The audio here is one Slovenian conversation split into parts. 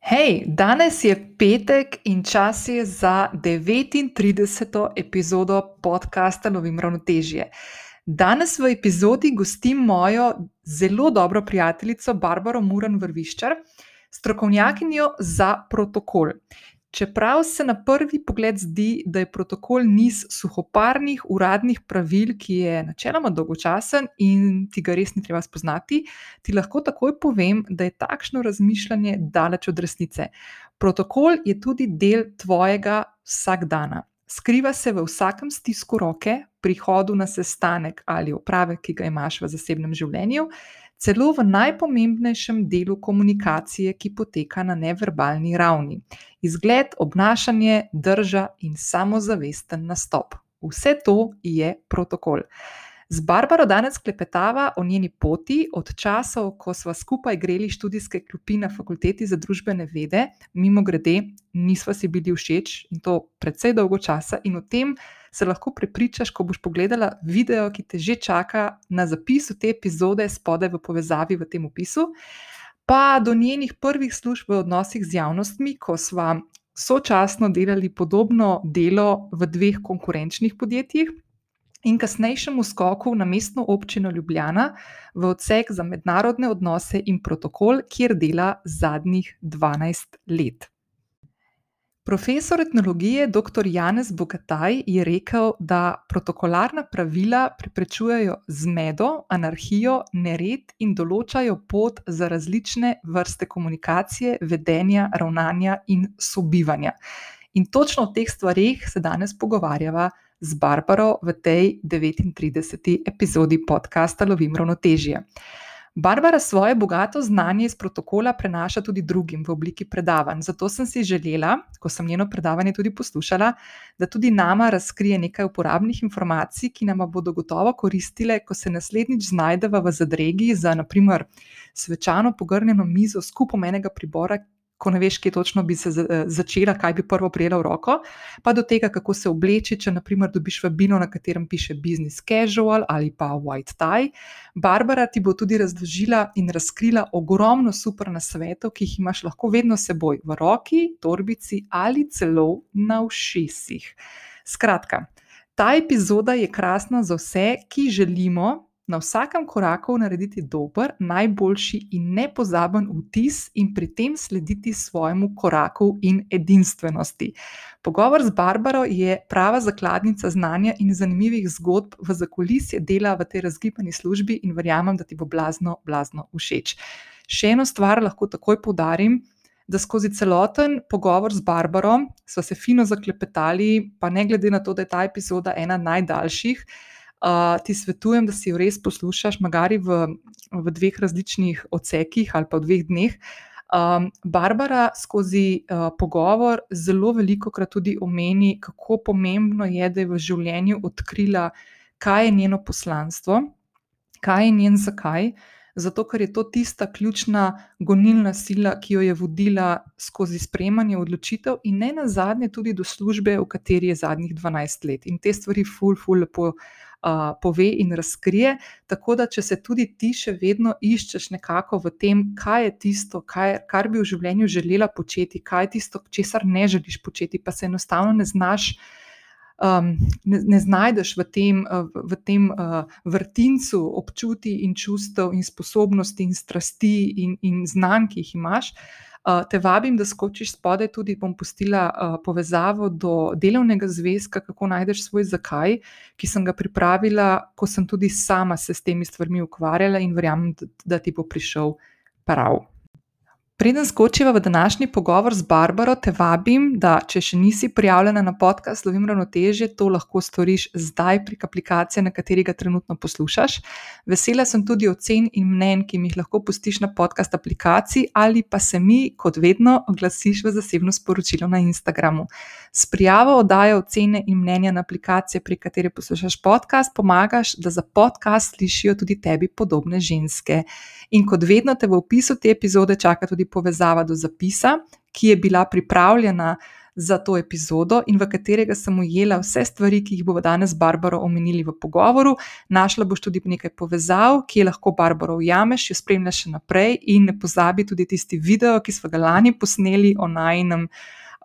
Hej, danes je petek in čas je za 39. epizodo podcasta Lovim ravnotežje. Danes v epizodi gostim mojo zelo dobro prijateljico Barbaro Muran Vrviščar, strokovnjakinjo za protokol. Čeprav se na prvi pogled zdi, da je protokol niz suhoparnih uradnih pravil, ki je načeloma dolgočasen in ti ga res ni treba spoznati, ti lahko takoj povem, da je takšno razmišljanje daleč od resnice. Protokol je tudi del tvojega vsakdana. Skriva se v vsakem stisku roke, prihodu na sestanek ali opravek, ki ga imaš v zasebnem življenju, celo v najpomembnejšem delu komunikacije, ki poteka na neverbalni ravni. Izgled, obnašanje, drža in samozavesten nastop. Vse to je protokol. Z Barbaro danes klepetava o njeni poti od časov, ko smo skupaj greli študijske klopi na fakulteti za družbene vede, mimo grede, nismo si bili všeč in to precej dolgo časa, in o tem se lahko prepričaš, ko boš pogledala video, ki te že čaka na zapisu te epizode, spodaj v povezavi v tem opisu, pa do njenih prvih služb v odnosih z javnostmi, ko smo sočasno delali podobno delo v dveh konkurenčnih podjetjih. In kasnejšemu skoku na mestno občino Ljubljana v odsek za mednarodne odnose in protokol, kjer dela zadnjih 12 let. Profesor etnologije dr. Janez Bogataj je rekel, da protokolarna pravila preprečujejo zmedo, anarhijo, nered in določajo pot za različne vrste komunikacije, vedenja, ravnanja in sobivanja. In točno o teh stvarih se danes pogovarjava z Barbaro v tej 39. epizodi podcasta Lovim ravnotežje. Barbara svoje bogato znanje iz protokola prenaša tudi drugim v obliki predavanj. Zato sem si želela, ko sem njeno predavanje tudi poslušala, da tudi nama razkrije nekaj uporabnih informacij, ki nam bodo gotovo koristile, ko se naslednjič znajdemo v zadregi za, naprimer, svečano pogrnjeno mizo s kupom enega pribora, ko ne veš, kje točno bi se eh, začela, kaj bi prvo prijela v roko, pa do tega, kako se obleči, če naprimer dobiš vabilo, na katerem piše business casual ali pa white tie. Barbara ti bo tudi razložila in razkrila ogromno super na svetu, ki jih imaš lahko vedno seboj v roki, torbici ali celo na ušesih. Skratka, ta epizoda je krasna za vse, ki želimo na vsakem koraku narediti dober, najboljši in nepozaben vtis, in pri tem slediti svojemu koraku in edinstvenosti. Pogovor z Barbaro je prava zakladnica znanja in zanimivih zgodb v zakulisje dela v tej razgibani službi, in verjamem, da ti bo blazno, blazno všeč. Še eno stvar lahko takoj poudarim. Da skozi celoten pogovor z Barbaro smo se fino zaklepetali, pa ne glede na to, da je ta epizoda ena najdaljših, uh, ti svetujem, da si jo res poslušaš, magari v, v dveh različnih odsekih ali pa v dveh dneh. Um, Barbara skozi uh, pogovor zelo veliko krat tudi omeni, kako pomembno je, da je v življenju odkrila, kaj je njeno poslanstvo, kaj je njen zakaj. Zato, ker je to tista ključna gonilna sila, ki jo je vodila skozi sprejemanje odločitev, in ne na zadnje tudi do službe, v kateri je zadnjih 12 let. In te stvari, ful, ful, lepo uh, pove in razkrije. Tako da, če se tudi ti še vedno iščeš nekako v tem, kaj je tisto, kaj, kar bi v življenju želela početi, kaj je tisto, česar ne želiš početi, pa se enostavno ne znaš. Um, ne, ne znajdeš v tem, v tem uh, vrtincu občutij in čustev, in sposobnosti, in strasti, in, in znanj, ki jih imaš, uh, te vabim, da skočiš spodaj, tudi bom pustila uh, povezavo do delovnega zvezka, kako najdeš svoj zakaj, ki sem ga pripravila, ko sem tudi sama se s temi stvarmi ukvarjala in verjamem, da, da ti bo prišel prav. Preden skočiva v današnji pogovor z Barbaro, te vabim, da če še nisi prijavljena na podcast Lovim ravnotežje, to lahko storiš zdaj prek aplikacije, na kateri ga trenutno poslušaš. Vesela sem tudi ocen in mnen, ki mi jih lahko pustiš na podcast aplikaciji ali pa se mi, kot vedno, oglasiš v zasebno sporočilo na Instagramu. S prijavo oddaje ocene in mnenja na aplikacije, prek katere poslušaš podcast, pomagaš, da za podcast slišijo tudi tebi podobne ženske. In kot vedno te v opisu te epizode čaka tudi povezava do zapisa, ki je bila pripravljena za to epizodo in v katerega sem ujela vse stvari, ki jih bomo danes z Barbaro omenili v pogovoru. Našla boš tudi nekaj povezav, ki je lahko Barbaro ujameš, jo spremljaš še naprej in ne pozabi tudi tisti video, ki smo ga lani posneli o najnem.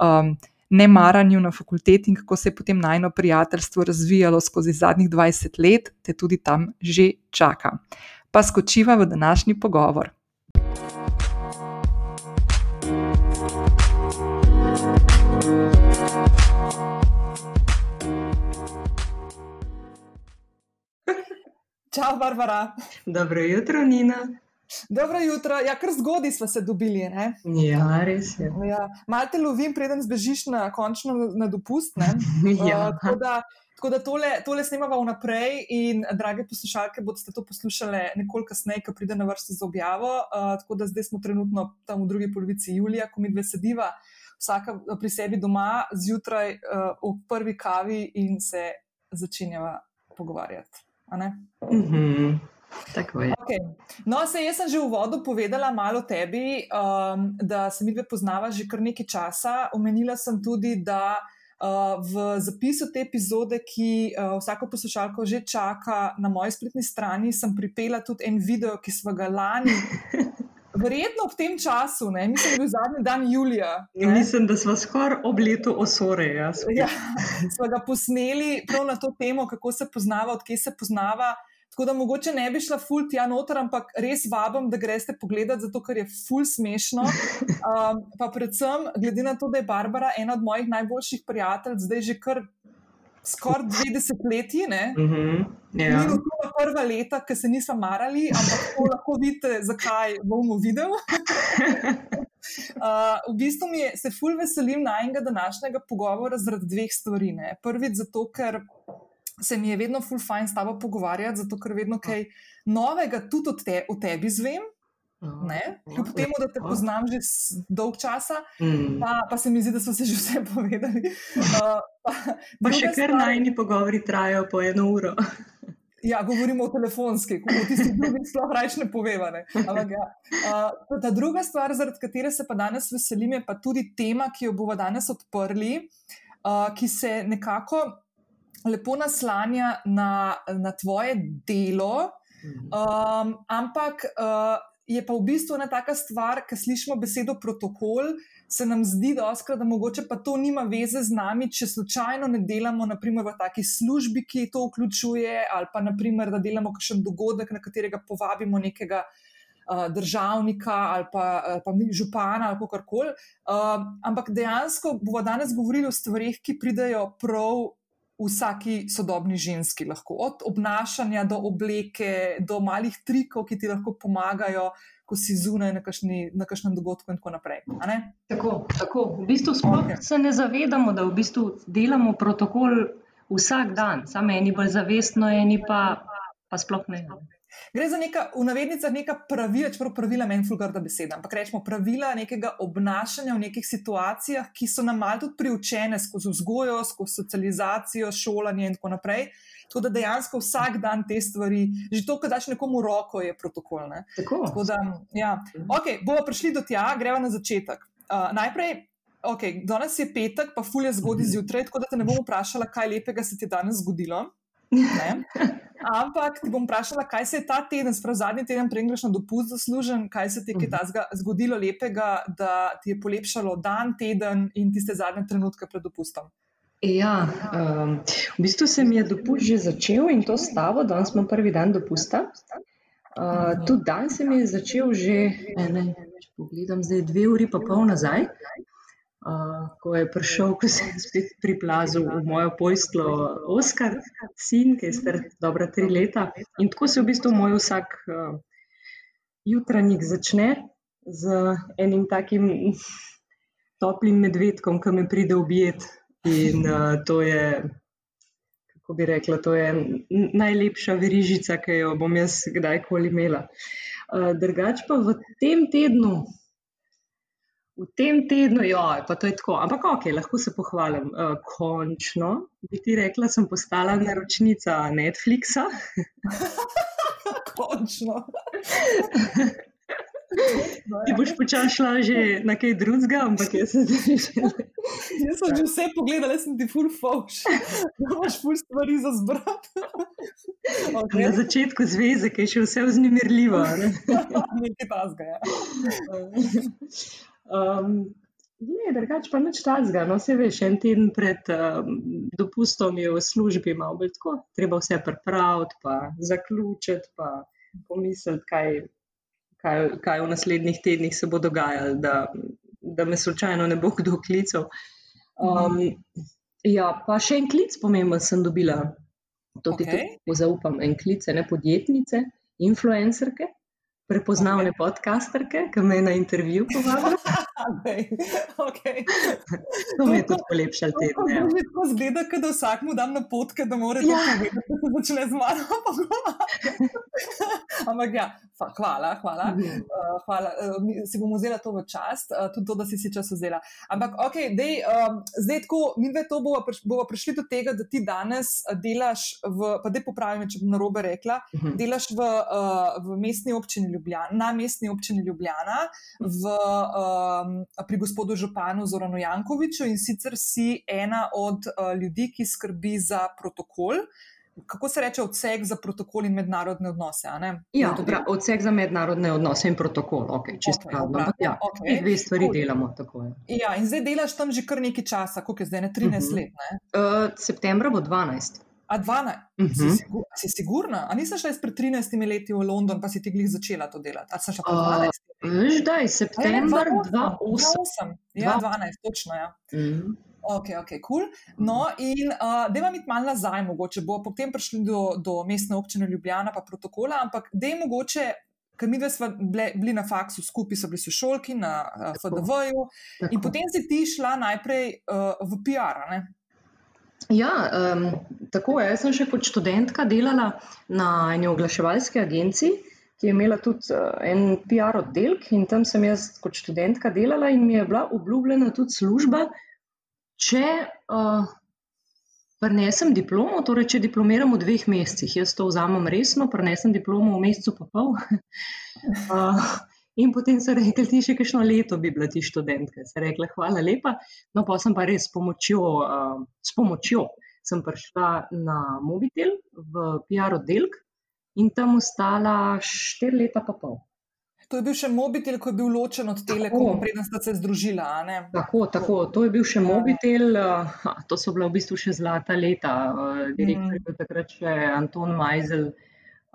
Um, nemaranju na fakulteti in kako se je potem najno prijateljstvo razvijalo skozi zadnjih 20 let, te tudi tam že čaka. Pa skočiva v današnji pogovor. Čau, Barbara. Dobro jutro, Nina. Dobro jutro, ja, kar zgodaj smo se dobili. Ne? Ja, res je. Ja. Malo te lovim, preden zbežiš na končno na dopust. ja. uh, tako da, tako da tole, tole snemamo vnaprej in, drage poslušalke, boste to poslušali nekoliko kasneje, ko pride na vrsto za objavo. Uh, tako da zdaj smo trenutno tam v drugi polovici julija, ko mi dve sediva, vsaka pri sebi doma, zjutraj uh, v prvi kavi in se začenjava pogovarjati. Mhm. Okay. No, se jaz sem že v uvodu povedala malo tebi, um, da se mi dve poznava že kar nekaj časa. Omenila sem tudi, da uh, v zapisu te epizode, ki uh, vsako poslušalko že čaka na moji spletni strani, sem pripela tudi en video, ki smo ga lani. Verjetno ob tem času, ne? mislim, da je bil zadnji dan Julija. Ne? Mislim, da smo skoraj ob letu osore. Ja, smo ga posneli prav na to temo, kako se poznava, odkje se poznava. Tako da mogoče ne bi šla ful tja noter, ampak res vabim, da greste pogledat, zato ker je ful smešno. Um, pa predvsem, glede na to, da je Barbara ena od mojih najboljših prijateljev, zdaj že kar skoraj 20 let. Mm -hmm, yeah. Ni bilo prva leta, ki se nismo marali, ampak lahko vidite, zakaj bomo videli. Uh, v bistvu mi je, se ful veselim najmenjega današnjega pogovora zaradi dveh stvari. Prvič, zato ker se mi je vedno full fajn s tabo pogovarjati, zato ker vedno kaj novega tudi o, te, o tebi zvem. Kljub temu, da te poznam že dolg časa, mm. pa, pa se mi zdi, da so se že vse povedali. Uh, pa pa še kar stvar... najni pogovori trajajo po eno uro. Ja, govorimo o telefonski, kot tisti, ki jih sploh reč ne povevane. Ja. Uh, ta druga stvar, zaradi katere se pa danes veselim, je pa tudi tema, ki jo bomo danes odprli, uh, ki se nekako lepo naslanja na, na tvoje delo, um, ampak uh, je pa v bistvu ena taka stvar, ki slišimo besedo protokol. Se nam zdi, da, oskrat, da mogoče pa to nima veze z nami, če slučajno ne delamo naprimer, v taki službi, ki to vključuje, ali pa naprimer, da delamo kakšen dogodek, na katerega povabimo nekega uh, državnika ali pa, uh, pa župana ali kar koli. Uh, ampak dejansko bomo danes govorili o stvarih, ki pridejo prav vsaki sodobni ženski, lahko od obnašanja do obleke, do malih trikov, ki ti lahko pomagajo, ko si zunaj na, kašni, na kakšnem dogodku in tako naprej. Tako, tako. V bistvu okay. se ne zavedamo, da v bistvu delamo protokol vsak dan, samo eni bolj zavestno, eni pa, pa sploh ne. Gre za neka, v navednicah, neka pravila, čeprav pravila meni fulgarda beseda, ampak rečemo pravila nekega obnašanja v nekih situacijah, ki so nam malo tudi priučene skozi vzgojo, skozi socializacijo, šolanje in tako naprej. Tako da dejansko vsak dan te stvari, že to, kar daš nekomu roko, je protokol. Tako. Tako da, ja. Ok, bomo prišli do tja, gremo na začetek. Uh, najprej. Okay, danes je petek, pa fulje zgodaj zjutraj, tako da te ne bom vprašala, kaj lepega se ti je danes zgodilo. Ampak ti bom vprašala, kaj se je ta teden, sprav zadnji teden, prej na dopust zaslužen, kaj se ti je uh. zgodilo lepega, da ti je polepšalo dan, teden in tiste zadnje trenutke pred dopustom. Ja, um, v bistvu se mi je dopust že začel in to stavo, danes smo prvi dan dopusta. Uh, tudi dan se mi je začel že, ne, pogledam, zdaj dve uri pa pol nazaj ko je prišel, ko sem spet priplazil v mojo pojstvo, Oskar, sin, ki je star dobra tri leta. In tako se v bistvu moj vsak uh, jutranjik začne z enim takim toplim medvedkom, ki me pride objet. In uh, to je, kako bi rekla, to je najlepša verižica, ki jo bom jaz kdajkoli imela. Uh, drugač pa v tem tednu v tem tednu, ja, pa to je tako, ampak ok, lahko se pohvalim. Uh, končno, bi ti rekla, sem postala naročnica Netflixa. končno. Ti boš počasi šla že na kaj drugega, ampak jaz sem že že. Jaz sem že vse pogledala, sem ti full fauš. Imaš full stvari za zbrat. Okay. Na začetku zveze, ki je še vse vznemirljivo. Ne? Nekaj pasga, ja. Um, Ne, drugače pa nič tazga. No, se veš, en teden pred um, dopustom je v službi malo bolj tako. Treba vse pripraviti, pa zaključiti, pa pomisliti, kaj, kaj, kaj v naslednjih tednih se bo dogajalo, da, da me slučajno ne bo kdo klical. Um, ja, pa še en klic pomemben sem dobila. To ti Okay. okay. zaupam. En klic, ne podjetnice, influencerke, prepoznavne podcasterke, ki me je na intervju povabila. Okay. To mi je tudi polepšalo To teden. ja. mi tako zgleda, da vsakmu dam na potke, da mora to Ja. povedati, da se začne z mano pogovarjati. Ampak ja, fa, hvala, hvala. Uh, hvala. Uh, si bom vzela to v čast, uh, tudi to, da si si čas vzela. Ampak, ok, dej, um, zdaj tako, mi dve to bova, priš, bova prišli do tega, da ti danes uh, delaš v, pa dej popravim, če bom narobe rekla, Mhm. delaš v, uh, v mestni občini Ljubljana, na mestni občini Ljubljana, v, um, pri gospodu Županu Zoranu Jankoviču in sicer si ena od uh, ljudi, ki skrbi za protokol. Kako se reče odsek za protokol in mednarodne odnose? Ja, pra, odsek za mednarodne odnose in protokol, okay, čisto Okej, pravno. ja, ti dve stvari cool. delamo tako. Je. Ja, in zdaj delaš tam že kar nekaj časa, koliko je zdaj, ne 13 Mhm. let. Ne? Uh, septembra bo 12. A 12, Mhm. si, sigur, a si sigurna? A nisem šla pred 13 leti v London, pa si ti glih začela to delati? A sem šla pa A, 12? Veš, da je september 2008? 2008. 2008. Ja, Dva- 12, točno. Ja. Mhm. Ok, ok, kul. Cool. No, in uh, da vam iti malo nazaj, mogoče bo potem prišli do, do mestne občine Ljubljana, pa protokola, ampak da je mogoče. Ker mi dve smo bili na faksu skupaj, so bili sošolki na uh, Tako. FDV-ju, in potem si ti šla najprej uh, v PR. ne? Ja, um, tako je. Jaz sem še kot študentka delala na eni oglaševalski agenciji, ki je imela tudi uh, en PR oddelek in tam sem jaz kot študentka delala in mi je bila obljubljena tudi služba, če uh, prinesem diplomo, torej če diplomiram v dveh mesecih. Jaz to vzamem resno, prinesem diplomo v mesecu pa pol. uh, In potem so rekli, ti še kakšno leto bi bila ti študentka. Se rekla, hvala lepa. No, pa sem pa res s pomočjo, uh, s pomočjo sem prišla na mobitel v PR oddelek in tam ostala štiri leta pa pol. To je bil še mobitel, ko je bil ločen od Telekoma, preden sta se združila. Tako, tako, to je bil še Ja. mobitel, ha, to so bila v bistvu še zlata leta. Uh, direktor Mm. je bil takrat še Anton Majzel.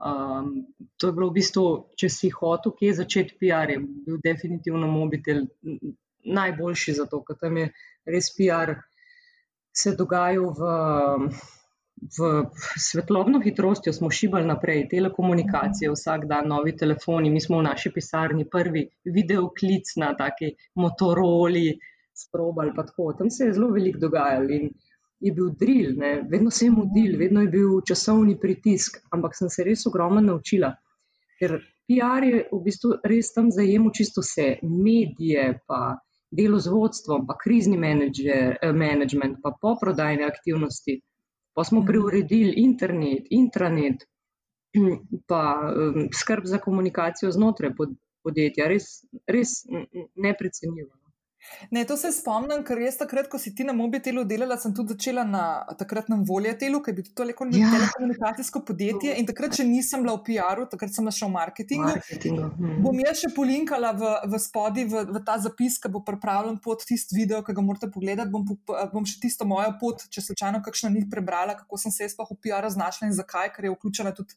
Um, to je bilo v bistvu, če si hotel kje začeti PR, je bil definitivno mobitel najboljši za to, ker tam je res PR se dogajal v, v svetlobno hitrostjo, smo šibali naprej, telekomunikacije, vsak dan novi telefoni, mi smo v naši pisarni prvi videoklic na taki Motorola, sprobali pa tako. Tam se je zelo veliko dogajalo in je bil drill, ne? vedno se je mudil, vedno je bil časovni pritisk, ampak sem se res ogromno naučila. Ker PR je v bistvu res tam zajemal čisto vse, medije, pa delo z vodstvom, pa krizni menedžer, eh, management, pa poprodajne aktivnosti. Pa smo Mhm. preuredili internet, intranet, pa um, skrb za komunikacijo znotraj pod, podjetja. Res, res neprecenljivo. Ne, to se spomnim, ker jaz takrat, ko si ti na mobitelu delala, sem tudi začela na takratnem voljetelu, ki je bilo to leko- Ja. telekomunikacijsko podjetje. In takrat, če nisem bila v PR-u, takrat sem še v marketingu. Marketingu. hm. Bom jaz še polinkala v, v spodi, v, v ta zapis, ki bo pripravljen pod tisti video, ki ga morate pogledati. Bom, bom še tisto mojo pot, če slučajno kakšna ni prebrala, kako sem se jaz sploh v PR znašla in zakaj, ker je vključena tudi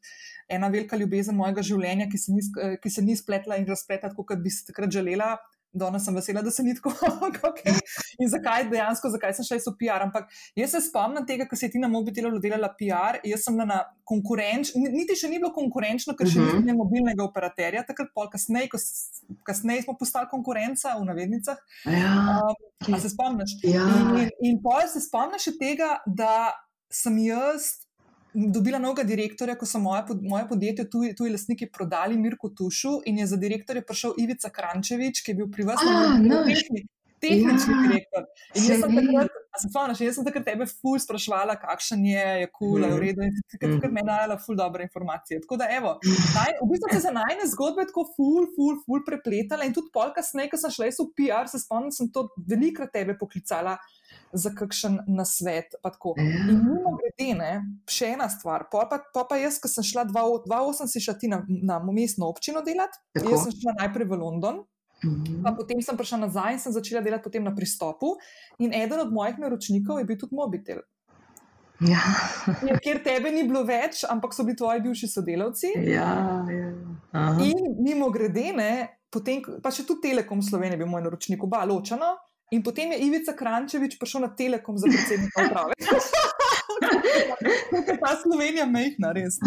ena velika ljubezen mojega življenja, ki se ni, sk- ki se ni spletla in razpletla, kot bi si takrat želela. Danes sem vesela, da se ni tako. okay. In zakaj dejansko, zakaj sem šla iz PR? Ampak jaz se spomnim tega, ko si ti na mobitelu delala PR, jaz sem na konkurenčni, niti še ni bilo konkurenčno, ker še Mhm. nisem imela mobilnega operaterja, takrat pol kasneje, ko, kasneje smo postali konkurenca v navednicah. Ja, Um, se spomniš? ja. In, in pol se spomniš še tega, da sem jaz dobila novega direktorja, ko so moje, moje podjetje, tuji, tuji lastniki, prodali Mirko Tušu in je za direktorja prišel Ivica Krančevič, ki je bil pri vas A, na naš. tehni. tehnični ja, direktor. In jaz sem takrat, se spomniš, jaz sem takrat tebe ful sprašvala, kakšen je, je kul, cool, mm. v redu, in si takrat, takrat meni dala ful dobre informacije. Tako da, evo, naj, v bistvu se za najne zgodbe tako ful, ful, ful prepletala in tudi pol kasneje, ko sem šla v PR, se spomnim, sem to velikrat tebe poklicala za kakšen nasvet. In mimo grede, ne, še ena stvar. Pa pa, pa, pa jaz, ko sem šla 2008, si šla ti na, na mestno občino delati, tako. jaz sem šla najprej v London. Pa potem sem prišla nazaj in sem začela delati na pristopu. In eden od mojih naročnikov je bil tudi mobitel. Ja. Ja, ker tebe ni bilo več, ampak so bili tvoji bivši sodelavci. Ja, ja. In mimo grede, potem, pa še tudi Telekom Slovenije, bil moj naročnik, oba ločena. In potem je Ivica Krančevič prišel na Telekom za predsednika uprave. Ta Slovenija mehna, res.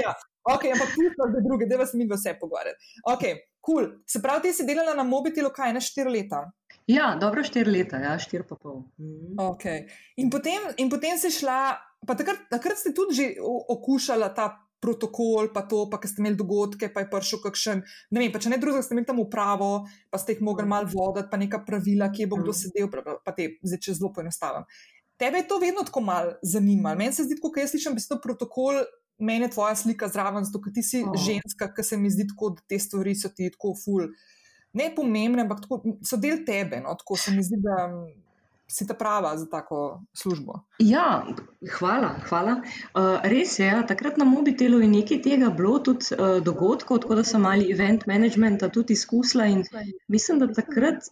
Ja. Ok, ampak pusto za druge, da vas mi vse pogovarjate. Ok, cool. Se pravi, ti si delala na mobitelu kaj, ne štiri leta? Ja, dobro štiri leta, ja, štiri pa pol. Mhm. Okay. In, potem, in potem si šla, pa takrat, takrat si tudi že okušala ta protokol, pa to, pa ste imeli dogodke, pa je prišel kakšen, ne vem, pa če ne drugega, ste imeli tam upravo, pa ste jih mogli malo voditi, pa neka pravila, kje bo kdo mm. sedel, pa te zdaj če zelo poenostavim. Tebe je to vedno tako malo zanimalo. Meni se zdi, ko jaz slišim besedo protokol, meni je tvoja slika zraven, zato ker ti si oh. ženska, ki se mi zdi tako, da te stvari so ti tako ful. Ne pomembne, ampak tako, so del tebe. No, tako se mi zdi, da si ta prava za tako službo. Ja, hvala. hvala. Uh, res je, ja, takrat na mobitelu je nekaj tega bilo, tudi uh, dogodkov, tako da sem mali event managementa tudi izkusila. Mislim, da takrat.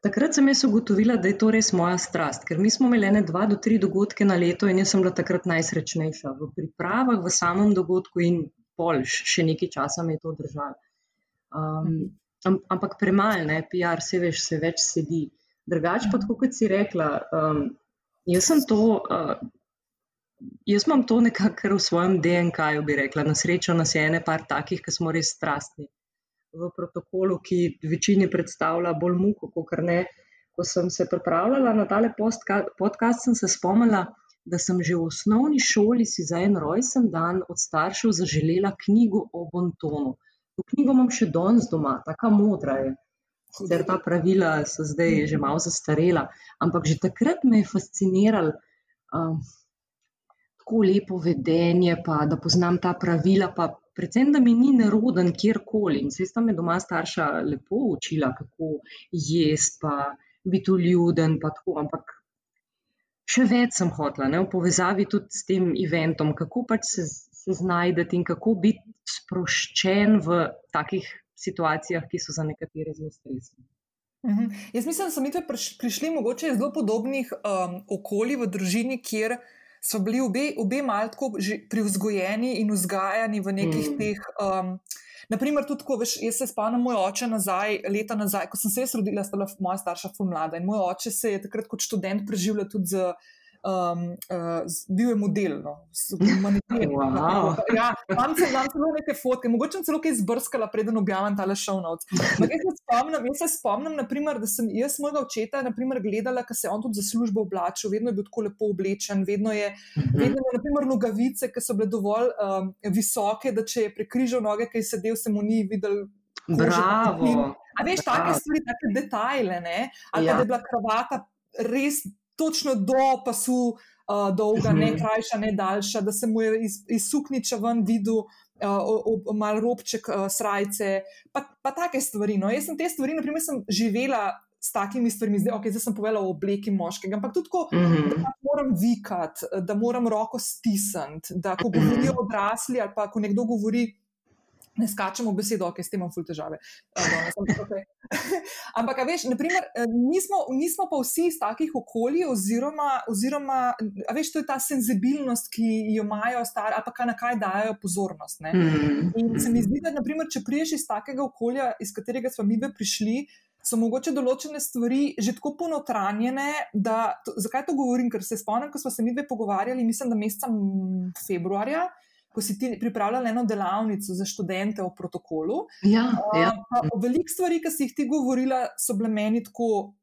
Takrat sem jaz ugotovila, da je to res moja strast, ker mi smo imeli ne dva do tri dogodke na leto in jaz sem bila takrat najsrečnejša v pripravah, v samem dogodku in pol, še nekaj časa me je to držalo. Um, ampak premalo, ne, PR, se veš, se več sedi. Drugač pa, kot si rekla, um, jaz sem to. Uh, Jaz imam to nekako v svojem DNK-ju, bi rekla. Na srečo nas je ene par takih, ki smo res strastni v protokolu, ki večini predstavlja bolj muko, kot ne. Ko sem se pripravljala na tale podcast, sem se spomnila, da sem že v osnovni šoli si za en rojsten dan od staršev zaželela knjigo o Bontonu. To knjigo imam še danes doma, tako modra je. Sicer ta pravila so zdaj že malo zastarela, ampak že takrat me je fasciniralo um, tako lepo vedenje, pa da poznam ta pravila, pa predvsem, da mi ni neroden kjerkoli. In se sta me doma starša lepo učila, kako jesti, pa biti ljuden, pa tako. Ampak še več sem hotla, ne, v povezavi tudi s tem eventom, kako pač se, se znajdeti in kako biti sproščen v takih situacijah, ki so za nekatere zelo stresne. Mhm. Jaz mislim, da smo mi prišli mogoče iz zelo podobnih um, okolij v družini, kjer so bili obe, obe malko privzgojeni in vzgajani v nekih mm. teh. Um, naprimer, tudi ko veš, jaz se spomnim moj oče nazaj, leta nazaj, ko sem se rodila, sta bila moja starša ful mlada in moj oče se je takrat kot študent preživljal tudi z um, uh, bil je model, no, humanitarno. Wow. Ja, imam celo neke fotke, mogoče sem celo kaj izbrskala, preden objavim ta show notes. Jaz se spomnim, jaz se spomnim naprimer, da sem jaz mojega očeta naprimer, gledala, ker se je on tudi za službo oblačil, vedno je bil tako lepo oblečen, vedno je, mhm. vedno je naprimer, nogavice, ki so bile dovolj um, visoke, da če je prekrižal noge, ki je sedel, se mu ni videl. Bravo. A veš, take stvari, take detajle, ne? Ali ja. da je bila kravata res točno do pasu, uh, dolga, ne mhm. krajša, ne daljša, da se mu je iz, iz sukniča ven videl. Uh, Mal robček, uh, srajce, pa, pa take stvari. No. Jaz sem te stvari, naprimer, sem živela s takimi stvarmi, zdaj, okay, zdaj sem povedala o obleki moškega, ampak tudi tako, mm -hmm. da moram vikati, da moram roko stisniti, da ko govorijo odrasli ali pa ko nekdo govori ne skačemo besedo, ok, s tem imam ful težave. Ampak, veš, naprimer, eh, nismo, nismo pa vsi iz takih okolij, oziroma, oziroma veš, to je ta senzibilnost, ki jo imajo stari, ali pa na kaj dajo pozornost. Ne? Mm. In se mi zdi, da, naprimer, če priješ iz takega okolja, iz katerega smo mi prišli. So mogoče določene stvari že tako ponotranjene, da to, zakaj to govorim? Ker se spomnim, ko smo se mi dve pogovarjali, mislim, da meseca februarja, ko si ti pripravljala eno delavnico za študente o protokolu. Ja, ja. Veliko stvari, ki si jih ti govorila, so bile meni tako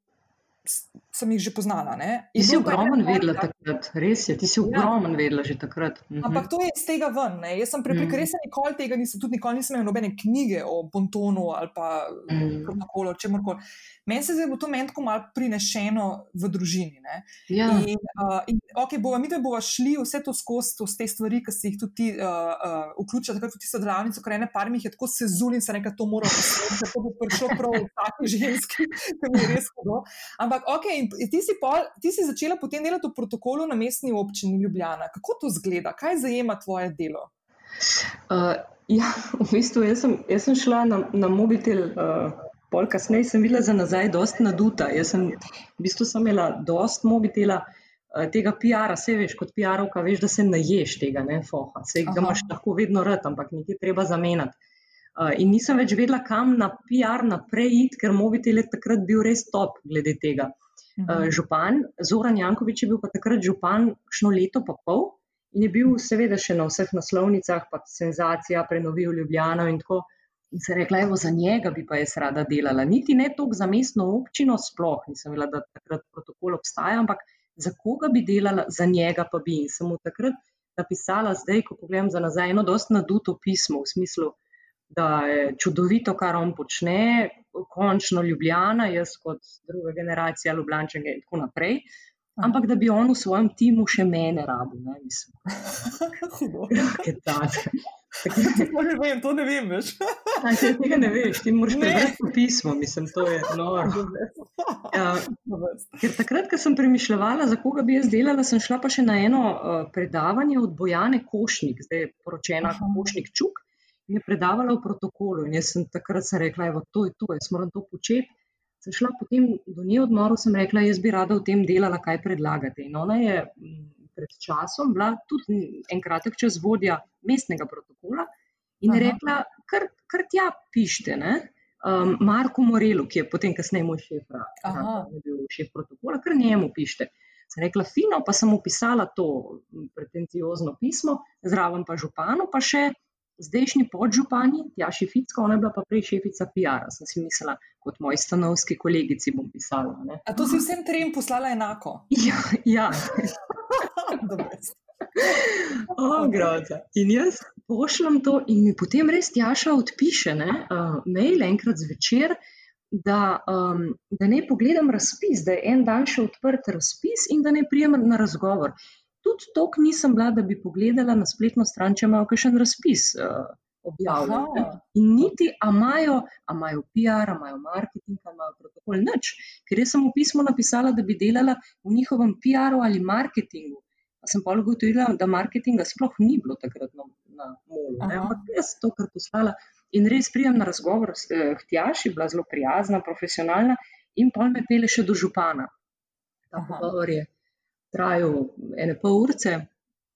sem jih že poznala. Ti si ogromen vedela takrat, res je, ti si ogromen ja. vedela že takrat. Mhm. Ampak to je iz tega ven. Ne? Jaz sem prepričana, mhm. res nikoli tega nisem, tudi nikoli nisem imela nobene knjige o bontonu ali pa mhm. protokolu, čemorkoli. Meni se bo to meni tako malo prinešeno v družini. Ja. In, uh, in okay, bova, mi bova šli vse to skozi, to te stvari, ki si jih tudi uh, uh, vključila, tako tudi tisto delavnico, ker ene par mi je tako sezul in se nekaj to mora posvetiti, da to bo prišlo prav v taki ženski, ki mi je res hudo. Ampak, ok, ti si, pol, ti si začela potem delati v protokolu na mestni občini Ljubljana. Kako to zgleda? Kaj zajema tvoje delo? Uh, ja, v bistvu jaz sem, jaz sem šla na, na mobitel. Uh, Pol kasneje sem videla za nazaj, dosta naduta. Jaz sem v bistvu sem imela dosta mobitela eh, tega PR-a, vse veš, kot PR-ovka, veš, da se naješ tega, ne, foha. Se ga imaš lahko vedno rad, ampak nekaj treba zamenjati. Uh, in nisem več vedela, kam na PR naprej iti, ker mobitel je takrat bil res top glede tega. Uh, župan Zoran Jankovič je bil pa takrat župan šlo leto pa pol in je bil seveda še na vseh naslovnicah, pa senzacija, prenovil Ljubljano in tako. In se rekla, evo, za njega bi pa jaz rada delala. Niti ne toliko za mestno občino, sploh nisem vedela, da takrat protokol obstaja, ampak za koga bi delala, za njega pa bi. In sem mu takrat napisala, zdaj, ko pogledam za nazaj, eno dost naduto pismo v smislu, da je čudovito, kar on počne, končno Ljubljana, jaz kot druga generacija Ljubljančega in tako naprej. Ampak da bi on v svojem timu še mene rabil, ne mislim. to ne vem, to ne vem več. Ti tega ne veš, ti moraš prebrati pismo, mislim, to je noro. Ja, ker takrat, ko sem premišljala, za koga bi jaz delala, sem šla pa še na eno uh, predavanje od Bojane Košnik, zdaj je poročena Aha. Košnik Čuk, je predavala v protokolu. In jaz sem takrat sem rekla, evo, to je to, jaz moram to početi. Sem šla potem do nje odmoru, sem rekla, jaz bi rada v tem delala, kaj predlagate. In ona je pred časom bila tudi enkrat čez vodja mestnega protokola in Aha. rekla, kar, kar tja pišete. Um, Marko Morelu, ki je potem kasneje moj šef, je bil šef protokola, kar njemu pišete. Sem rekla, fino, pa sem opisala to pretenciozno pismo, zraven pa županu, pa še zdajšnji podžupani, Tjaši Ficko, ona je bila pa prej šefica PR-a. Sem si mislila, kot moji stanovski kolegici bom pisala. Ne. A to si vsem trem poslala enako? Ja, ja. Oh, in jaz pošljem to, in mi potem res Tjaša odpiše ne, uh, mail enkrat zvečer, da, um, da ne pogledam razpis, da je en dan še odprt razpis in da ne prijem na razgovor. Tudi to nisem bila, da bi pogledala na spletno stran, če imajo kakšen razpis. Uh, Objavljeno. In niti, a imajo, a imajo PR, a imajo marketing, a imajo protokol, nič. Ker jaz sem v pismu napisala, da bi delala v njihovem PR-u ali marketingu sem pa ugotovila, da marketinga sploh ni bilo takrat na, na molu. Ampak jaz to, kar poslala. In res prijem na razgovor s eh, Htjaši, bila zelo prijazna, profesionalna, in pa me pele še do župana. Ta pogovor je trajal ene pol urce,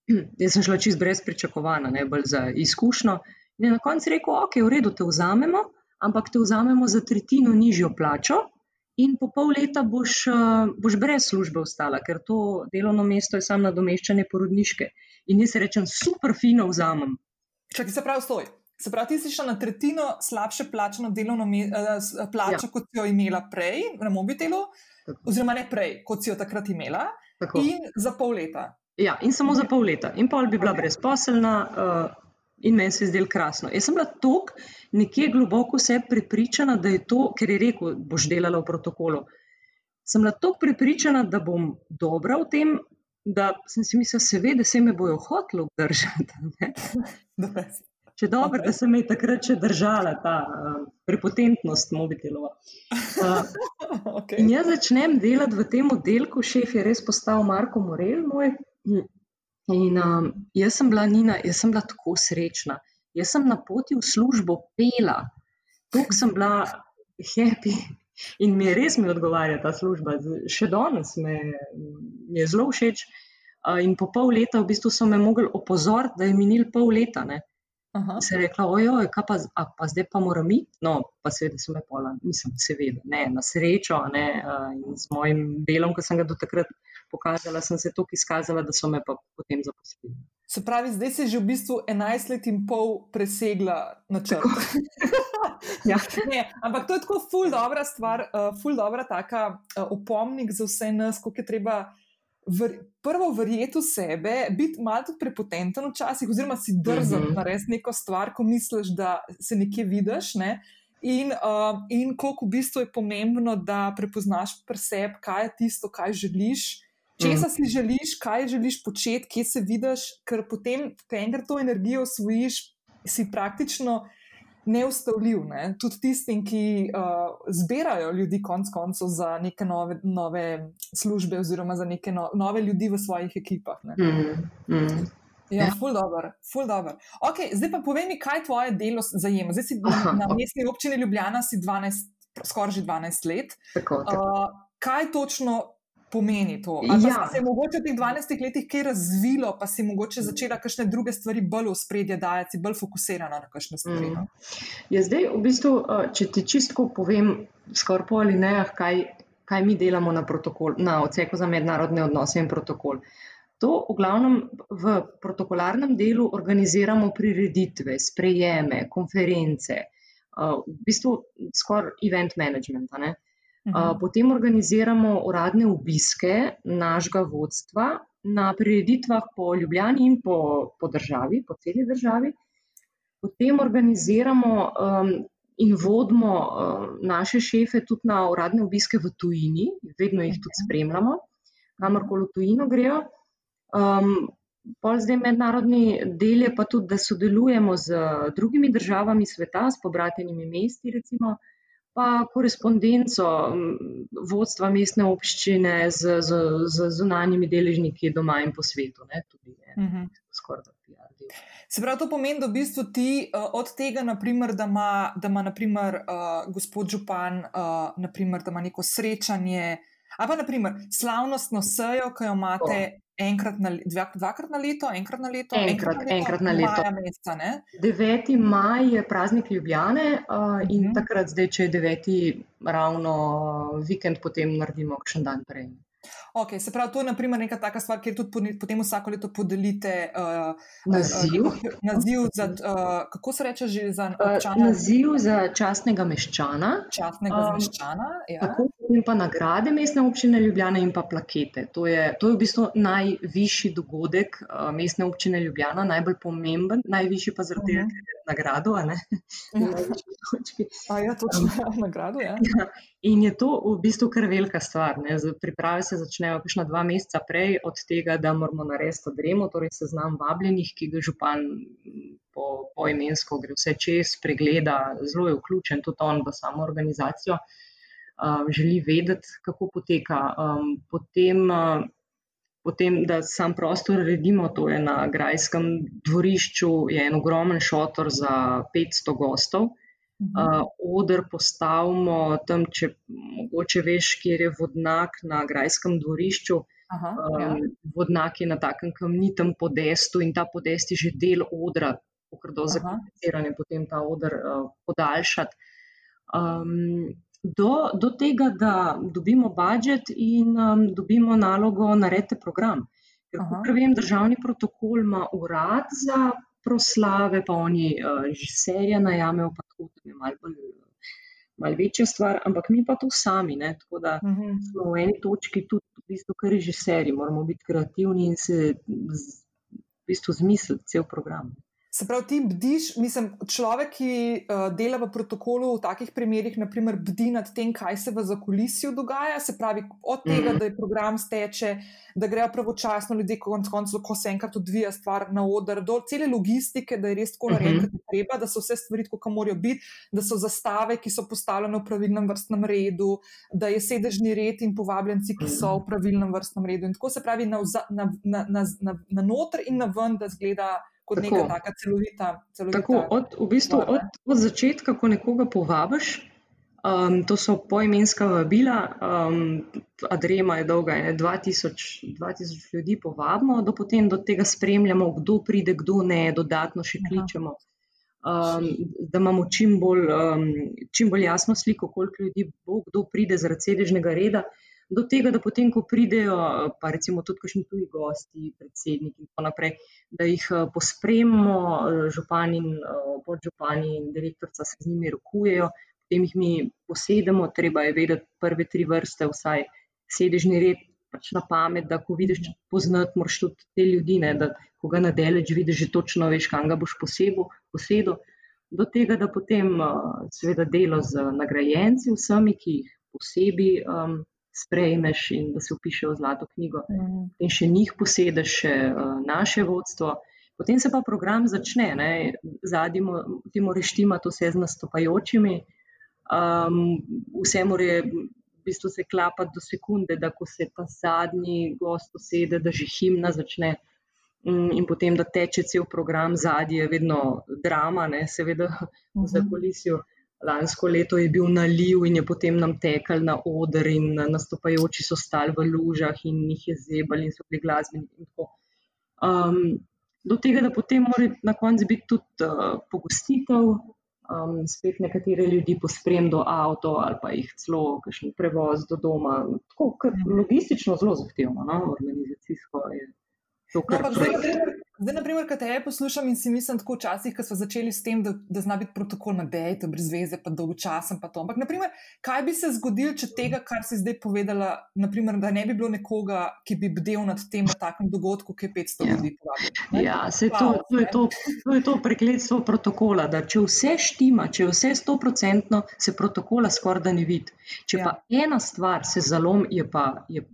jaz sem šla čist brez pričakovanja, ne bolj za izkušnjo. In je na koncu rekel, ok, v redu te vzamemo, ampak te vzamemo za tretjino nižjo plačo, in po pol leta boš, uh, boš brez službe ostala, ker to delovno mesto je samo nadomeščanje porodniške. In jaz rečem, super, fino vzamem. Ti se pravi, stoj. Se pravi, ti si šla na tretjino slabše plačeno delovno uh, plačo, ja. kot si jo imela prej na mobitelu, Tako. oziroma ne prej, kot si jo takrat imela, Tako. in za pol leta. Ja, in samo za pol leta. In pol bi bila okay. brezposelna, uh, in meni se je zdelo krasno. Jaz sem bila tok, nekje globoko se prepričana, da je to, ker je rekel, boš delala v protokolu. Sem bila tok prepričana, da bom dobra v tem, da sem si mislila, seveda se me bojo hotlo obdržati. Če dobro, okay. da sem jih takrat še držala, ta uh, prepotentnost mobitelova. Uh, okay. In jaz začnem delati v tem oddelku, šef je res postal Marko Morel, moj. In um, jaz sem bila Nina, jaz sem bila tako srečna. Jaz sem na poti v službo pela, tako sem bila happy in mi res mi odgovarja ta služba. Še danes me, mi je zelo všeč. In po pol leta v bistvu so me mogli opozoriti, da je minil pol leta. Ne. Se je rekla, ojoj, kaj pa, a, pa zdaj pa moram iti. No, pa seveda so me pola, nisem seveda, ne, na srečo, ne, in s mojim delom, ki sem ga do takrat pokazala, sem se tukaj izkazala, da so me pa potem zaposlili. Se pravi, zdaj si že v bistvu 11 let in pol presegla načrt. ja. ne, ampak to je tako ful dobra stvar, uh, ful dobra taka uh, opomnik za vse nas, koliko je treba ver, prvo verjeti v sebe, biti malo tudi prepotenten včasih, oziroma si drzen mm -hmm. narediti neko stvar, ko misliš, da se nekje vidiš. Ne? In, uh, in koliko v bistvu je pomembno, da prepoznaš pri sebi, kaj je tisto, kaj želiš. Česa si želiš, kaj želiš početi, kje se vidiš, ker potem, ko enkrat to energijo osvojiš, si praktično neustavljiv. Ne? Tudi tistim, ki uh, zbirajo ljudi, konc koncev, za neke nove, nove službe, oziroma za neke no, nove ljudi v svojih ekipah. Mm, mm. Ja, ful dobro, ful dobro. Okay, zdaj pa povej mi, kaj tvoje delo zajema. Zdaj si Aha, na mestni občini Ljubljana, si 12, skoraj že 12 let. Tako, tako. Uh, kaj točno pomeni to? Ali ja. se je mogoče v teh 12 letih kaj razvilo, pa si mogoče začela kakšne druge stvari bolj v spredje dajati, bolj fokusirana na kakšne stvari? No? Mm. Ja, zdaj, v bistvu, če ti čistko povem, skoraj po alinejah, kaj, kaj mi delamo na, protokol, na odseku za mednarodne odnose in protokol. To v glavnem v protokolarnem delu organiziramo prireditve, sprejeme, konference, v bistvu skoraj event management. Uh, Mhm. Potem organiziramo uradne obiske našega vodstva na prireditvah po Ljubljani in po, po državi, po celi državi. Potem organiziramo um, in vodimo um, naše šefe tudi na uradne obiske v tujini, vedno jih tudi spremljamo, kamorkoli v tujino grejo. Um, Pol zdaj mednarodni del je pa tudi, da sodelujemo z drugimi državami sveta, s pobratenimi mesti, recimo, uh, pa korespondenco vodstva mestne občine z, z, z zunanjimi deležniki doma in po svetu. Ne, tudi, ne, uh mhm. -huh. Se pravi, to pomeni, da v bistvu ti uh, od tega, naprimer, da ima, da ima naprimer, uh, gospod Župan, uh, naprimer, da ima neko srečanje, ali pa naprimer, slavnostno sejo, ki jo imate enkrat na, dva, dvakrat na leto, enkrat na leto, enkrat, enkrat na leto. Maja meseca, 9. maj je praznik Ljubljane uh, uh -huh. in mhm. takrat, zdaj, če je 9. ravno vikend, potem naredimo še dan prej. Okay, se pravi, to je naprimer neka taka stvar, kjer tudi potem vsako leto podelite uh, naziv. Uh, naziv za, uh, kako se reče, že za občana? Uh, naziv za častnega meščana. Častnega um, meščana, ja. Tako in pa nagrade mestne občine Ljubljana in pa plakete. To je, to je v bistvu najvišji dogodek uh, mestne občine Ljubljana, najbolj pomemben, najvišji pa zaradi uh -huh. ker je nagrado. Ja. A ja, točno, nagrado, ja. ja. In je to v bistvu kar velika stvar. Ne. Priprave se začnejo kakšna dva meseca prej od tega, da moramo narediti odremo, torej seznam vabljenih, ki ga župan po, po imensko gre vse čez, pregleda, zelo je vključen tudi on v samo organizacijo um, želi vedeti, kako poteka. Um, potem, uh, potem, da sam prostor redimo, to je na Grajskem dvorišču, je en ogromen šotor za 500 gostov. Uh, oder postavimo tam, če mogoče veš, kjer je vodnak na Grajskem dvorišču. Aha, ja. um, vodnak je na takem kamnitem podestu in ta podest je že del odra, ker do zakompliciranja potem ta odr uh, podaljšati. Um, do, do tega, da dobimo budžet in um, dobimo nalogo narediti program. Ker, kot vem, državni protokol ima urad za proslave, pa oni uh, že serije najamejo, pa tako da je malo bolj. Mal večja stvar, ampak mi pa to sami. Ne? Tako da uh mhm. -huh. smo v eni točki tudi, v bistvu, kar režiserji, moramo biti kreativni in se v bistvu zmisliti cel program. Se pravi, ti bdiš, mislim, človek, ki uh, dela v protokolu v takih primerih, naprimer, bdi nad tem, kaj se v zakulisju dogaja, se pravi, od tega, mm. da je program steče, da grejo pravočasno ljudje, konc koncev, ko se enkrat odvija stvar na oder, do cele logistike, da je res tako narejeno, mm -hmm. treba, da so vse stvari, kot morajo biti, da so zastave, ki so postavljene v pravilnem vrstnem redu, da je sedežni red in povabljenci, ki so v pravilnem vrstnem redu. In tako se pravi, na, na, na, na, na, na noter in na ven, da zgleda kot tako, neka taka celovita. celovita tako, od, v bistvu od, od začetka, ko nekoga povabiš, um, to so poimenska vabila, um, adrema je dolga, je 2000, 2000 ljudi povabimo, do potem do tega spremljamo, kdo pride, kdo ne, dodatno še kličemo. Um, da imamo čim bolj, um, čim bolj jasno sliko, koliko ljudi bo, kdo pride zaradi sedežnega reda. Do tega, da potem, ko pridejo, pa recimo tudi kakšni tuji gosti, predsedniki in tako naprej, da jih pospremimo, župani in podžupani in direktorica se z njimi rokujejo, potem jih mi posedemo, treba je vedeti prve tri vrste, vsaj sedežni red, pač na pamet, da ko vidiš poznati, moraš tudi te ljudi, ne, da ko ga nadeleč vidiš, že točno veš, kam ga boš posebo, posedel. Do tega, da potem seveda delo z nagrajenci, vsemi, ki jih posebej um, sprejmeš in da se upišejo v zlato knjigo, mm. in še njih posedeš, še uh, naše vodstvo. Potem se pa program začne, zadnji ti moraš štima to vse z nastopajočimi, um, vse mora v bistvu se klapa do sekunde, da ko se ta zadnji gost usede, da že himna začne. Mm, in potem, da teče cel program, zadnji je vedno drama, ne, seveda v mhm. zakolisju. Lansko leto je bil naliv in je potem nam tekel na oder, in nastopajoči so stali v lužah in jih je zebali in so bili glasbeni. Um, do tega, da potem mora na koncu biti tudi uh, pogostitev, um, spet nekatere ljudi posprem do avto ali pa jih celo kakšen prevoz do doma. Tako, logistično zelo zahtevno, no? organizacijsko je to, kar no, zdaj, naprimer, kaj te poslušam in si mislim, tako včasih, ko smo začeli s tem, da, da zna biti protokol na dejtu, brez veze, pa dolgočasen, pa to. Ampak, naprimer, kaj bi se zgodilo, če tega, kar si zdaj povedala, naprimer, da ne bi bilo nekoga, ki bi bdel nad tem na takem dogodku, ki je 500 ja. ljudi povabil? Ja, se to, to, je to, to je to prekletstvo protokola, da če vse štima, če vse stoprocentno, se protokola skoraj da ne vidi. Če ja. pa ena stvar se zalom, je pa. Je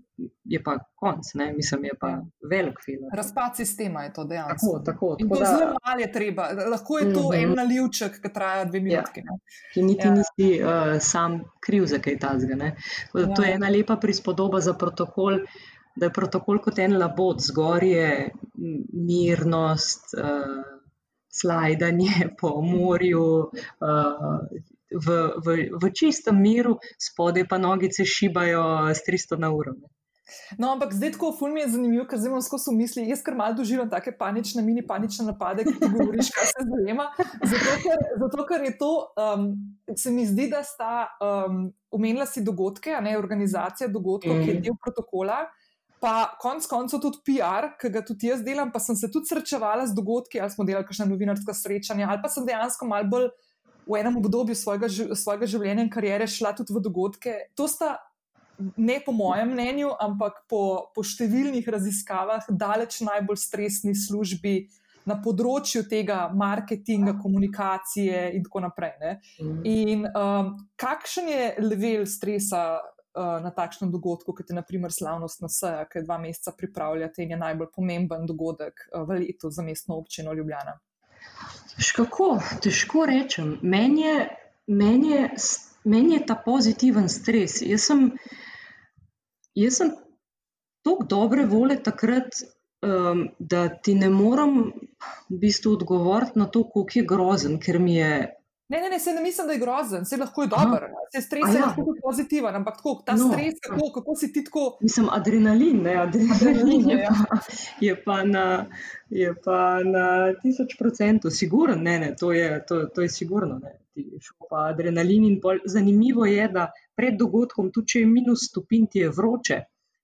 je pa konc, ne? mislim, je pa velik film. Razpad sistema je to dejansko. Tako, tako, tako to da... zelo malo je treba. Lahko je to mm -hmm. en nalivček, ki traja dve minuti. Ja. Ki niti ja. nisi uh, sam kriv za kaj tazga. Ja. To je ena lepa prispodoba za protokol. Da je protokol kot en labod, zgorje mirnost, uh, slajdanje po morju, uh, v, v, v čistem miru, spodaj pa nogice šibajo s 300 na uro. Ne. No, ampak zdaj tako ful mi je zanimivo, ker zdaj imam skozi misli. Jaz kar malo doživljam take panične, mini panične napade, ki ti govoriš, kaj se zajema. Zato, ker, zato, ker je to, um, se mi zdi, da sta um, omenila si dogodke, a ne organizacija dogodkov, mm. ki je mhm. del protokola. Pa konec koncev tudi PR, ki ga tudi jaz delam, pa sem se tudi srečevala z dogodki, ali smo delali kakšna novinarska srečanja, ali pa sem dejansko malo bolj v enem obdobju svojega, svojega življenja in kariere šla tudi v dogodke. To sta ne po mojem mnenju, ampak po, po številnih raziskavah, daleč najbolj stresni službi na področju tega marketinga, komunikacije in tako naprej. Ne? Mhm. In um, kakšen je level stresa uh, na takšnem dogodku, kot je naprimer slavnost na SEA, ki je dva meseca pripravljate in je najbolj pomemben dogodek uh, v letu za mestno občino Ljubljana? Kako? Težko rečem. Meni je, meni je, meni je ta pozitiven stres. Jaz sem, Jaz sem tako dobre volje takrat, um, da ti ne morem v bistvu odgovoriti na to, kako je grozen, ker mi je. Ne, ne, ne, se ne mislim, da je grozen, se lahko je dober, se stres je ja. lahko tudi pozitiven, ampak tako, ta no, stres, kako, kako si ti tako. Mislim, adrenalin, ne, adrenalin je, ja. pa, je, pa na, je pa na tisoč procentov, siguren, ne, ne, to je, to, to je sigurno, ne, ti šel pa adrenalin in bolj zanimivo je, da pred dogodkom, tudi če je minus stopinj, ti je vroče.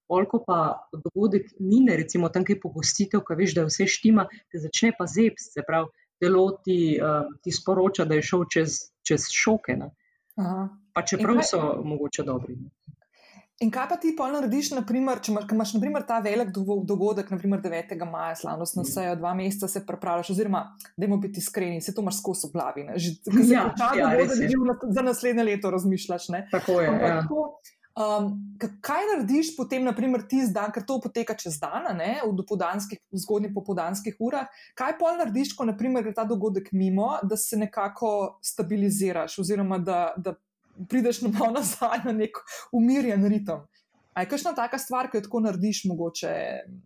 Polko pa dogodek mine, recimo tam, ki je pogostitev, ki veš, da vse štima, te začne pa zeb, se pravi, telo ti, uh, ti sporoča, da je šel čez, čez šoke. Pa čeprav so mogoče dobri. In kaj pa ti pa narediš, naprimer, če imaš naprimer, ta velik dogodek, naprimer 9. maja, slavnost na mm. sejo, dva meseca se pripravljaš, oziroma, da moramo biti iskreni, se to imaš skozi v glavi. Že, ja, ja, dogodek, za naslednje leto razmišljaš. Ne? Tako je. Ampak, ja. tako, Um, kaj narediš potem, naprimer, ti zdaj, ker to poteka čez dan, ne, v zgodnjih popodanskih urah? Kaj pa narediš, ko naprimer, gre ta dogodek mimo, da se nekako stabiliziraš, oziroma da, da prideš na nazaj na nek umirjen ritem? A je kakšna taka stvar, ki jo tako narediš, mogoče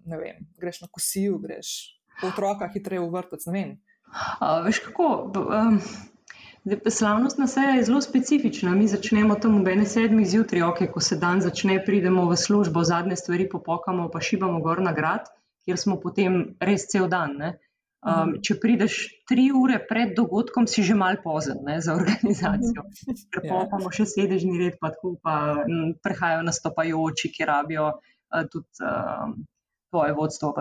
ne vem, greš na kosil, greš po otroka hitreje v vrtec, ne vem. A, veš kako? Um... Slavnostna seja je zelo specifična. Mi začnemo tam ob ene sedmih zjutraj, okay, ko se dan začne, pridemo v službo, zadnje stvari popokamo, pa šibamo gor na grad, kjer smo potem res cel dan. Ne? Um, če prideš tri ure pred dogodkom, si že malo pozen ne, za organizacijo. Ker pa imamo še sedežni red, pa tako pa prehajajo nastopajoči, ki rabijo uh, tudi uh, tvoje vodstvo.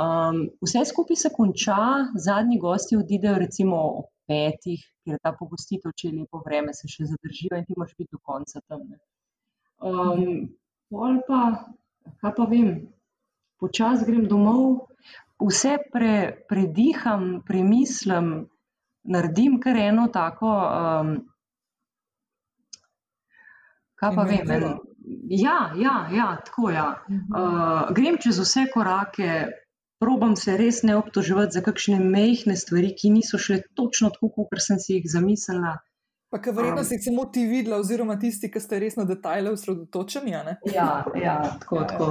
Um, vse skupaj se konča, zadnji gosti odidejo recimo ob petih, ker je ta pogostitev, če je lepo vreme, se še zadržijo in ti moraš biti do konca tam. Um, pol pa, kaj pa vem, počasi grem domov vse pre, prediham, premislim, naredim kar eno tako. Um, kaj pa vem? En, ja, ja, ja, tako je. Ja. Uh, grem čez vse korake. Probam se res ne obtoževati za kakšne mehke stvari, ki niso šle točno tako, kot sem si jih zamislila. Pa, kaj verjetno um, si samo ti videla, oziroma tisti, ki ste res na detajle osredotočeni. Ja, ja, tako. Ja, tako.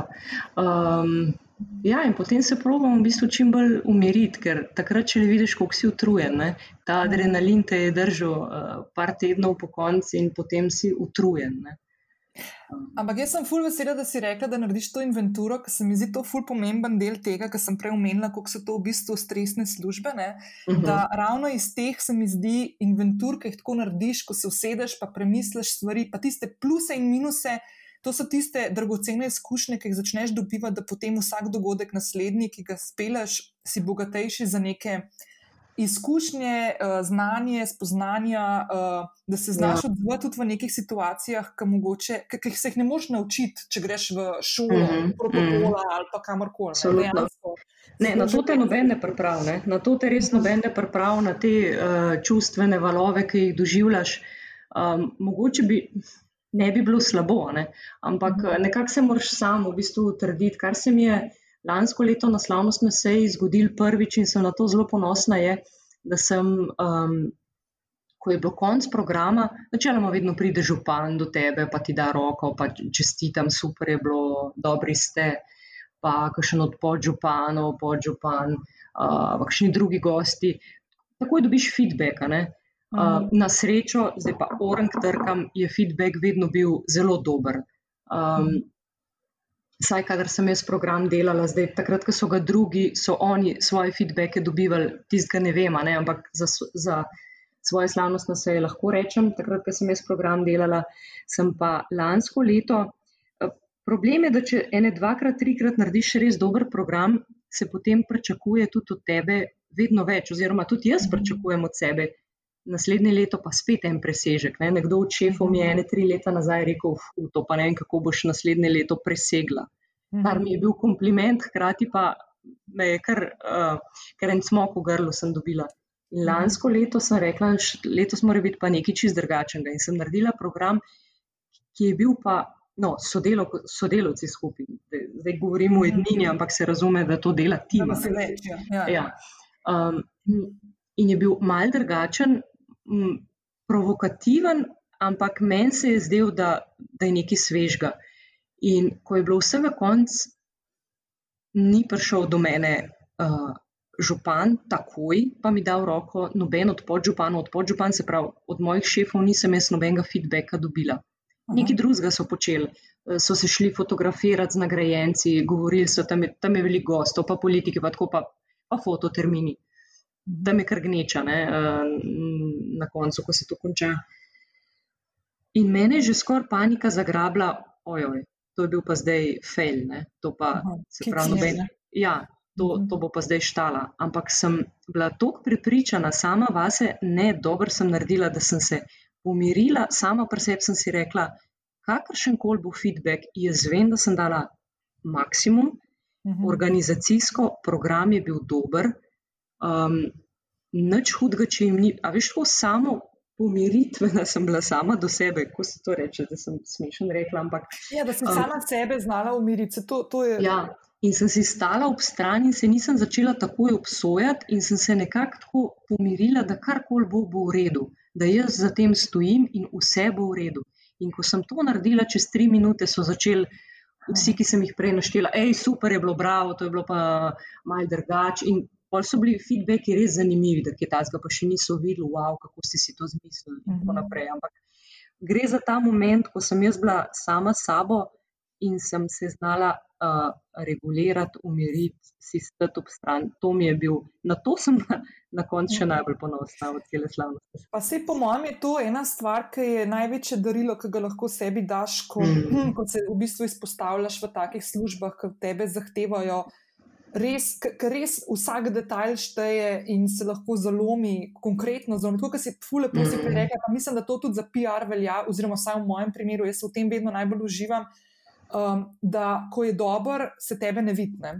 Um, Ja, in potem se probujemo v bistvu čim bolj umiriti, ker takrat, če vidiš, kako si utrujen, ne? ta adrenalin te je držal uh, par tednov po koncu in potem si utrujen. Ne? Ampak jaz sem ful vesela, da si rekla, da narediš to inventuro, ker se mi zdi to ful pomemben del tega, kar sem prej omenila, kako so to v bistvu stresne službe. Uh -huh. Da mhm. ravno iz teh se mi zdi inventur, ki jih tako narediš, ko se usedeš, pa premisliš stvari, pa tiste pluse in minuse. To so tiste dragocene izkušnje, ki jih začneš dobivati, da potem vsak dogodek, naslednji, ki ga speleš, si bogatejši za neke izkušnje, eh, znanje, spoznanja, eh, da se znaš ja. odzvati tudi v nekih situacijah, ki se jih ne moreš naučiti, če greš v šolo, mm -hmm. protokola -hmm. ali pa kamorkoli. Ne, na to te noben ne pripravi, na to te res noben ne pripravi, na te uh, čustvene valove, ki jih doživljaš. Um, mogoče bi, ne bi bilo slabo, ne? ampak mhm. nekako se moraš sam v bistvu utrditi, kar se mi je lansko leto na slavnostni seji zgodil prvič in sem na to zelo ponosna, je, da sem, um, ko je bilo konc programa, načeloma vedno pride župan do tebe, pa ti da roko, pa čestitam, super je bilo, dobri ste, pa kakšen od podžupanov, podžupan, uh, pa kakšni drugi gosti. Takoj dobiš feedback. Uh, na srečo, zdaj pa orang trkam, je feedback vedno bil zelo dober. Um, saj, kadar sem jaz program delala, zdaj takrat, ko so ga drugi, so oni svoje feedbacke dobivali, tistega ne vem, ne? ampak za, za svoje slavnostno se je lahko rečem, takrat, ko sem jaz program delala, sem pa lansko leto. Problem je, da če ene dvakrat, trikrat narediš res dober program, se potem pričakuje tudi od tebe vedno več, oziroma tudi jaz pričakujem od sebe naslednje leto pa spet en presežek. Ne? Nekdo od šefov mi je ene tri leta nazaj rekel, to pa ne vem, kako boš naslednje leto presegla. Kar mi je bil kompliment, hkrati pa me je kar, uh, kar en smok v grlu sem dobila. In lansko leto sem rekla, letos mora biti pa nekaj čist drugačnega. In sem naredila program, ki je bil pa, no, sodelo, sodelovci skupaj. Zdaj govorimo o ednini, ampak se razume, da to dela tim. Ja. Ja. Um, in je bil mal drugačen, m, provokativen, ampak meni se je zdel, da, da je nekaj svežga. In ko je bilo vse na koncu, ni prišel do mene uh, župan, takoj pa mi dal roko, noben od podžupanov, od podžupan, se pravi, od mojih šefov nisem jaz nobenega feedbacka dobila. Nekaj drugega so počeli. So se šli fotografirati z nagrajenci, govorili so, tam je, tam je veliko gostov, pa politiki, pa tako pa, pa fototermini da me kar gneča ne, na koncu, ko se to konča. In mene je že skoraj panika zagrabila, ojoj, to je bil pa zdaj fail, ne, to pa Aha, se pravi noben. Ja, to, mhm. to bo pa zdaj štala. Ampak sem bila tako prepričana sama vase, ne, dobro sem naredila, da sem se pomirila, sama pri sebi sem si rekla, kakršen koli bo feedback, jaz vem, da sem dala maksimum, mhm. organizacijsko program je bil dober, um, nič hudega, če jim ni. A veš, tako samo pomiritvena sem bila sama do sebe, ko se to reče, da sem smešen rekla. Ampak, ja, da sem um, sama sebe znala umiriti. To, to je... Ja. In sem si stala ob strani, in se nisem začela takoj obsojati, in sem se nekako tako pomirila, da karkoli bo, bo v redu, da jaz za tem stojim in vse bo v redu. In ko sem to naredila, čez tri minute so začeli vsi, ki sem jih prej naštela, hej, super je bilo, bravo, to je bilo pa malce drugače. In Pol so bili feedbacki res zanimivi, da je ta zgo pa še niso videli, wow, kako ste si to zmislili in tako mhm. naprej. Ampak gre za ta moment, ko sem jaz bila sama s sabo in sem se znala uh, regulirati, umiriti, si stati ob stran. To mi je bil, na to sem na, na koncu še najbolj ponosna od cele slavnosti. Pa se po mojem je to ena stvar, ki je največje darilo, ki ga lahko sebi daš, ko, mm. ko se v bistvu izpostavljaš v takih službah, ki tebe zahtevajo. Res, ker res vsak detajl šteje in se lahko zalomi, konkretno zalomi. Tako, kot si fule, prosim, mm. rekel, pa mislim, da to tudi za PR velja, oziroma vsaj v mojem primeru, jaz v tem vedno najbolj uživam, um, da ko je dober, se tebe ne vidne.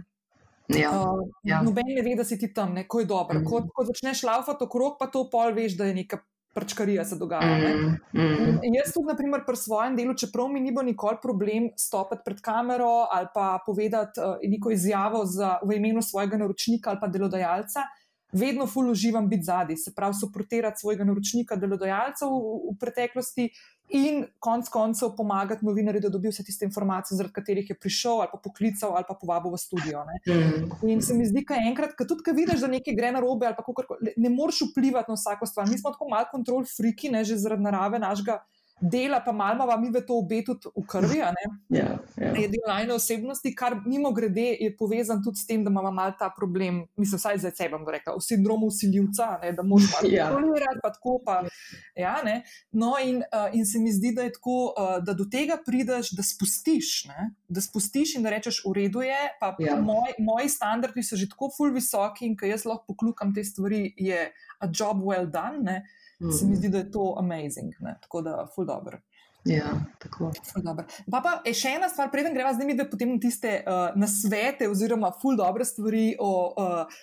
Ja, uh, ja. Noben ne ve, da si ti tam, ne, ko je dober. Mm. Ko, ko začneš laufati okrog, pa to pol veš, da je neka prčkarija se dogaja. Mm, mm. In jaz tudi, naprimer, pri svojem delu, čeprav mi ni bilo nikoli problem stopiti pred kamero ali pa povedati uh, neko izjavo za, v imenu svojega naročnika ali pa delodajalca, vedno ful uživam biti zadnji, se pravi, suportirati svojega naročnika, delodajalca v, v preteklosti in konec koncev pomagati novinarju, da dobi vse tiste informacije, zaradi katerih je prišel ali pa poklical ali pa povabil v studio. Mm. In se mi zdi, da enkrat, ko tudi vidiš, da nekaj gre na robe ali pa kako, ne moreš vplivati na vsako stvar. Mi smo tako malo kontrol friki, ne že zaradi narave našega dela, pa malo imamo mi v to obe tudi v krvi. Ja, ja. Je del najne osebnosti, kar mimo grede je povezan tudi s tem, da imamo mal ta problem, mislim, vsaj za sebe, bom rekla, v sindromu usiljivca, da moraš malo ja. kontrolirati, pa tako. Pa, ja, no, in, uh, in se mi zdi, da je tako, uh, da do tega prideš, da spustiš, ne? da spustiš in da rečeš, v redu je. Pa, ja. moj, moji standardi so že tako ful visoki in ker jaz lahko poklukam te stvari, je a job well done. Ne? Mm. Se mi zdi, da je to amazing, ne? tako da ful dobro. Ja, tako. Pa, pa še ena stvar, preden greva z njimi, da potem tiste uh, nasvete, oziroma ful dobre stvari o uh,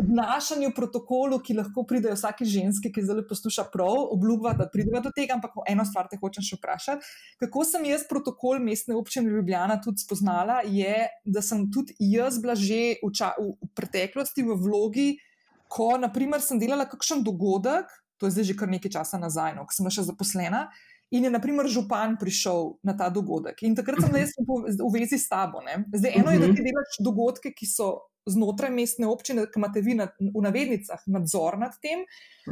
obnašanju protokolu, ki lahko pridejo vsake ženske, ki zelo posluša prav, obljublja, da pridejo do tega, ampak eno stvar te hočem še vprašati. Kako sem jaz protokol mestne občine Ljubljana tudi spoznala, je, da sem tudi jaz bila že v, ča, v, v preteklosti v vlogi, ko naprimer sem delala kakšen dogodek, to je zdaj že kar nekaj časa nazaj, no, ko sem še zaposlena. In je, na primer, župan prišel na ta dogodek. In takrat sem res v vezi s tabo. Ne? Zdaj, eno je, da ti delaš dogodke, ki so znotraj mestne občine, ki imate vi na, v navednicah nadzor nad tem.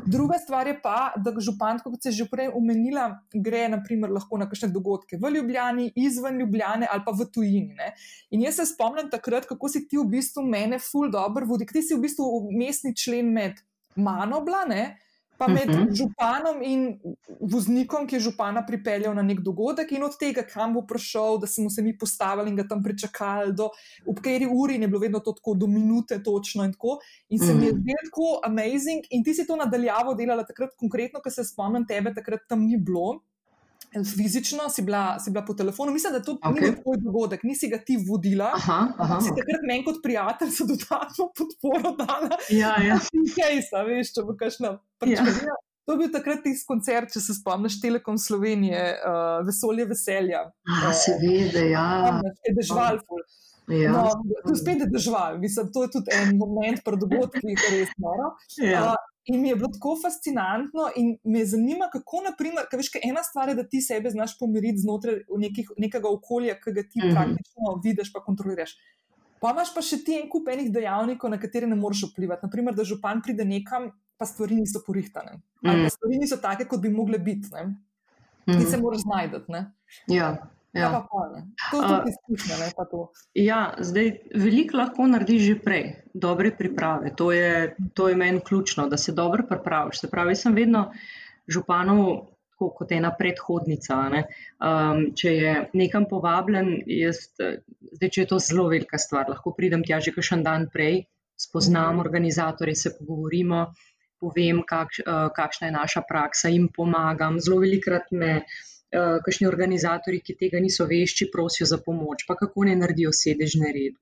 Druga stvar je pa, da župan, kot se že prej omenila, gre naprimer, lahko na kakšne dogodke v Ljubljani, izven Ljubljane ali pa v tujini. Ne? In jaz se spomnim takrat, kako si ti v bistvu mene ful dobro vodi. Ti si v bistvu mestni člen med mano, blane pa med uh mhm. -huh. županom in voznikom, ki je župana pripeljal na nek dogodek, in od tega, kam bo prišel, da smo se mi postavili in ga tam pričakali, do ob kateri uri, in je bilo vedno to tako do minute, točno in tako. In se mi je mhm. zdelo tako amazing, in ti si to nadaljavo delala takrat, konkretno, ker se spomnim tebe, takrat tam ni bilo fizično, si bila, si bila po telefonu. Mislim, da to okay. ni bil tvoj dogodek, nisi ga ti vodila. Aha, aha. Si takrat meni kot prijatelj za dodatno podporo dala. Ja, ja. Kejsa, veš, če bo kakšna prečkanja. Ja. To je bil takrat tisti koncert, če se spomniš, Telekom Slovenije, uh, Vesolje veselja. Ah, uh, Seveda, ja. Je dežval. Ja. No, tu spet je dežval, mislim, to je tudi en moment pred dogodki, ki je res noro. Ja. Uh, In mi je bilo tako fascinantno, in me zanima, kako, naprimer, kaj veš, kaj ena stvar je, da ti sebe znaš pomiriti znotraj nekih, nekega okolja, ki ga ti mm -hmm. praktično vidiš, pa kontroliraš. Pa imaš pa še ti en kup enih dejavnikov, na katere ne moreš vplivati. Naprimer, da župan pride nekam, pa stvari niso porihtane. Mm -hmm. Stvari niso take, kot bi mogle biti. Mm -hmm. In se moraš znajti. Ja. Ja. Pa, to je tudi izkušnja. Ja, zdaj, veliko lahko narediš že prej, dobre priprave. To je, to je meni ključno, da se dobro pripraviš. Se pravi, sem vedno županov kot ena predhodnica. Um, če je nekam povabljen, jaz, zdaj, če je to zelo velika stvar, lahko pridem tja že kakšen dan prej, spoznam mhm. organizatorje, se pogovorimo, povem, kakš, uh, kakšna je naša praksa, jim pomagam. Zelo velikrat me. Eh, kakšni organizatori, ki tega niso vešči, prosijo za pomoč, pa kako ne naredijo sedežne red,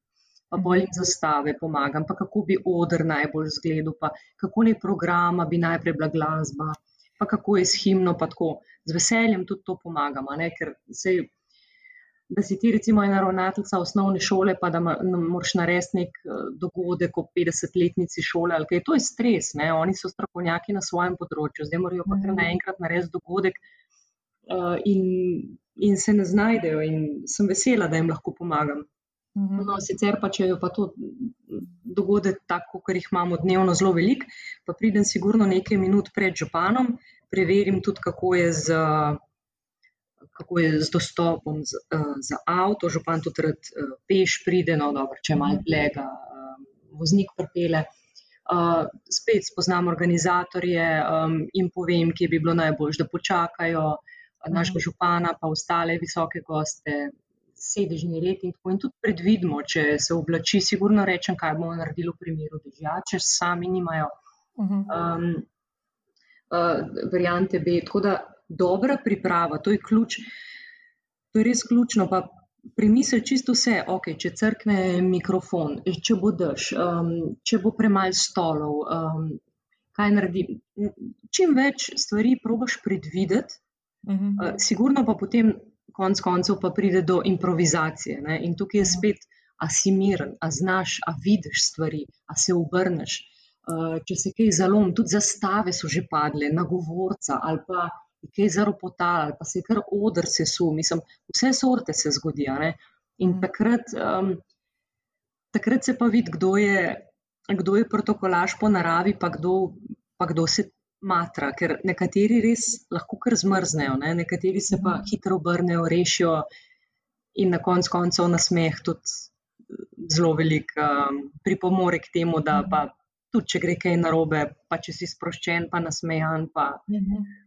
pa bolj jim zastave pomagam, pa kako bi odr najbolj zgledal, pa kako ne programa bi najprej bila glasba, pa kako je s himno, pa tako. Z veseljem tudi to pomagamo, ker se. Da si ti, recimo, ena ravnateljica osnovne šole, pa da moraš narediti nek eh, dogodek o 50-letnici šole, ali kaj to je stres, ne? oni so strokovnjaki na svojem področju, zdaj morajo pa kar mhm. naenkrat narediti dogodek, uh, in, in se ne znajdejo, in sem vesela, da jim lahko pomagam. Mhm. No, sicer pa, če je pa to dogodek tako, ker jih imamo dnevno zelo velik, pa pridem sigurno nekaj minut pred županom, preverim tudi, kako je z, kako je z dostopom z, uh, za avto. Župan tudi rad uh, peš pride, no dobro, če malo lega, uh, voznik prpele. Uh, spet spoznam organizatorje um, in povem, kje bi bilo najbolj, da počakajo uh, našega župana, pa ostale visoke goste, sedežni red in tako. In tudi predvidimo, če se oblači, sigurno rečem, kaj bomo naredili v primeru dežja, če sami nimajo um, uh, variante B. Tako da dobra priprava, to je ključ, to je res ključno. Pa primisli čisto vse, okay, če crkne mikrofon, če bo dež, um, če bo premaj stolov, um, kaj naredi. Čim več stvari probaš predvideti, uh -huh. uh, sigurno pa potem, konc koncev, pa pride do improvizacije. Ne? In tukaj je spet. A si miren, a znaš, a vidiš stvari, a se obrneš. Uh, če se kaj zalom, tudi zastave so že padle, na govorca ali pa kaj zaropotal, ali pa se je kar odr sesul, mislim, vse sorte se zgodijo. In mm. takrat, um, takrat se pa vidi, kdo je, kdo je protokolaš po naravi, pa kdo, pa kdo se matra, ker nekateri res lahko kar zmrznejo, ne? nekateri se pa mm. hitro obrnejo, rešijo in na koncu koncev na smeh tudi zelo velik um, pripomore k temu, da mm. pa. Tudi, če gre kaj narobe, pa če si sproščen, pa nasmejan, pa uh mhm. -huh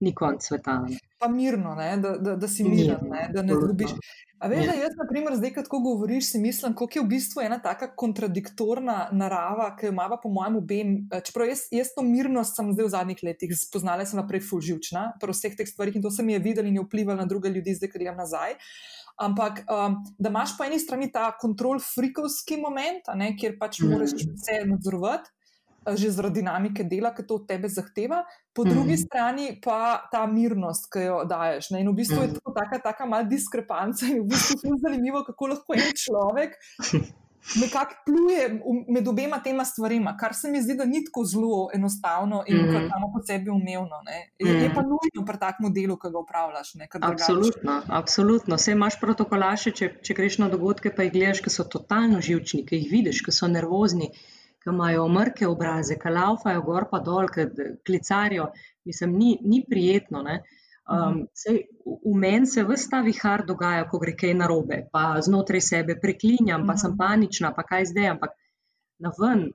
ni konc sveta. Ne. Pa mirno, ne, da, da, da si miren, ne, da ne zgubiš. A veš, da jaz, na primer, zdaj, ko govoriš, si mislim, kako je v bistvu ena taka kontradiktorna narava, ki jo ima po mojem obem. Eh, čeprav jaz, jaz to mirnost sem zdaj v zadnjih letih spoznala, sem naprej fulživčna, pri vseh teh stvarih in to se mi je videlo in je vplivalo na druge ljudi, zdaj, ker grem nazaj. Ampak, um, da imaš po eni strani ta kontrol frikovski moment, ne, kjer pač moraš mm. vse nadzorovati. Eh, že zaradi dinamike dela, ki to od tebe zahteva, po mm. drugi strani pa ta mirnost, ki jo daješ. Ne? In v bistvu mm. je to taka, taka malce diskrepanca in v bistvu je zanimivo, kako lahko en človek. Nekako pluje med obema tema stvarima, kar se mi zdi, da ni tako zelo enostavno in mm -hmm. samo po sebi umevno. Je, mm -hmm. je pa nujno pri takem delu, ki ga upravljaš. Ne, absolutno, absolutno. Vse imaš protokolaše, če, če greš na dogodke, pa jih gledaš, ki so totalno živčni, ki jih vidiš, ki so nervozni ki imajo mrke obraze, ki laufajo gor pa dol, ki klicarijo. Mislim, ni, ni prijetno. Um, sej, v meni se vse ta vihar dogaja, ko gre kaj narobe, pa znotraj sebe preklinjam, pa sem panična, pa kaj zdaj, ampak na ven.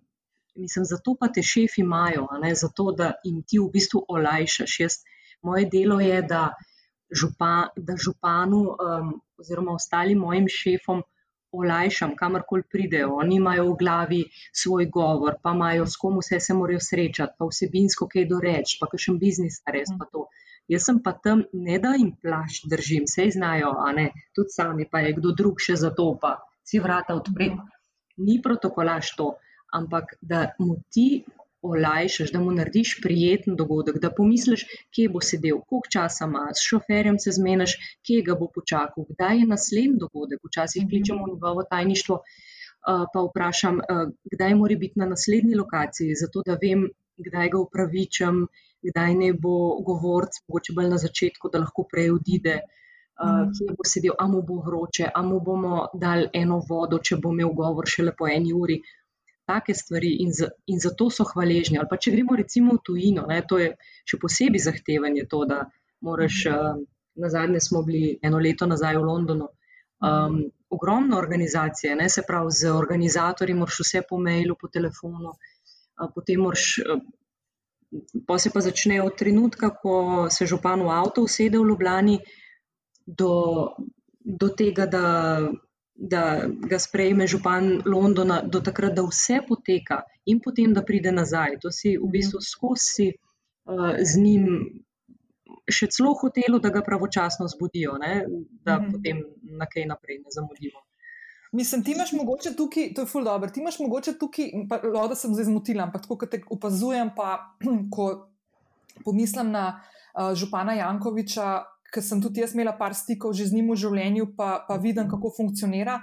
Mislim, zato pa te šefi imajo, zato da jim ti v bistvu olajšaš. Jaz, moje delo je, da, župa, da županu um, oziroma ostalim mojim šefom olajšam, kamorkoli pridejo. Oni imajo v glavi svoj govor, pa imajo s kom vse se morajo srečati, pa vsebinsko kaj doreči, pa še en biznis, res pa to. Jaz sem pa tam, ne da jim plaš držim, vse znajo, a ne, tudi sami, pa je kdo drug še za to, pa si vrata odpre. Ni protokolaš to, ampak da mu ti olajšaš, da mu narediš prijeten dogodek, da pomisliš, kje bo sedel, koliko časa ima, s šoferjem se zmeniš, kje ga bo počakal, kdaj je naslednji dogodek. Včasih kličemo njegovo tajništvo, pa vprašam, kdaj mora biti na naslednji lokaciji, zato da vem, kdaj ga upravičam, kdaj ne bo govorc, mogoče bolj na začetku, da lahko prej odide. Uh, kje bo sedel, a mu bo vroče, a mu bomo dali eno vodo, če bo imel govor šele po eni uri take stvari in, z, in zato so hvaležni. Ali pa če gremo recimo v tujino, ne, to je še posebej zahtevanje, to, da moraš. Uh, na zadnje smo bili eno leto nazaj v Londonu. Um, ogromno organizacije, ne, se pravi, z organizatorji moraš vse po mailu, po telefonu, uh, potem moraš. Uh, Pa se pa začne od trenutka, ko se župan v avto usede v Ljubljani, do, do tega, da da ga sprejme župan Londona, do takrat, da vse poteka in potem, da pride nazaj. To si v bistvu skozi uh, z njim še celo hotelo, da ga pravočasno zbudijo, ne? da mhm. potem na kaj naprej ne zamudimo. Mislim, ti imaš mogoče tukaj, to je ful dobro, ti imaš mogoče tukaj, pa da sem zdaj zmotila, ampak tako, ko te opazujem, pa ko pomislim na uh, župana Jankoviča, ker sem tudi jaz imela par stikov že z njim v življenju, pa, pa vidim, kako funkcionira.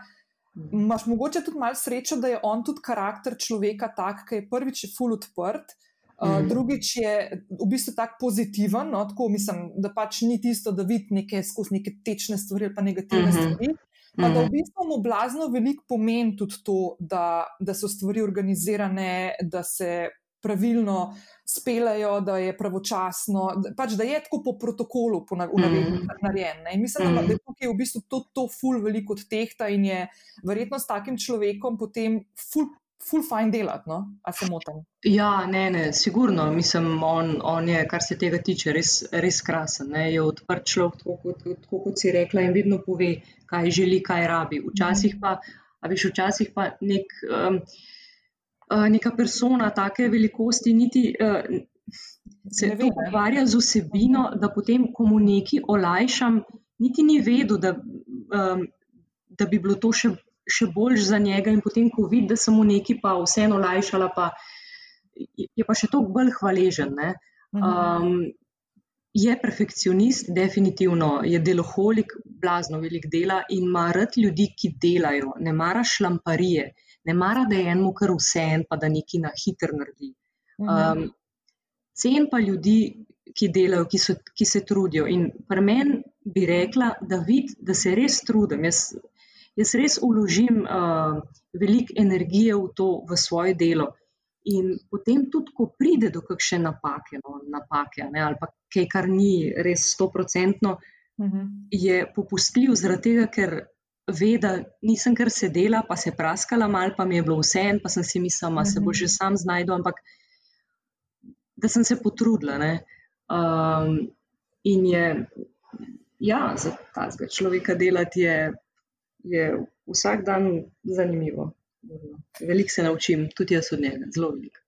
Máš mogoče tudi malo srečo, da je on tudi karakter človeka tak, ki je prvič full odprt. Uh, drugič je v bistvu tako pozitiven, no, tako mislim, da pač ni tisto, da vidi neke skozi neke tečne stvari ali pa negativne uh -huh. stvari. Pa da v bistvu mu blazno veliko pomeni tudi to, da, da so stvari organizirane, da se pravilno spelajo, da je pravočasno, pač da je tako po protokolu, po navedbi, mm. narejen. In mislim, da je tukaj v bistvu to, to ful veliko od tehta in je verjetno s takim človekom potem ful. Ful fajn delati, no? ali se motim? Ja, ne, ne, sigurno. Mislim, on, on je, kar se tega tiče, res, res krasen. Ne? Je odprt človek, tako kot, tako kot si rekla, in vedno pove, kaj želi, kaj rabi. Včasih pa, a veš, včasih pa nek. Um, neka persona take velikosti niti uh, se ne ukvarja z vsebino, da potem, ko mu nekaj olajšam, niti ni vedel, da, um, da bi bilo to še, še bolj za njega. In potem, ko vidi, da sem mu nekaj pa vseeno olajšala, pa je pa še toliko bolj hvaležen. Um, je perfekcionist, definitivno je deloholik, blazno velik dela in ima rad ljudi, ki delajo, ne mara šlamparije ne mara, da je enemu kar vse en, pa da neki na hitro naredi. Um, cen pa ljudi, ki delajo, ki, so, ki se trudijo. In pri meni bi rekla, da vidim, da se res trudim. Jaz, jaz res uložim uh, veliko energije v to, v svoje delo. In potem, tudi ko pride do kakšne napake, no, napake ne, ali pa kaj, kar ni res stoprocentno, uh -huh. je popustljiv zaradi tega, ker ve, da nisem kar sedela, pa se praskala mal, pa mi je bilo vse en, pa sem si mislila, da se bo že mhm. sam znašel, ampak da sem se potrudila. Um, in je, ja, za tazga človeka delati je, je vsak dan zanimivo. Veliko se naučim, tudi jaz od njega, zelo veliko.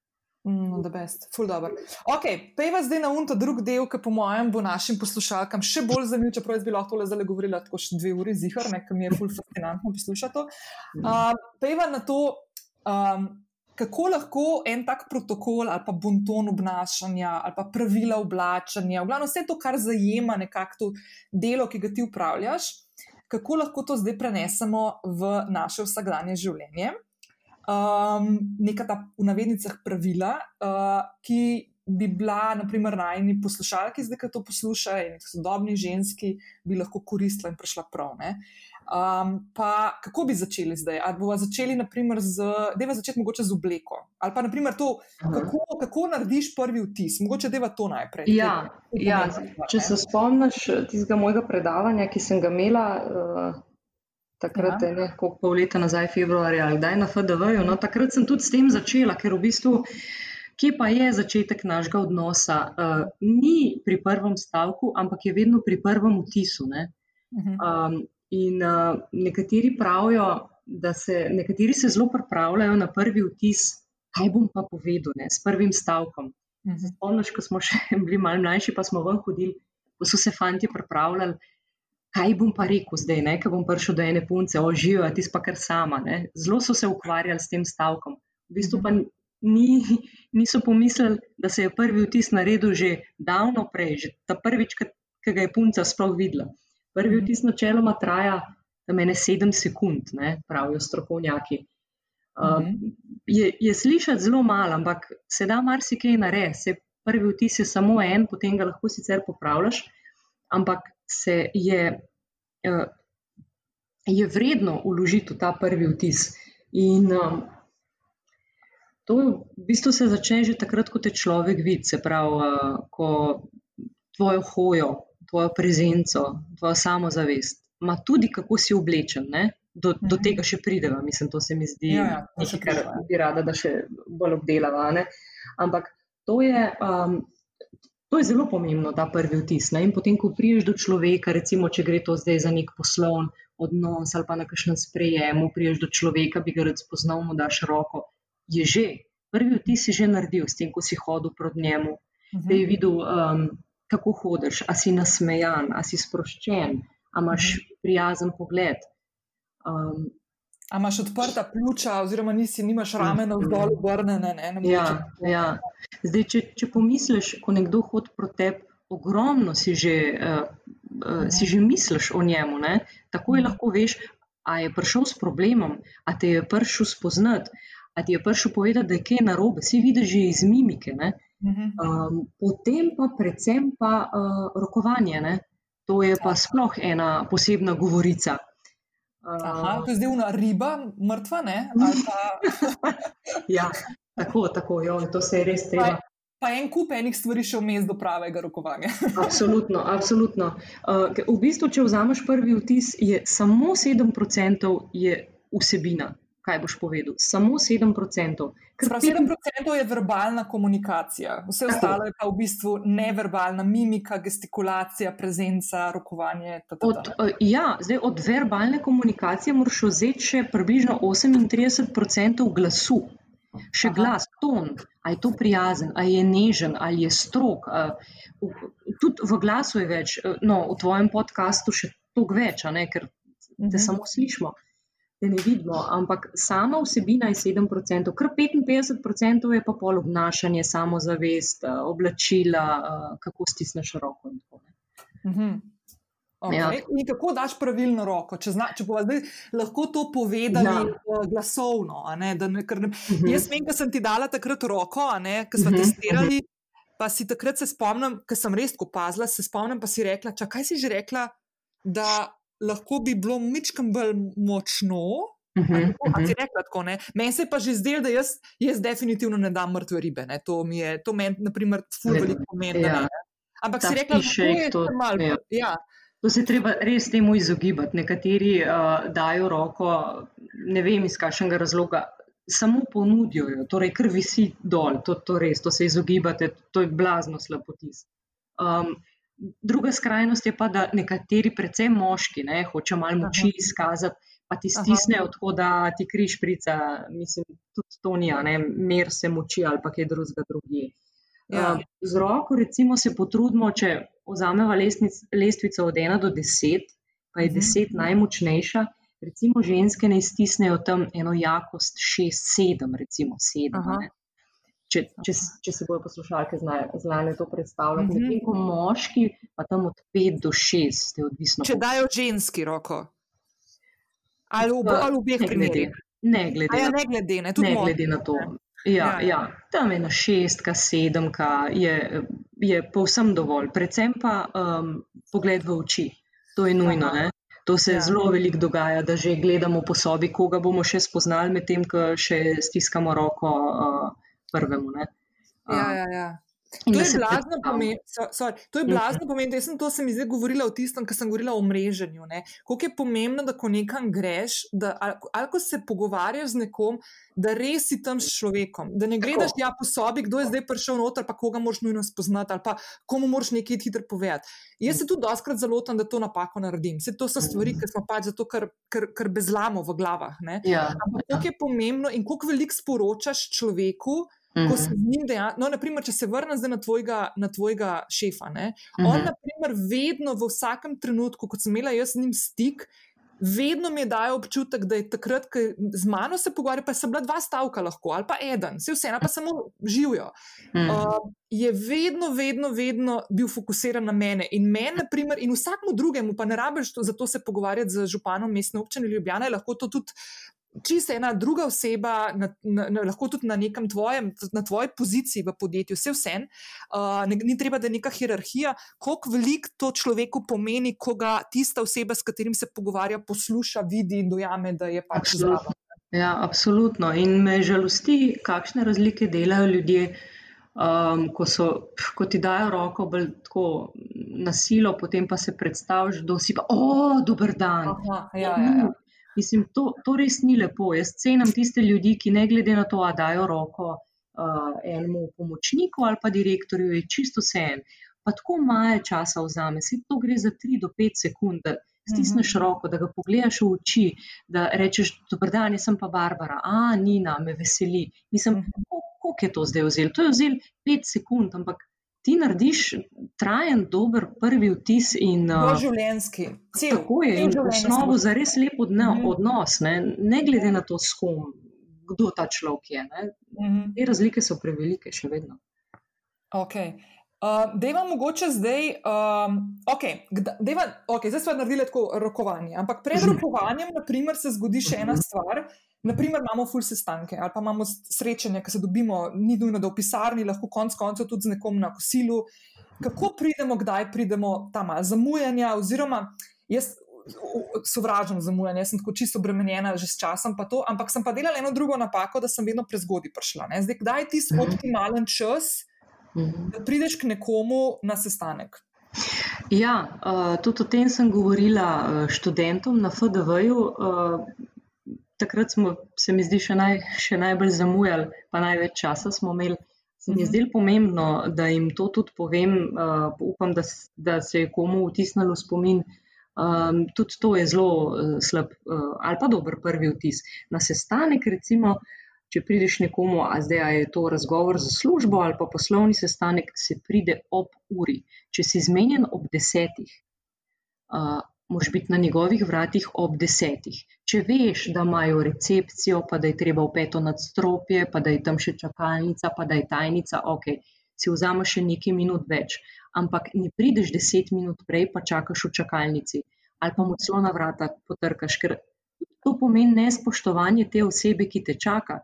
Mm, best, full dobro. Ok, pejva zdaj na unto drug del, ki po mojem bo našim poslušalkam še bolj zanimiv, čeprav jaz bi lahko le zdaj govorila tako še dve uri zihar, nekaj mi je full fascinantno poslušati. Uh, pejva na to, um, kako lahko en tak protokol ali pa bonton obnašanja ali pa pravila oblačanja, v glavno vse to, kar zajema nekako to delo, ki ga ti upravljaš, kako lahko to zdaj prenesemo v naše vsakdanje življenje um, neka ta v navednicah pravila, uh, ki bi bila, naprimer, najni poslušalki, zdaj, ki to poslušajo, in sodobni ženski, bi lahko koristila in prišla prav. Um, pa kako bi začeli zdaj? Ali bomo začeli, naprimer, z, je začeti mogoče z obleko? Ali pa, naprimer, to, kako, kako narediš prvi vtis? Mogoče deva to najprej. Ja, ja. Če se spomniš tistega mojega predavanja, ki sem ga imela. Uh, takrat, ja. ne, koliko pol leta nazaj, februarja ali kdaj na FDV-ju. No, takrat sem tudi s tem začela, ker v bistvu, kje pa je začetek našega odnosa? Uh, ni pri prvem stavku, ampak je vedno pri prvem vtisu. Um, in uh, nekateri pravijo, da se nekateri se zelo pripravljajo na prvi vtis, kaj bom pa povedal, ne, s prvim stavkom. Mhm. Spomniš, ko smo še bili malo mlajši, pa smo ven hodili, ko so se fanti pripravljali kaj bom pa rekel zdaj, ne, ko bom prišel do ene punce, oživijo, ti pa kar sama. Ne. Zelo so se ukvarjali s tem stavkom. V bistvu pa ni, niso pomislili, da se je prvi vtis naredil že davno prej, že ta prvič, ki ga je punca sploh videla. Prvi vtis načeloma traja tam ene sedem sekund, ne, pravijo strokovnjaki. Uh, je, je slišati zelo malo, ampak se da marsikaj narediti. Prvi vtis je samo en, potem ga lahko sicer popravljaš, ampak se je, uh, je vredno uložiti v ta prvi vtis. In um, to v bistvu se začne že takrat, ko te človek vidi, se pravi, uh, ko tvojo hojo, tvojo prezenco, tvojo samozavest, ima tudi kako si oblečen. Ne? Do, do mhm. tega še prideva, mislim, to se mi zdi, ja, ja, nekaj, kar bi rada, da še bolj obdelava. Ne? Ampak to je, um, To je zelo pomembno, ta prvi vtis. Ne? In potem, ko priješ do človeka, recimo, če gre to zdaj za nek poslovni odnos ali pa na kakšnem sprejemu, priješ do človeka, bi ga rad spoznal, mu daš roko, je že. Prvi vtis si že naredil s tem, ko si hodil proti njemu, -huh. da je videl, um, kako hodiš, a si nasmejan, a si sproščen, a imaš -huh. prijazen pogled. Um, A imaš odprta pljuča, oziroma nisi, nimaš ramena vzdolj obrnjene? Ne, ne ja, ja. Zdaj, če, če pomisliš, ko nekdo hodi proti tebi, ogromno si že, uh, uh, si že misliš o njemu. Ne? Tako je lahko veš, a je prišel s problemom, a te je prišel spoznati, a ti je prišel povedati, da je kaj narobe. Vsi vidiš že iz mimike. Um, potem pa predvsem pa uh, rokovanje. Ne? To je pa sploh ena posebna govorica. Aha, to je zdaj ena riba, mrtva, ne? Pa... ja, Tako, tako, jo, to se je res treba. Pa en kup enih stvari še vmes do pravega rokovanja. absolutno, absolutno. Uh, v bistvu, če vzameš prvi vtis, je samo 7% je vsebina. Kaj boš povedal? Samo 7%. Prav 7% je verbalna komunikacija, vse tako. ostalo je pa v bistvu neverbalna mimika, gestikulacija, prezenca, rokovanje. Od, uh, ja, zdaj, od verbalne komunikacije moraš vzeti še približno 38% glasu. Še Aha. glas, ton, ali je to prijazen, ali je nežen, ali je strok. Tudi v glasu je več, no, v tvojem podkastu še toliko več, ne, ker te mhm. samo slišimo, te ne vidimo. Ampak sama vsebina je 7%, kar 55% je pa pol obnašanje, samozavest, oblačila, kako stisneš roko in tako naprej. Okay. Ja. In kako daš pravilno roko? Če, zna, če zdaj lahko to povedali ja. uh, glasovno. Ne, ne, ker, uh mhm. -huh. Jaz vem, da sem ti dala takrat roko, ki smo uh mhm, -huh. testirali. Uh -huh. Pa si takrat se spomnim, ker sem res kopazila, se spomnim, pa si rekla, čak, kaj si že rekla, da lahko bi bilo mičkam bolj močno. Uh -huh, uh -huh. Meni se pa že zdelo, da jaz, jaz definitivno ne dam mrtve ribe. Ne. To mi je, to meni, na primer, ful veliko pomeni. Ja. Ampak Ta si rekla, da je to malo. Ja. ja. To se treba res temu izogibati. Nekateri uh, dajo roko, ne vem iz kakšnega razloga, samo ponudijo jo, torej kar visi dol, to, to res, to se izogibate, to je blazno slabotis. Um, druga skrajnost je pa, da nekateri, predvsem moški, ne, hoče malo moči Aha. izkazati, pa ti stisnejo tako, da ti križ prica, mislim, tudi to ni, ne, mer se moči ali pa kaj drugega drugi. Ja. Uh, z roko, recimo, se potrudimo, če vzamemo lestvico od 1 do 10, pa je 10 mhm. najmočnejša. Recimo, ženske ne stisnejo tam eno jakost 6-7, recimo 7. Če, če, če se bojo poslušalke znali to predstavljati, mm -hmm. medtem ko moški pa tam od 5 do 6, je odvisno. Če dajo ženski roko, ali v, ali v obeh primerih. Ne glede, ja, ne glede, ne, ne glede na to. Ja, ja, ja. tam je na šestka, sedemka, je, je povsem dovolj. Predvsem pa um, pogled v oči. To je nujno. To se ja. zelo veliko dogaja, da že gledamo po sobi, koga bomo še spoznali, medtem ko še stiskamo roko uh, prvemu. Uh, ja, ja, ja. To je, blazno pomen, sorry, to je blazno pomen, da sem to se mi zdaj govorila o tistem, kar sem govorila o mreženju. Kako je pomembno, da ko nekam greš, da, ali, ali ko se pogovarjaš z nekom, da res si tam s človekom, da ne gledaš ja po sobi, kdo je zdaj prišel noter, pa koga moraš nujno spoznati, ali pa komu moraš nekaj hitro povedati. Jaz se tudi doskrat zalotam, da to napako naredim. Vse to so stvari, ki smo pač zato, ker, ker, ker bezlamo v glavah. Ja, Ampak ja. kako je pomembno in koliko veliko sporočaš človeku, Ko se z njim dejansko, no, naprimer, če se vrnem zdaj na tvojega, na tvojega šefa, ne, uh -huh. on, naprimer, vedno v vsakem trenutku, ko sem imela jaz z njim stik, vedno mi je dajal občutek, da je takrat, ko z mano se pogovarja, pa so bila dva stavka lahko, ali pa eden, vse vseeno pa samo živijo. Uh -huh. uh, je vedno, vedno, vedno bil fokusiran na mene in meni, naprimer, in vsakmu drugemu, pa ne rabiš to se pogovarjati z županom mestne občine Ljubljana, lahko to tudi čisto ena druga oseba, na, na, na, lahko tudi na nekem tvojem, na tvoji poziciji v podjetju, vse vse. Uh, ne, ni treba, da je neka hierarhija, koliko veliko to človeku pomeni, ko ga tista oseba, s katerim se pogovarja, posluša, vidi in dojame, da je pač zraven. Ja, absolutno. In me žalosti, kakšne razlike delajo ljudje. Um, ko, so, ko ti dajo roko, bolj tako na silo, potem pa se predstaviš, da si pa, o, dober dan. Aha, ja, ja, ja. Mislim, to, to res ni lepo. Jaz cenim tiste ljudi, ki ne glede na to, da dajo roko uh, enemu pomočniku ali pa direktorju, je čisto vse en. Pa tako malo časa vzame, se to gre za 3 do 5 sekund, da stisneš uh mhm. -huh. roko, da ga pogledaš v oči, da rečeš: Dober dan, jaz sem pa Barbara, a Nina, me veseli. Mislim, mhm. koliko je to zdaj vzel? To je vzel 5 sekund, ampak ti narediš trajen, dober prvi vtis. In, uh, življenski, cel. Tako je, in v osnovu za res lep odno, mm -hmm. odnos, ne, ne glede na to, s kom, kdo ta človek je. Mm -hmm. Te razlike so prevelike, še vedno. Okay. Uh, Dejva mogoče zdaj, um, okay, dejva, okay, zdaj smo naredili tako rokovanje, ampak pred mhm. rokovanjem, naprimer, se zgodi še ena mhm. stvar. Naprimer, imamo full sestanke ali pa imamo srečanje, ki se dobimo, ni nujno, da v pisarni, lahko konec koncev tudi z nekom na kosilu. Kako pridemo, kdaj pridemo, ta malo zamujanja, oziroma jaz sovražim zamujanje, jaz sem tako čisto obremenjena že s časom, pa to, ampak sem pa delala eno drugo napako, da sem vedno prezgodaj prišla. Ne? Zdaj, kdaj je tisti Mhm. optimalen čas, Mhm. da prideš k nekomu na sestanek? Ja, uh, tudi o tem sem govorila uh, študentom na FDV-ju. Uh, takrat smo, se mi zdi, še, naj, še najbolj zamujali, pa največ časa smo imeli. Se mi je Mhm. zdelo pomembno, da jim to tudi povem. Uh, upam, da, da se je komu vtisnilo v spomin. Um, tudi to je zelo uh, slab uh, ali pa dober prvi vtis. Na sestanek, recimo, če prideš nekomu, a zdaj a je to razgovor za službo ali pa poslovni sestanek, se pride ob uri. Če si zmenjen ob desetih, uh, moraš biti na njegovih vratih ob desetih. Če veš, da imajo recepcijo, pa da je treba v peto nadstropje, pa da je tam še čakalnica, pa da je tajnica, ok, si vzameš še nekaj minut več. Ampak ne prideš deset minut prej, pa čakaš v čakalnici ali pa mu celo na vrata potrkaš, ker to pomeni nespoštovanje te osebe, ki te čaka.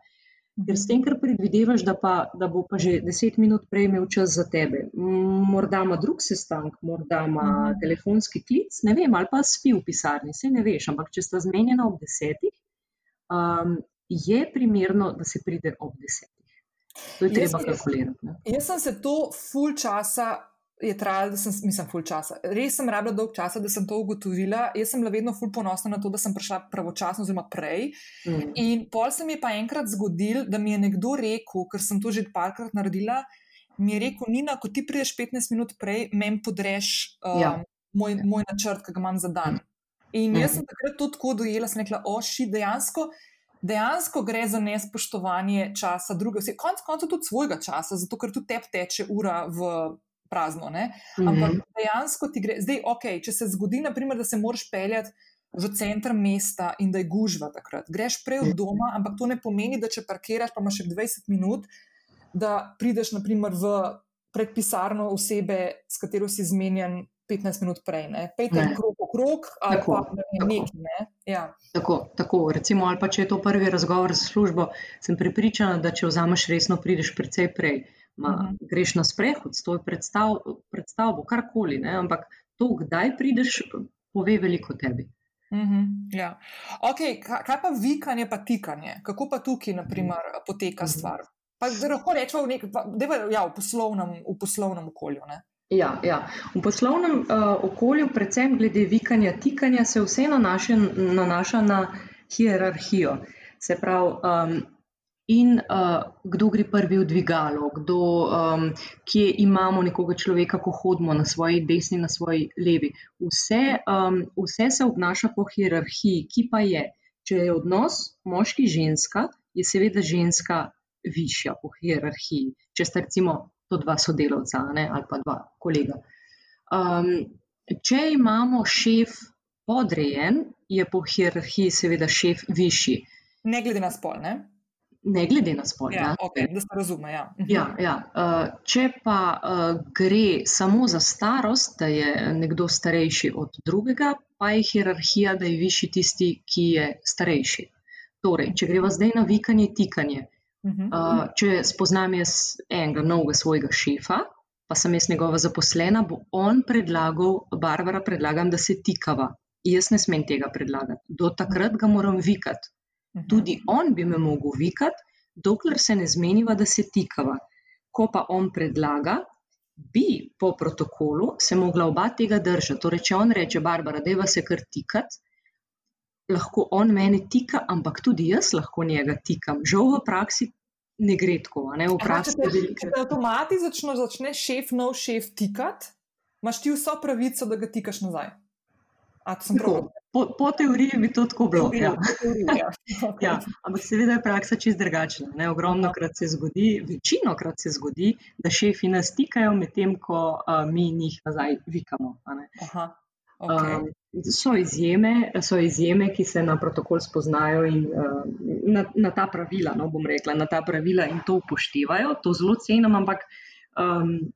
Ker s tem, ker predvidevaš, da, pa, da bo pa že deset minut prej imel čas za tebe. Morda ima drug sestanek, morda ima Mhm. telefonski klic, ne vem, ali pa spi v pisarni, se ne veš, ampak če sta zmenjena ob desetih, um, je primerno, da se pride ob desetih. To je Jaz treba sem- kalkulirati. Ne? Jaz sem se to full časa. Je trajalo, da sem, mislim, full časa. Res sem rabila dolg časa, da sem to ugotovila. Jaz sem bila vedno full ponosna na to, da sem prišla pravočasno, oziroma prej. Mm. In pol se mi je pa enkrat zgodil, da mi je nekdo rekel, ker sem to že parkrat naredila, mi je rekel: Nina, ko ti prideš 15 minut prej, meni podreš um, Ja. moj, moj načrt, ki ga imam za dan. In jaz sem takrat to tako dojela, sem rekla: oši, dejansko. Dejansko gre za nespoštovanje časa druge osebe, konec koncev tudi svojega časa, zato ker tudi tebi teče ura v prazno. Ne? Ampak Mhm. dejansko ti gre, zdaj, ok, če se zgodi, naprimer, da se moraš peljati v center mesta in da je gužva takrat, greš prej od doma, ampak to ne pomeni, da če parkiraš, pa imaš še 20 minut, da prideš naprimer v predpisarno osebe, s katero si zmenjen 15 minut prej. Ne? Pejte Ne. krok okrog ali Tako, pa ne tako. nekaj. Ne? Ja. Tako, tako, recimo, ali pa če je to prvi razgovor za službo, sem prepričana, da če vzameš resno, prideš precej prej. Ma, Mhm. greš na sprehod, stoj pred stav- pred stavbo, karkoli, ne? ampak to, kdaj prideš, pove veliko tebi. Mhm, ja. okay, kaj, pa vikanje, pa tikanje? Kako pa tukaj, naprimer, poteka Mhm. stvar? Pa da lahko rečemo deva, ja, v, poslovnem, v poslovnem okolju. Ne? Ja, ja. V poslovnem uh, okolju, predvsem glede vikanja, tikanja, se vse nanaša, nanaša na hierarhijo. Se pravi, um, in uh, kdo gre prvi v dvigalo, kdo, um, kje imamo nekoga človeka, ko hodimo na svoji desni, na svoji levi. Vse, um, vse se obnaša po hierarhiji, ki pa je, če je odnos moški-ženska, je seveda ženska višja po hierarhiji. Če sta recimo to dva sodelavca ne, ali pa dva kolega. Um, če imamo šef podrejen, je po hierarhiji seveda šef višji, ne glede na spol. Ne? Ne glede na spol. Ja, ja. okay, da se razume. Ja. Mhm. Ja, ja. Uh, če pa uh, gre samo za starost, da je nekdo starejši od drugega, pa je hierarhija, da je višji tisti, ki je starejši. Torej, če greva zdaj na vikanje, tikanje. Mhm. Uh, če spoznam jaz enega novega svojega šefa, pa sem jaz njegova zaposlena, bo on predlagal, Barbara, predlagam, da se tikava. Jaz ne smem tega predlagati. Do takrat ga moram vikati. Tudi on bi me mogel vikati, dokler se ne zmeniva, da se tikava. Ko pa on predlaga, bi po protokolu se mogla oba tega držati. Torej, če on reče, Barbara, deva se kar tikati, lahko on mene tika, ampak tudi jaz lahko njega tikam. Žal v praksi ne gre tako. Ne? V Aha, če praksi te, če te avtomatično začne šef, nov šef tikati, imaš ti vso pravico, da ga tikaš nazaj. A, Tako, po, po teoriji bi to tako bilo. Ja. Ja. Okay. Ja, ampak seveda je praksa čist drugačna. ne. Ogromno krat se zgodi, večino krat se zgodi, da šefi nas tikajo, medtem ko uh, mi njih nazaj vikamo. okay. Um, so, izjeme, so izjeme, ki se na protokol spoznajo in uh, na, na ta pravila, no, bom rekla, na ta pravila in to upoštevajo. To zelo cenim, ampak um,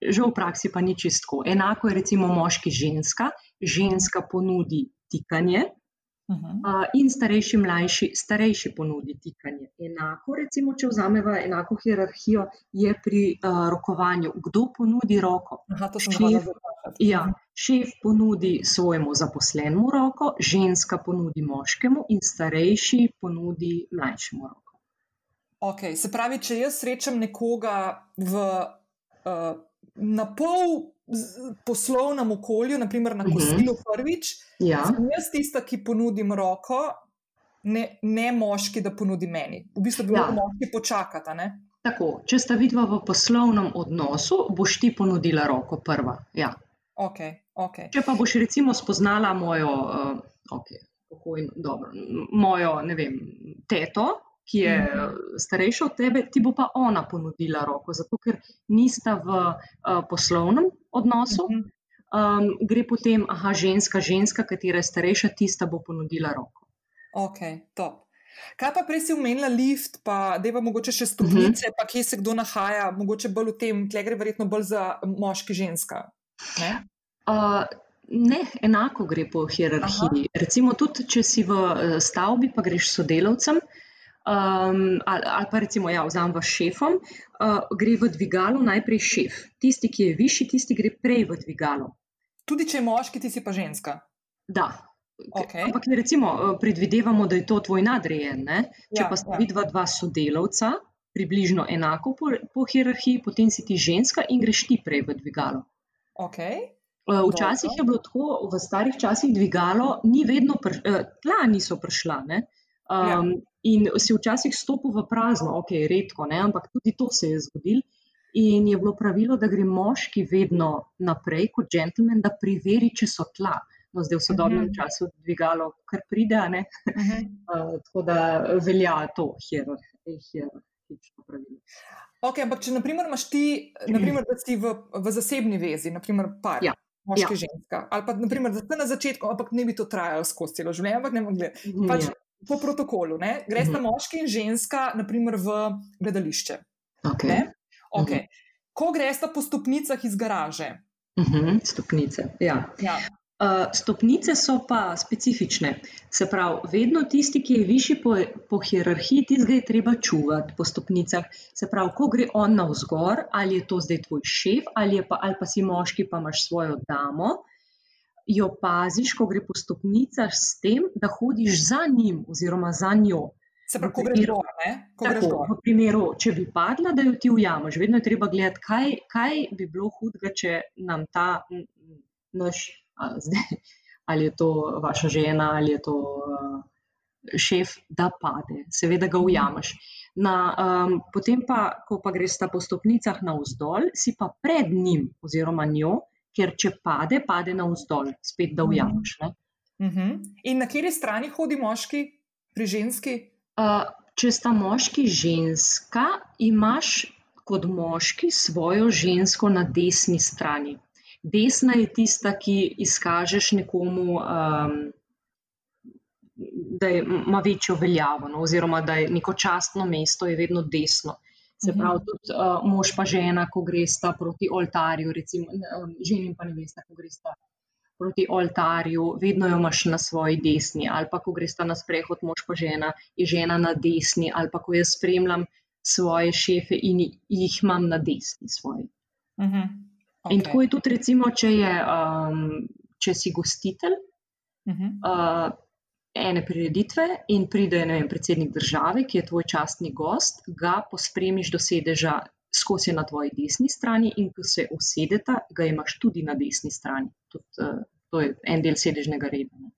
že v praksi pa ni čisto. Enako je recimo moški ženska. Ženska ponudi tikanje, Uh, in starejši, mlajši, starejši ponudi tikanje. Enako, recimo, če vzamemo enako hierarhijo, je pri uh, rokovanju, kdo ponudi roko. Aha, to sem šef. ja, šef ponudi svojemu zaposlenemu roko, ženska ponudi moškemu, in starejši ponudi mlajšemu roko. Okay, se pravi, če jaz srečam nekoga v uh, na pol poslovnem okolju, naprimer na kosilu prvič, Ja, sem jaz tista, ki ponudim roko, ne, ne moški, da ponudi meni. V bistvu bi Ja. lahko moški počakati. a ne? tako. Če sta vidva v poslovnem odnosu, boš ti ponudila roko prva. Ja. Okay, okay. Če pa boš recimo spoznala mojo, uh, okay, pokojno, dobro, mojo vem, teto, ki je Mhm. starejša od tebe, ti bo pa ona ponudila roko, zato ker nista v uh, poslovnem odnosu. Mhm. Um, gre potem, aha, ženska, ženska, katera je starejša, tista bo ponudila roko. Ok, top. Kaj pa prej si omenila lift, pa da je pa mogoče še stopnice, uh -huh. pa kje se kdo nahaja, mogoče bolj v tem, tle gre verjetno bolj za moški, ženska. Ne? Uh, ne, enako gre po hierarhiji. Aha. Recimo, tudi če si v eh, stavbi, pa greš sodelavcem. Um, ali, ali pa recimo, ja, vzamem vas šefom, uh, gre v dvigalo najprej šef. Tisti, ki je višji, tisti gre prej v dvigalo. Tudi če je moški, ti si pa ženska. Da. Okej. Ampak recimo, eh, predvidevamo, da je to tvoj nadrejen. Ne? Če Ja, pa sta ja. vidva dva sodelavca, približno enako po, po hierarhiji, potem si ti ženska in greš ti prej v dvigalo. Okay. Včasih Dobro. je bilo tako, v starih časih dvigalo ni vedno, pr, tla niso prišla. Ne? Ja. Um, in si včasih stopil v prazno, ok, redko, ne? ampak tudi to se je zgodilo. In je bilo pravilo, da gre moški vedno naprej kot gentleman, da preveri, če so tla. No, zdaj v sodobnem Mhm. času dvigalo kar pride? Uh -huh. Uh, tako da velja to hierarh- hierarhično pravilo. okay, ampak če naprimer imaš ti, naprimer, da si v, v zasebni vezi, naprimer par. Ja. Moški, Ja. ženska. Ali pa, naprimer, da ste na začetku, ampak ne bi to trajalo skozi celo življenje, ampak ne morem Pač Ja, po protokolu. ne, Gresta Mhm. moški in ženska, naprimer, v gledališče. okay. Ne? Okay. Ko gresta po stopnicah iz garaže. Mhm, Stopnice. Ja. Ja. Uh, stopnice so pa specifične. Se pravi, vedno tisti, ki je višji po, po hierarhiji, tistega je treba čuvati po stopnicah. Se pravi, ko gre on navzgor, ali je to zdaj tvoj šef, ali, pa, ali pa si moški, pa imaš svojo damo, jo paziš, ko gre po stopnicah, s tem, da hodiš za njim oziroma za njo. Se pravi, ko greš gor, ne? Ko Tako, gor. v primeru, če bi padla, da jo ti ujameš, vedno je treba gledati, kaj, kaj bi bilo hudega, če nam ta naš, zdaj, ali je to vaša žena, ali je to šef, da pade. Seveda ga ujameš. Na, um, potem pa, ko pa greš po stopnicah navzdol, si pa pred njim oziroma njo, ker če pade, pade navzdol, spet da ujameš. ne. Uh -huh. In na kateri strani hodi moški, pri ženski? Uh, če sta moški ženska, imaš kot moški svojo žensko na desni strani. Desna je tista, ki izkažeš nekomu, um, da ima večjo veljavo, no, oziroma da je neko častno mesto, je vedno desno. Se Mhm. pravi, tudi uh, mož pa žena, ko gresta proti oltarju, recimo um, ženi in pa nevesta, ko gresta proti oltarju, vedno jo imaš na svoji desni, ali pa ko gresta na sprehod, mož pa žena, je žena na desni, ali pa ko jaz spremljam svoje šefe in jih imam na desni svoji. Uh -huh. Okay. In tako je tudi, recimo, če, je, um, če si gostitelj Uh -huh. uh, ene prireditve in pride ne vem, predsednik države, ki je tvoj častni gost, ga pospremiš do sedeža. Skozi je na tvoji desni strani, in ko se usedeta, ga imaš tudi na desni strani. Tud, uh, to je en del sedežnega reda. Ne.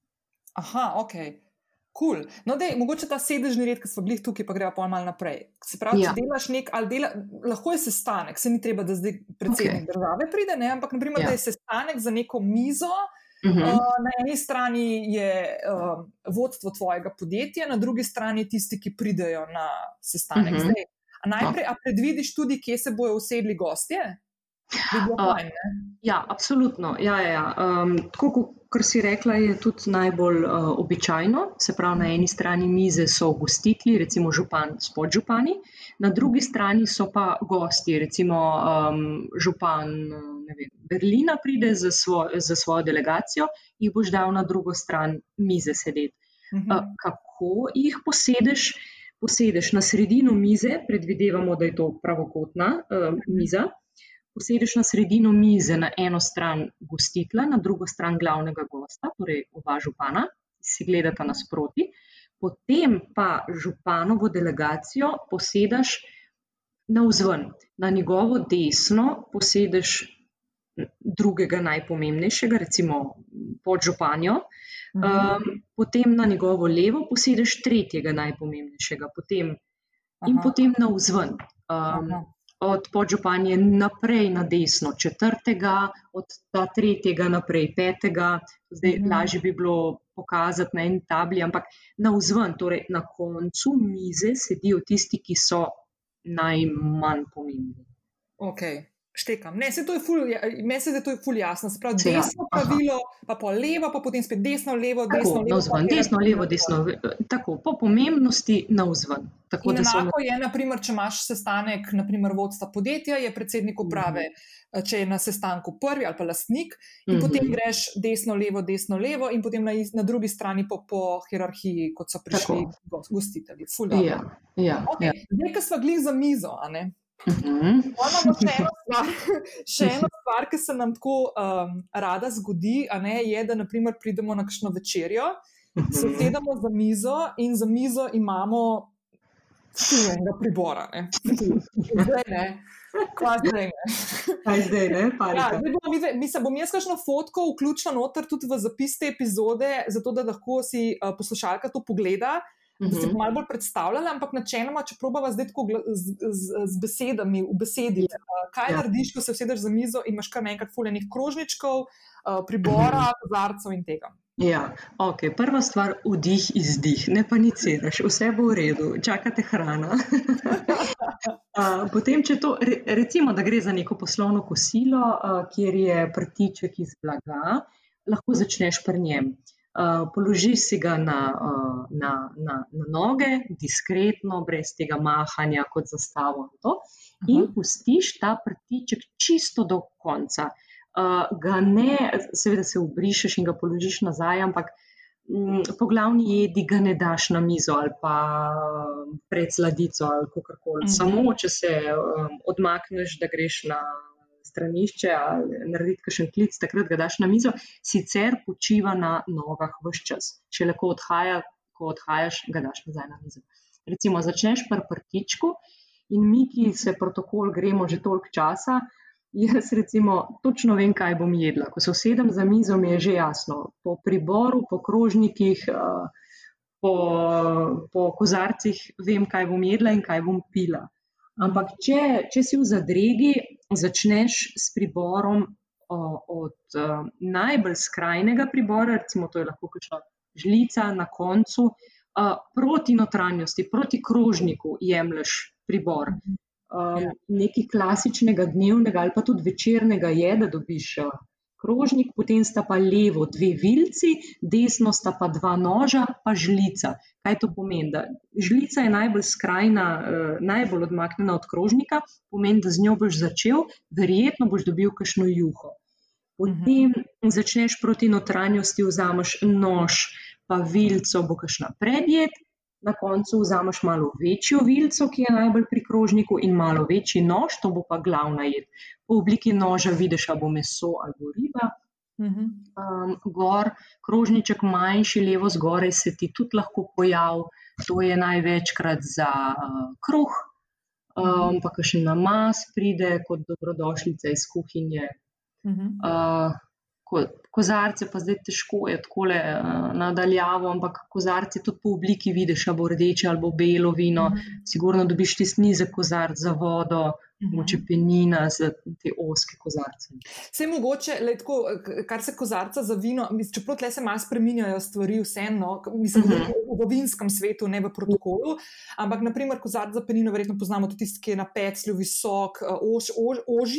Aha, ok. Cool. No, dej, mogoče ta sedežni red, ki smo bili tukaj, pa gremo pa malo naprej. Se pravi, ja. Če delaš nek, ali dela, lahko je sestanek, se ni treba, da zdaj predsednik okay. države pride, ne? ampak naprimer. Ja. da je sestanek za neko mizo. Uh Uh, -huh. na eni strani je uh, vodstvo tvojega podjetja, na drugi strani tisti, ki pridejo na sestanek. Uh Mhm. -huh. Zdaj, a najprej, a predvidiš tudi, kje se bojo usedli gostje? Bi A, fajn, ne? Ja, absolutno. Ja, ja, ja. Um, tako kot si rekla, je tudi najbolj uh, običajno. Se pravi, na eni strani mize so gostitelji, recimo župan s podžupani, na drugi strani so pa gosti, recimo um, župan vem, Berlina pride za, svo, za svojo delegacijo, jih boš dal na drugo stran mize sedeti. uh -huh. kako jih posedeš. Posedeš na sredino mize, predvidevamo, da je to pravokotna uh, miza. Posedeš na sredino mize, na eno stran gostitla, na drugo stran glavnega gosta, torej oba župana, si gledata nasproti. Potem pa županovo delegacijo posedeš na vzven, na njegovo desno posedeš drugega najpomembnejšega, recimo podžupanjo, um, potem na njegovo levo posedeš tretjega najpomembnejšega, potem, in potem na vzven. Um, od podžupanje naprej na desno, četrtega, od ta tretjega naprej petega, zdaj mm lažje bi bilo pokazati na eni tabli, ampak na vzven, torej na koncu mize sedijo tisti, ki so najmanj pomembni. Okay. Štekam. Ne, se to je ful, ja, meni se da je to ful jasno. Sprav, desno ja, pravilo, pa po levo, pa potem spet desno, levo, desno, levo. Vzven, desno, levo, desno. Tako, po pomembnosti na vzven. Tako, enako so... je, naprimer, če imaš sestanek, naprimer, vodstva podjetja, je predsednik uprave, mm -hmm. če je na sestanku prvi ali pa lastnik, in mm -hmm. potem greš desno, levo, desno, levo, in potem na, na drugi strani po, po hierarhiji, kot so prišli tako. gostitelji. Ja, ja, okay. ja. Zdaj, ko smo glih za mizo, a ne? Mhm. Imamo še eno stvar, še eno stvar ki se nam tako um, rada zgodi, ne, je, da naprimer, pridemo na kakšno večerjo, se mhm. sedemo za mizo in za mizo imamo enega pribora. Ne. Zdaj ne. Kaj zdaj? Kaj zdaj, ne? Ja, zdaj bom, mi se bom jaz kakšno fotko vključila noter tudi v zapis te epizode, zato da lahko si uh, poslušalka to pogleda da se bo malo bolj predstavljala, ampak načeloma, če probava zdaj tako z, z, z besedami, v besedi, uh, kaj ja. narediš, ko se usedeš za mizo in imaš kar nekaj fuljenih krožničkov, uh, pribora, mhm. kozarcev in tega. Ja, ok. Prva stvar, vdih, izdih, ne paniciraš, vse bo v redu, čakate hrana. uh, potem, če to, recimo, da gre za neko poslovno kosilo, uh, kjer je prtiček iz blaga, lahko začneš pri njem. Uh, položi si ga na, uh, na, na, na noge, diskretno, brez tega mahanja, kot zastavo. To, in pustiš ta prtiček čisto do konca. Uh, ga ne, seveda se ubrišeš in ga položiš nazaj, ampak um, po glavni jedi ga ne daš na mizo ali pa pred sladico ali kako koli. Mhm. Samo če se odmakneš, da greš na stranišče ali narediti kakšen klic, takrat ga daš na mizo, sicer počiva na nogah vse čas. Če lahko odhaja, ko odhajaš, ga daš nazaj na mizo. Recimo, začneš pri prtičku in mi, ki se protokol gremo že toliko časa. Jaz, recimo, točno vem, kaj bom jedla. Ko se usedem za mizo, mi je že jasno. Po priboru, po krožnikih, po, po kozarcih, vem, kaj bom jedla in kaj bom pila. Ampak, če, če si v zadregi, začneš s priborom o, od o, najbolj skrajnega pribora, recimo to je lahko kakšna žlica na koncu, o, proti notranjosti, proti krožniku jemliš pribor. Um, nekaj klasičnega dnevnega ali pa tudi večernega je, da dobiš krožnik, potem sta pa levo dve vilci, desno sta pa dva noža, pa žlica. Kaj to pomeni? Da žlica je najbolj skrajna, eh, najbolj odmaknjena od krožnika, pomeni, da z njo boš začel, verjetno boš dobil kakšno juho. Potem začneš proti notranjosti, vzameš nož, pa vilco, bo kakšna predjed, na koncu vzameš malo večjo vilico, ki je najbolj pri krožniku, in malo večji nož, to bo pa glavna jed. Po obliki noža vidiš, ali bo meso ali bo riba. Um, gor, krožniček manjši, levo zgoraj se ti tudi lahko pojavi, to je največkrat za uh, kruh, um, pa še namaz pride kot dobrodošlica iz kuhinje. Uh, kozarce pa zdaj težko je tako le uh, nadaljavo, ampak kozarce tudi po obliki vidiš, ali bo rdeče ali bo belo vino. Mm -hmm. Sigurno dobiš ti snize kozarc za vodo. Mhm. Moče penina za te oske kozarce. Vse mogoče, tako, kar se kozarca za vino, čeprav tle se malo spremenjajo stvari, vseeno, mislim, uh mhm. -huh. v vinskem svetu, ne v protokolu. Ampak, naprimer, kozarca za penino, verjetno poznamo tudi tisti, ki je na peclju visok, ož, ož,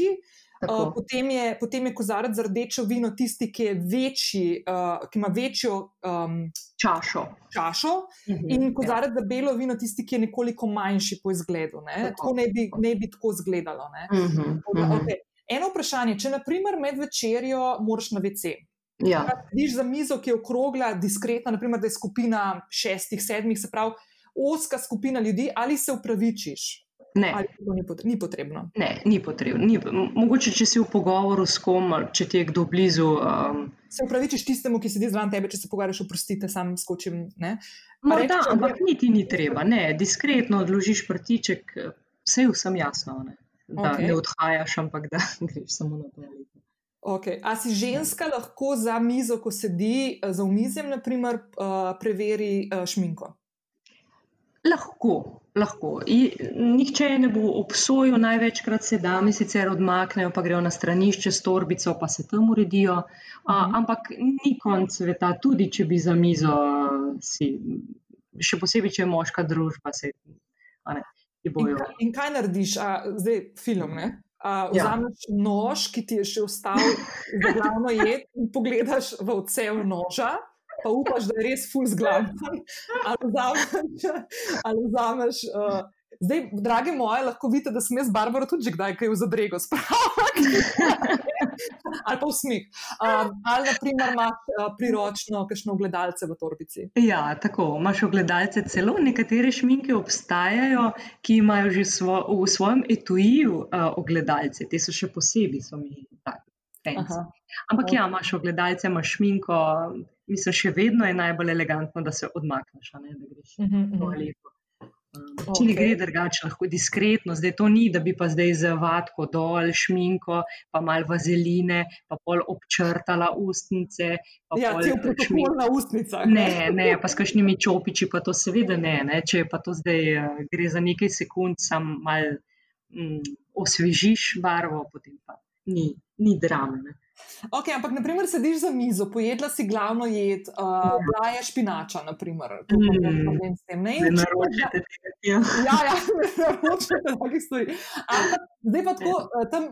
Uh, potem, je, potem je kozarec za rdečo vino tisti, ki, večji, uh, ki ima večjo um, čašo. čašo uh mhm, -huh, in kozarec ja. za belo vino tisti, ki je nekoliko manjši po izgledu. Ne? Tako, tako ne, bi, ne bi tako izgledalo. Uh -huh, uh -huh. okay. Eno vprašanje, če naprimer med večerjo moraš na WC. Ja. Vidiš za mizo, ki je okrogla, diskretna, naprimer, da je skupina šestih, sedmih, se pravi, oska skupina ljudi, ali se upravičiš? Ne. Ali to ni, pot ni potrebno? Ne, ni potrebno. Ni, mogoče, če si v pogovoru s kom, če ti je kdo blizu. Um, se upravičiš tistemu, ki sedi zraven tebe, če se pogovarjaš, oprostite, sam skočim. Ne? Morda, reči, ampak je... niti ni treba. Ne, diskretno odložiš prtiček, vse je vsem jasno. Ne? Da okay. ne odhajaš, ampak da greš samo naprej. Okay. A si ženska lahko za mizo, ko sedi za umizjem, naprimer, uh, preveri šminko? Lahko, lahko. I, nihče ne bo obsojal, največkrat se dame sicer odmaknejo, pa grejo na stranišče s torbico, pa se tam uredijo. A, mhm. Ampak ni konc sveta, tudi če bi za mizo, si, še posebej, če je moška družba. Se, ne, in, kaj, in kaj narediš, A, zdaj film? Ne? Uh, vzameš ja. nož, ki ti je še ostal za glavno jed, in pogledaš v odsev noža, pa upaš, da je res full zglaven. Ali vzameš. Ali vzameš uh, zdaj, drage moje, lahko vidite, da sem jaz Barbara tudi kdaj kaj v zadrego spravila. ali pa v smih. Um, ali, na primer, imaš uh, priročno kakšno ogledalce v torbici. Ja, tako. Imáš ogledalce celo. Nekatere šminke obstajajo, ki imajo že svo, v svojem etuiju uh, ogledalce. Te so še posebej, so mi tako. Ampak ja, imaš ogledalce, imaš šminko, mislim, še vedno je najbolj elegantno, da se odmakneš, ne, da greš uh -huh, uh -huh. Če okay. ne gre drugače, lahko diskretno, zdaj to ni, da bi pa zdaj z vatko dol, šminko, pa malo vazeline, pa pol občrtala ustnice. Ja, ti opečemo na ustnicah. Ne, ne, pa s kakšnimi čopiči, pa to seveda ne, ne. Če pa to zdaj uh, gre za nekaj sekund, sam mal mm, osvežiš barvo, potem pa ni, ni drame. Ok, ampak naprimer sediš za mizo, pojedla si glavno jed, uh, bila je špinača, naprimer. To je mm. problem s tem. Ne, ne naročite tega. Ja, ja, ne naročite takih stvari. Ampak zdaj pa tako, ja. tam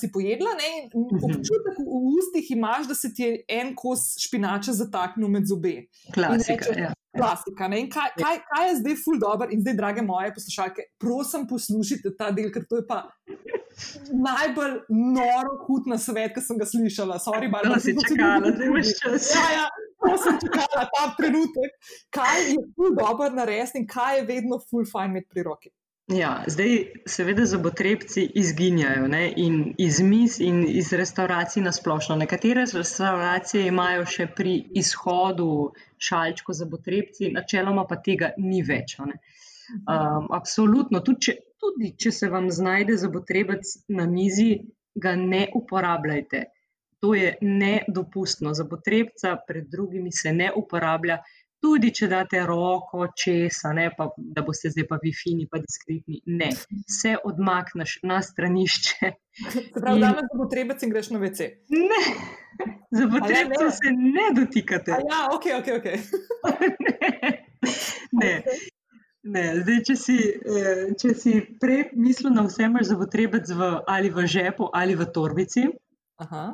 si pojedla ne, in mhm. občutek v ustih imaš, da se ti je en kos špinača zataknil med zobe. Klasika, ja. Klasika. Kaj, kaj, kaj je zdaj ful dobro in zdaj, drage moje poslušalke, prosim, poslušajte ta del, ker to je pa najbolj noro, hud na svet, ki sem ga slišala. Sorry, Barbara, si čakala, da imaš čas. Ja, ja, to sem čakala ta trenutek. Kaj je ful dobro narediti in kaj je vedno ful fajn imeti pri roki. Ja, zdaj, seveda, zobotrebci izginjajo ne? in iz mis in iz restauracij na splošno. Nekatere restauracije imajo še pri izhodu šalčko zobotrebci, načeloma pa tega ni več. Um, absolutno, tudi če, tudi če se vam znajde zobotrebec na mizi, ga ne uporabljajte. To je nedopustno. Zobotrebca pred drugimi se ne uporablja tudi če date roko česa, ne, pa, da boste zdaj pa vi fini, pa diskretni. Ne, vse odmakneš na stranišče. Se pravi, da imaš potrebe, če greš na WC. Ne, za potrebe se ne dotikate. Ja, ok, ok. okay. ne. ne. Ne, zdaj, če si, eh, če si prej mislil na vse, imaš za potrebe ali v žepu ali v torbici. Aha.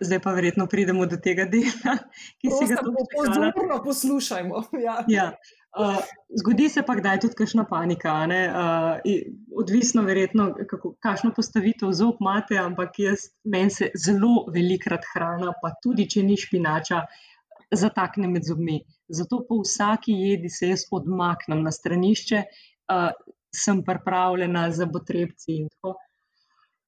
Zdaj pa verjetno pridemo do tega dela, ki Prosta, si ga lahko pozorno poslušajmo. Ja. Ja. Uh, zgodi se pa kdaj tudi kakšna panika. Uh, odvisno, verjetno, kako, kakšno postavitev zob imate, ampak jaz meni se zelo velikrat hrana, pa tudi če ni špinača, zatakne med zobmi. Zato po vsaki jedi se jaz odmaknem na stranišče, uh, sem pripravljena za potrebci in tako naprej.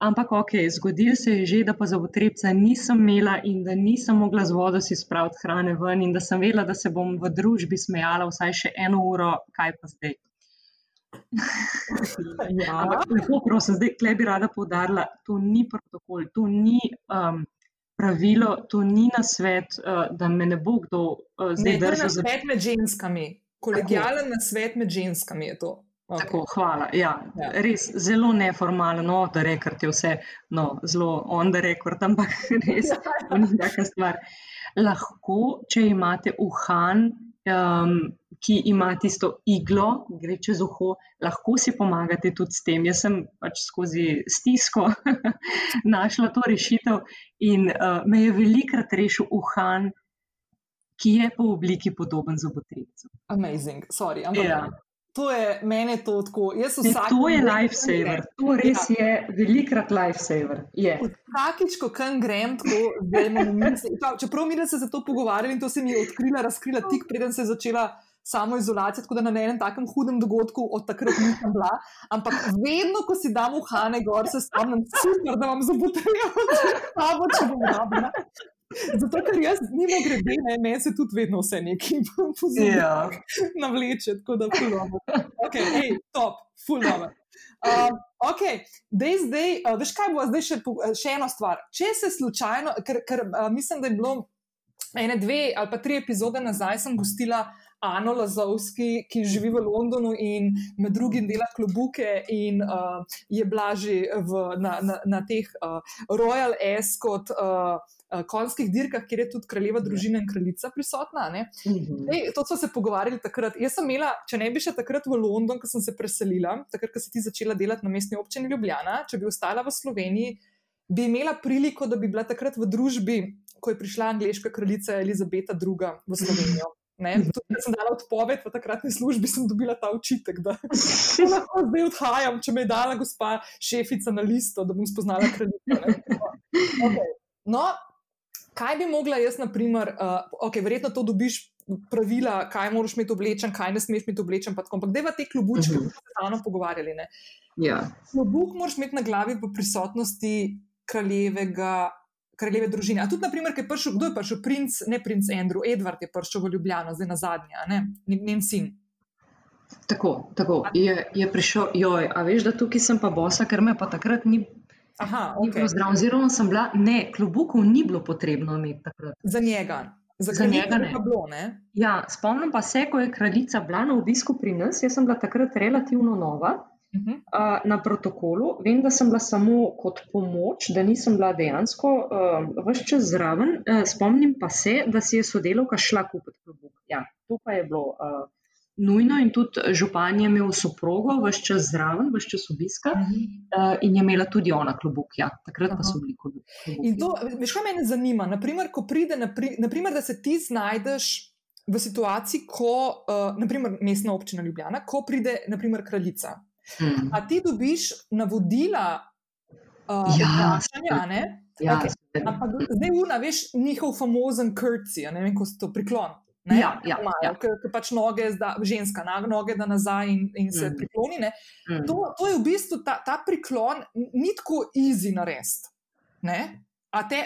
Ampak, ok, zgodilo se je že, da pa za potrebca nisem imela in da nisem mogla z vodo si spraviti hrane ven, in da sem vedela, da se bom v družbi smejala vsaj še eno uro, kaj pa zdaj. Ja. Ampak, lepo prosim, zdaj klej bi rada povdarila, to ni protokol, to ni um, pravilo, to ni na svet, uh, da me ne bo kdo uh, zdaj držal za svet med ženskami. Kolegijalen na svet med ženskami je to. Okay. Tako, hvala. Ja, ja. Res zelo neformalno, no, da rečem, da je vse no, zelo on the record, ampak res ja. ni taka stvar. Lahko, če imate uhan, um, ki ima tisto iglo, gre čez uho, lahko si pomagate tudi s tem. Jaz sem pač skozi stisko našla to rešitev in uh, me je velikrat rešil uhan, ki je po obliki podoben zobotrebcu. Amazing, sorry. Ampak... Ja. To je meni to tako. Vsak, to je lifesaver, to res ja. je velikrat lifesaver. Vsakič, ko kam grem, tako da imamo misli. Čeprav mi se za to pogovarjali in to se mi je odkrila, razkrila tik, preden se je začela samo izolacija, tako da na enem takem hudem dogodku od takrat nisem bila. Ampak vedno, ko si dam v Hane gor, se spomnim, super, da vam zabutejo, da bo če bom rabila. Zato, ker jaz nimo grede, ne, meni se tudi vedno vse nekaj pozna. Ja. Navleče, tako da fulano. Ok, hej, top, fulano. Um, ok, dej zdaj, uh, veš kaj bo zdaj še, še ena stvar. Če se slučajno, ker, ker uh, mislim, da je bilo ene, dve ali pa tri epizode nazaj, sem gostila Ano Lazovski, ki živi v Londonu in med drugim dela klubuke in uh, je blaži v, na, na, na teh uh, Royal S kot uh, uh, konjskih dirkah, kjer je tudi kraljeva družina in kraljica prisotna. Mm -hmm. Ej, to smo se pogovarjali takrat. Jaz sem imela, če ne bi še takrat v London, ko sem se preselila, takrat, ko si ti začela delati na mestni občini Ljubljana, če bi ostala v Sloveniji, bi imela priliko, da bi bila takrat v družbi, ko je prišla angliška kraljica Elizabeta II v Slovenijo. Ne, tudi, sem dala odpoved v takratni službi, sem dobila ta učitek, da lahko zdaj odhajam, če me je dala gospa šefica na listo, da bom spoznala kraljico. Okay. No, kaj bi mogla jaz, na primer, uh, okay, verjetno to dobiš. Pravila, kaj moraš imeti oblečen, kaj ne smeš imeti oblečen. Ampak, da je v te klubučke, uh -huh. ki smo se ravno pogovarjali. Ja. Klobuk moraš imeti na glavi v prisotnosti kraljevega kraljeve družine. A tudi, naprimer, je prišel, kdo je prišel, princ, ne princ Andrew, Edward je prišel v Ljubljano, zdaj na zadnje, ne njen sin. Tako, tako. Je, je prišel, joj, a veš, da tukaj sem pa bosa, ker me pa takrat ni. Aha, okay. zdrav, oziroma sem bila, ne, klobukov ni bilo potrebno imeti takrat. Za njega. Za, za njega ne. Bilo, ne. Ja, spomnim pa se, ko je kraljica bila na obisku pri nas, jaz sem bila takrat relativno nova. -huh. uh, na protokolu. Vem, da sem bila samo kot pomoč, da nisem bila dejansko uh, vse čas zraven. Uh, spomnim pa se, da si je sodelovka šla kupiti klobuk. Ja, to pa je bilo. Uh, Nujno in tudi župan je imel soprogo, vse čas zraven, vse čas obiska uh -huh. uh, in je imela tudi ona klubuk. Ja, takrat uh -huh. pa so bili klubuki. In to, veš, kaj me zanima? Naprimer, ko pride, napri, naprimer, da se ti znajdeš v situaciji, ko, uh, naprimer, mestna občina Ljubljana, ko pride, naprimer, kraljica. Hmm. A ti dobiš navodila, uh, ja, vprašanja, ja, okay. Ampak zdaj una, veš, njihov famozen krci, ne vem, ko se to priklon. Ne, ja, ja, ja. Ker pač noge, zda, ženska na noge, da nazaj in, in se mm. prikloni. Mm. To, to je v bistvu ta, ta priklon, ni tako easy narediti. A te,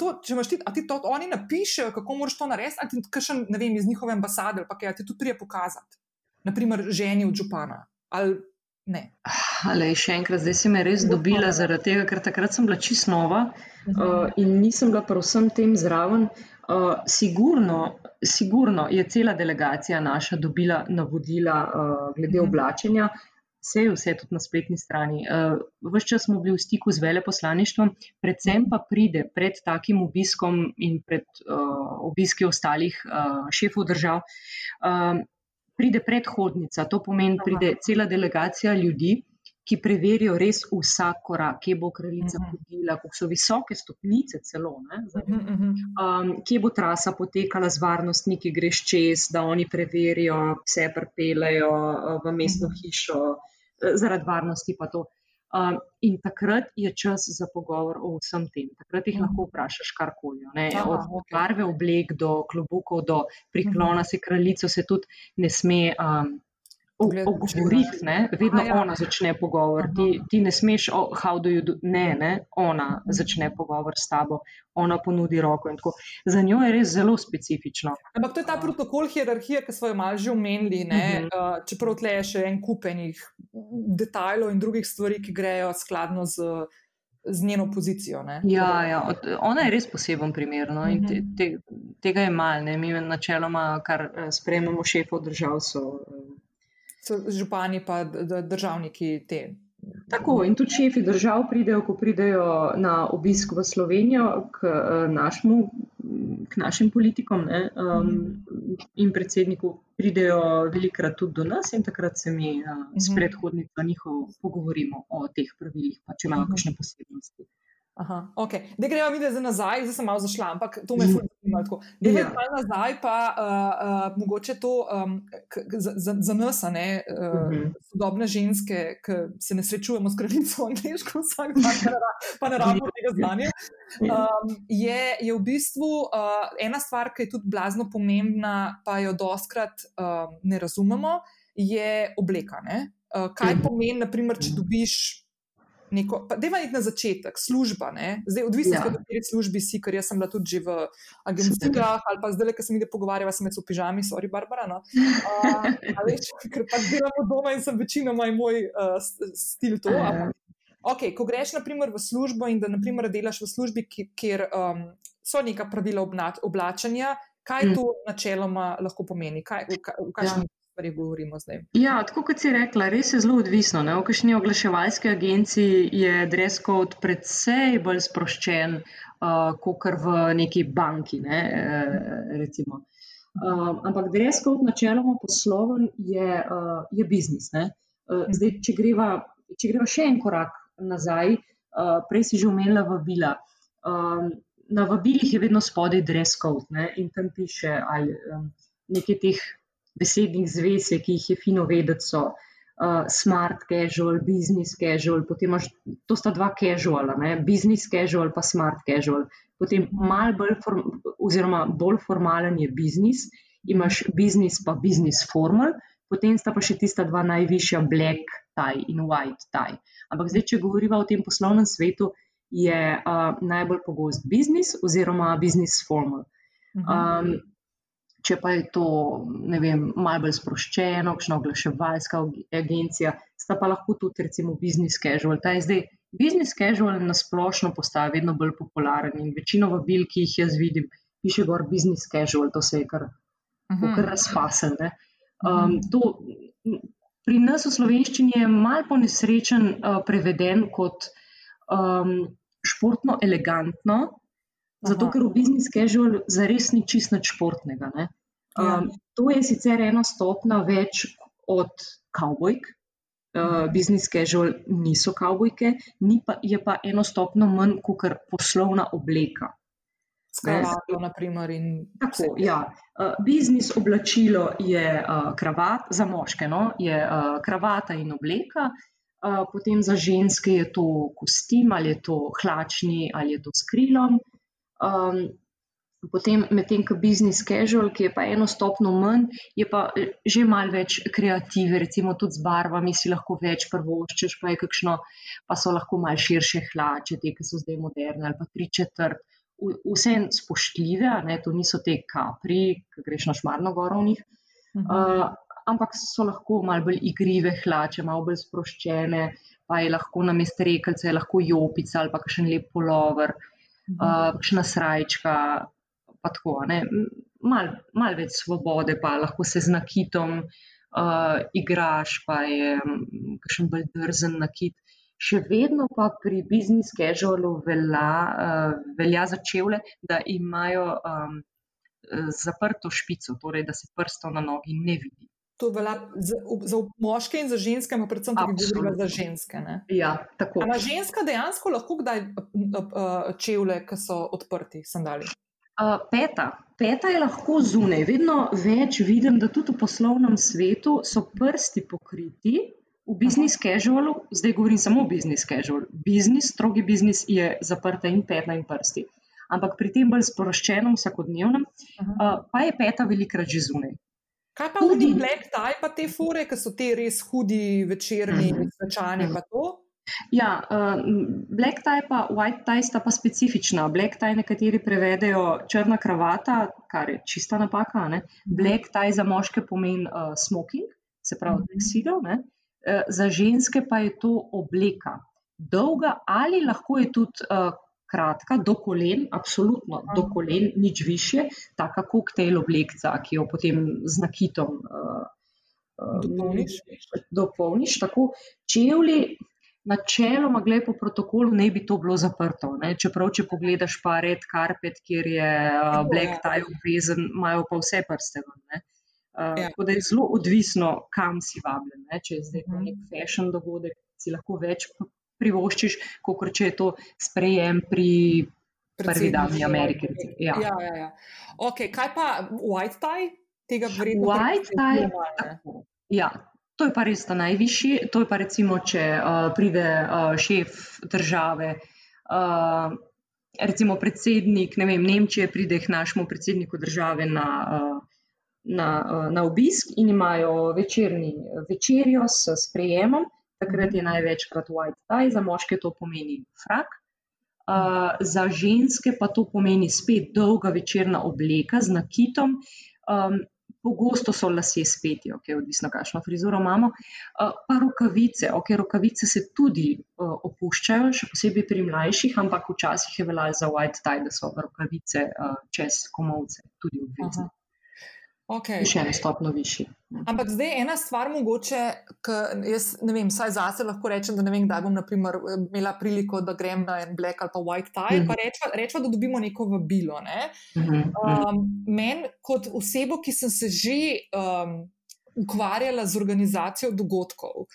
to, če imaš ti, a ti to oni napišejo, kako moraš to narediti, ali ti kakšen, ne vem, iz njihove ambasade, ali pa kaj ti tudi prije pokazati. Naprimer, ženi od župana. Ali Ne. Ale, še enkrat, zdaj si me res dobila zaradi tega, ker takrat sem bila čisto nova uh, in nisem bila prav vsem tem zraven. Uh, sigurno, sigurno je cela delegacija naša dobila navodila uh, glede -huh. oblačenja, vse je vse tudi na spletni strani. Uh, Ves čas smo bili v stiku z veleposlaništvom, predvsem pa pride pred takim obiskom in pred obiski ostalih šefov držav. Pride predhodnica, to pomeni, pride cela delegacija ljudi, ki preverijo res vsak korak, kje bo kraljica mhm. hodila, kako so visoke stopnice, celo, mhm, mhm. um, kje bo trasa potekala z varnostniki, greš čez, da oni preverijo, vse prepelejo uh, v mestno hišo, uh, zaradi varnosti pa to. Um, in takrat je čas za pogovor o vsem tem. Takrat jih lahko vprašaš karkoli. Od barve oblek do klobukov, do priklona se kraljico, se tudi ne sme um, ogovoriti, vedno Aha, ja. ona začne pogovor. Ti, ti ne smeš, oh, how do you do, ne, ne, ona začne pogovor s tabo, ona ponudi roko. Za njo je res zelo specifično. Ampak to je ta protokol hierarhije, ki smo jo malo že omenili, uh -huh. uh, čeprav tle je še en kupenih detajlov in drugih stvari, ki grejo skladno z. Z njeno pozicijo. Ja, ja, ona je res poseben primer. No, te, mhm. te, tega je malo. Mi, načeloma, kar eh, sprejemamo šefov držav, so so župani pa državniki te. Tako in tudi šefi držav pridejo, ko pridejo na obisk v Slovenijo k, eh, našmu, k našim politikom ne, um, in predsedniku, pridejo velikrat tudi do nas in takrat se mi uh, s mhm. predhodnico njihov pogovorimo o teh pravilih, pa če imajo kakšne posebnosti. Aha, okay. Da gremo mi zdaj nazaj, zdaj sem malo zašla, ampak to me zelo zanimalo. Da gremo ja. nazaj, pa uh, uh, mogoče to um, za, za, za nas, ne, uh, uh -huh. sodobne ženske, ki se ne srečujemo s kraljico angliško vsak dan, pa ne rabimo tega znanja. Um, je, je v bistvu uh, ena stvar, ki je tudi blazno pomembna, pa jo doskrat um, ne razumemo, je obleka. Uh, kaj pomeni, naprimer, če dobiš neko, da ima na začetek služba, ne? zdaj odvisno, ja. kateri službi si, ker jaz sem bila tudi v agencijah ali pa zdaj, ker sem jih pogovarjala, sem v pižami, sorry, Barbara. No? Uh, veš, ker pač delamo doma in sem večinoma moj uh, stil to. Okay, ko greš naprimer, v službo in da naprimer, delaš v službi, kjer um, so neka pravila oblačanja, kaj mm. to načeloma lahko pomeni? Kaj, v, v, v kakšni ja stvari govorimo zdaj. Ja, tako kot si rekla, res je zelo odvisno. Ne? V kakšni oglaševalski agenciji je dress code predvsej bolj sproščen, uh, kot v neki banki. Ne? Uh, uh, ampak dress code načeloma posloven je, uh, je biznis. Uh, zdaj, če greva, če greva še en korak nazaj, uh, prej si že omenila vabila. Um, na vabilih je vedno spodaj dress code ne? in tam piše ali um, nekaj teh besednih zvez, ki jih je fino vedeti, so uh, smart casual, business casual, potem imaš, to sta dva casuala, ne? business casual pa smart casual. Potem mal bolj, form, oziroma bolj formalen je biznis, imaš business pa business formal, potem sta pa še tista dva najvišja black tie in white tie. Ampak zdaj, če govorimo o tem poslovnem svetu, je uh, najbolj pogost biznis oziroma business formal. Um, Če pa je to, ne vem, malo bolj sproščeno, kakšna oglaševalska agencija, sta pa lahko tudi, recimo, business casual. Ta je zdaj, business casual na splošno postaja vedno bolj popularen in večino vabil, ki jih jaz vidim, piše gor business casual, to se je kar, uh -huh. kar razfasen. Um, to, pri nas v slovenščini je mal po nesrečen uh, preveden kot um, športno elegantno, Zato, ker v business casual zares ni čist nič športnega. Ja. Um, to je sicer ena stopna več od kavbojk. Uh, business casual niso kavbojke, ni pa, je pa eno stopno manj kot poslovna obleka. Skravato, na primer. Tako, ja. uh, biznis oblačilo je uh, kravat, za moške no? je uh, kravata in obleka, uh, potem za ženske je to kostim ali je to hlačni ali je to s krilom. Um, potem, medtem ko business casual, ki je pa eno stopno manj, je pa eh, že malo več kreative, recimo tudi z barvami si lahko več prvoščeš, pa, kakšno, pa so lahko malo širše hlače, te, ki so zdaj moderne ali pa tri četrt. Vse je spoštljive, ne, to niso te kapri, ki greš na šmarno goro v njih. Uh -huh. uh, ampak so lahko malo bolj igrive hlače, malo bolj sproščene, pa je lahko na mestu rekelce, lahko jopica ali pa še en lep polover. Uh, uh, srajčka, pa tako. Mal, mal več svobode, pa lahko se z nakitom uh, igraš, pa je kakšen bolj drzen nakit. Še vedno pa pri business casualu velja, uh, velja za čevlje, da imajo um, zaprto špico, torej da se prsto na nogi ne vidi. To velja za, za moške in za ženske, pa predvsem tudi za ženske. Ja, Na ženska dejansko lahko kdaj čevlje, ki so odprti, sandali. Uh, peta. peta je lahko zunaj. Vedno več vidim, da tudi v poslovnem svetu so prsti pokriti. V business casualu, zdaj govorim samo o business casualu, business, strogi business je zaprta in peta in prsti. Ampak pri tem bolj sporoščenem, vsakodnevnem, uh, pa je peta velikrat že zunaj. Kaj pa hudi black tie, pa te fore, ki so te res hudi večerni, mhm. svečani, pa to? Ja, uh, black tie pa white tie sta pa specifična. Black tie nekateri prevedejo črna kravata, kar je čista napaka. Ne? Mhm. Black tie za moške pomeni uh, smoking, se pravi teksilov, uh, za ženske pa je to obleka. Dolga ali lahko je tudi uh, kratka, do kolen, absolutno do kolen, nič više, taka koktejl oblekca, ki jo potem z nakitom uh, dopolniš. dopolniš. Tako čevlji, načeloma, gled po protokolu, ne bi to bilo zaprto. Ne? Čeprav, če pogledaš pa red karpet, kjer je uh, black tie obvezen, imajo pa vse prste. Uh, ja. Tako da je zelo odvisno, kam si vabljen. Ne? Če je zdaj to nek fashion dogodek, si lahko več privoščiš, kot če je to sprejem pri prvi dami Amerike. Ja. Ja, ja, ja. Okay, kaj pa white tie? Tega vredno white tie. Ja. To je pa res ta najvišji. To je pa recimo, če uh, pride uh, šef države, uh, recimo predsednik ne vem, Nemčije, pride k našemu predsedniku države na, uh, na, uh, na obisk in imajo večerni večerjo s sprejemom. Takrat je največkrat white tie, za moške to pomeni frak. Uh, za ženske pa to pomeni spet dolga večerna obleka z nakitom. Um, pogosto so lasje speti, okay, odvisno, kakšno frizuro imamo. Uh, pa rokavice, okay, rokavice se tudi uh, opuščajo, še posebej pri mlajših, ampak včasih je veljalo za white tie, da so rokavice uh, čez komovce tudi obvezne. Aha. Okay. Še eno stopno višji. Ampak zdaj ena stvar, mogoče, ki jaz ne vem, saj zase lahko rečem, da ne vem, kdaj bom naprimer, imela priliko, da grem na en black ali pa white tie, mm -hmm. pa rečva, rečva, da dobimo neko vabilo. Ne? Mm -hmm. um, Meni, kot osebo, ki sem se že um, ukvarjala z organizacijo dogodkov,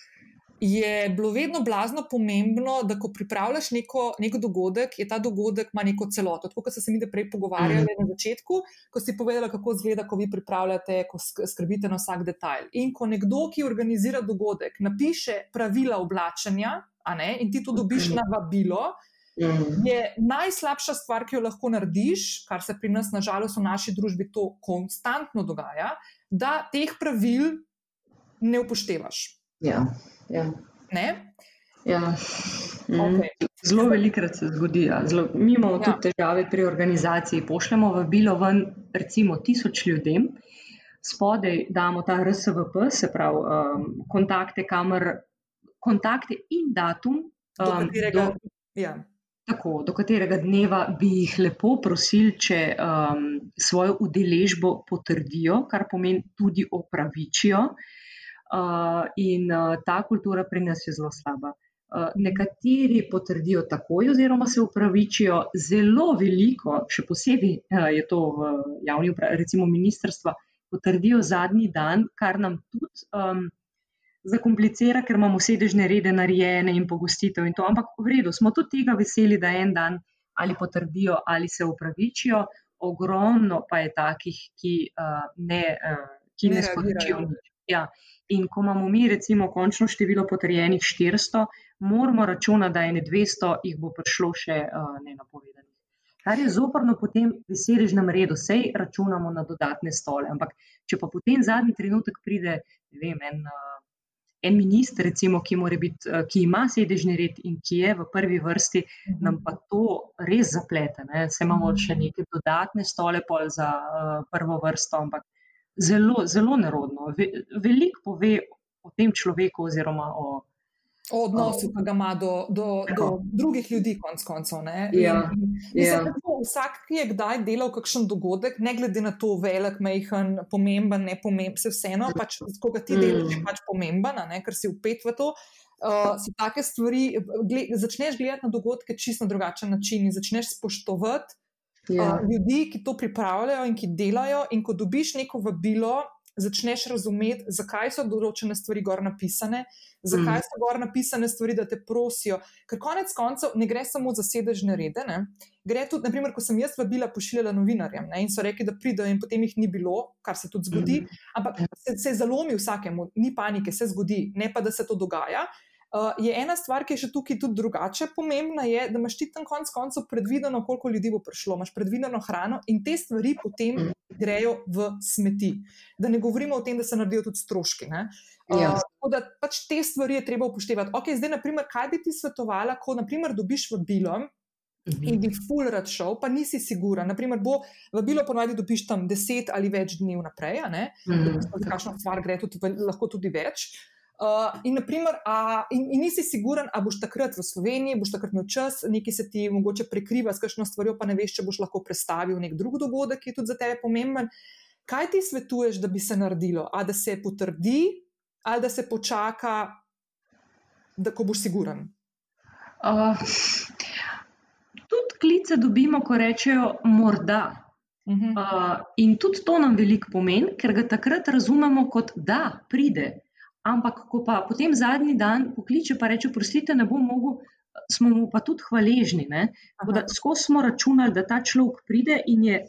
je bilo vedno blazno pomembno, da ko pripravljaš neko, nek dogodek, je ta dogodek ima neko celoto. Tako kot se mi prej pogovarjali mm. na začetku, ko si povedala, kako izgleda, ko vi pripravljate, ko skrbite na vsak detajl. In ko nekdo, ki organizira dogodek, napiše pravila oblačenja, ne, in ti to dobiš na vabilo. Mhm. Je najslabša stvar, ki jo lahko narediš, kar se pri nas, nažalost, v naši družbi to konstantno dogaja, da teh pravil ne upoštevaš. Ja. Ja. Ne? Ja. Mm. Okay. Zelo velikrat se zgodi. Ja. Zelo, mi imamo ja. tudi težave pri organizaciji. Pošljemo vabilo ven, recimo, tisoč ljudem, spodaj damo ta RSVP, se pravi, um, kontakte, kamer, kontakte in datum. Um, do katerega, do, ja. tako, do katerega dneva bi jih lepo prosili, če um, svojo udeležbo potrdijo, kar pomeni tudi opravičijo. Uh, in uh, ta kultura pri nas je zelo slaba. Uh, nekateri potrdijo takoj, oziroma se upravičijo zelo veliko, še posebej je to v javni upravi, recimo ministrstva, potrdijo zadnji dan, kar nam tudi um, zakomplicira, ker imamo sedežne rede narejene in pogostitev in to. Ampak v redu, smo tudi tega veseli, da en dan ali potrdijo ali se upravičijo. Ogromno pa je takih, ki uh, ne, uh, ki ne, ne sporočijo nič. Ja. In ko imamo mi, recimo, končno število potrjenih 400, moramo računati, da je ne 200, jih bo prišlo še uh, nenapovedanih. Kar je zoprno potem v sedežnem redu, sej računamo na dodatne stole. Ampak, če pa potem zadnji trenutek pride vem, en, uh, en minister, recimo, ki, biti, uh, ki ima sedežni red in ki je v prvi vrsti, nam pa to res zaplete. Ne? Se imamo še neke dodatne stole za uh, prvo vrsto, ampak zelo, zelo nerodno. Ve, veliko pove o tem človeku, oziroma o, o odnosu, ki ga ima do, do, do drugih ljudi, konc koncev. Ja, ja. Vsak, ki je kdaj delal kakšen dogodek, ne glede na to, velik, majhen, pomemben, ne pomemben, se vseeno, pač, koga ti delaš, je mm. pač pomemben, ne, ker si upet v to. Uh, so take stvari, gled, začneš gledati na dogodke čisto na drugačen način in začneš spoštovati yeah. Ja. uh, ljudi, ki to pripravljajo in ki delajo. In ko dobiš neko vabilo, začneš razumeti, zakaj so določene stvari gor napisane, zakaj mm. so gor napisane stvari, da te prosijo. Ker konec koncev ne gre samo za sedežne rede. Ne? Gre tudi, naprimer, ko sem jaz vabila pošiljala novinarjem ne? in so rekli, da pridejo, in potem jih ni bilo, kar se tudi zgodi. Mm. Ampak se, se zalomi vsakemu, ni panike, se zgodi, ne pa da se to dogaja. Uh, je ena stvar, ki je še tukaj tudi drugače pomembna, je, da imaš ti tam konec koncev predvideno, koliko ljudi bo prišlo, imaš predvideno hrano in te stvari potem grejo v smeti. Da ne govorimo o tem, da se naredijo tudi stroški. Uh, ja. Tako da pač te stvari je treba upoštevati. Ok, zdaj, naprimer, kaj bi ti svetovala, ko naprimer dobiš vabilo. Mhm. In bi full rad šel, pa nisi siguren. Naprimer, bo vabilo ponovadi dobiš tam deset ali več dni vnaprej, ne? Mm. Za kakšno stvar gre tudi, lahko tudi več. Uh, in, naprimer, a, in, in nisi siguren, ali boš takrat v Sloveniji, boš takrat imel čas, nekaj se ti mogoče prekriva s kakšno stvarjo, pa ne veš, če boš lahko predstavil nek drug dogodek, ki je tudi za tebe pomemben. Kaj ti svetuješ, da bi se naredilo? A da se potrdi, ali da se počaka, da ko boš siguren? Uh, tudi klice dobimo, ko rečejo morda. Uh -huh. uh, in tudi to nam veliko pomeni, ker ga takrat razumemo kot da pride. Ampak, ko pa potem zadnji dan pokliče, pa reče: Prostite, ne bom mogel smo mu pa tudi hvaležni. Skozi smo računali, da ta človek pride in je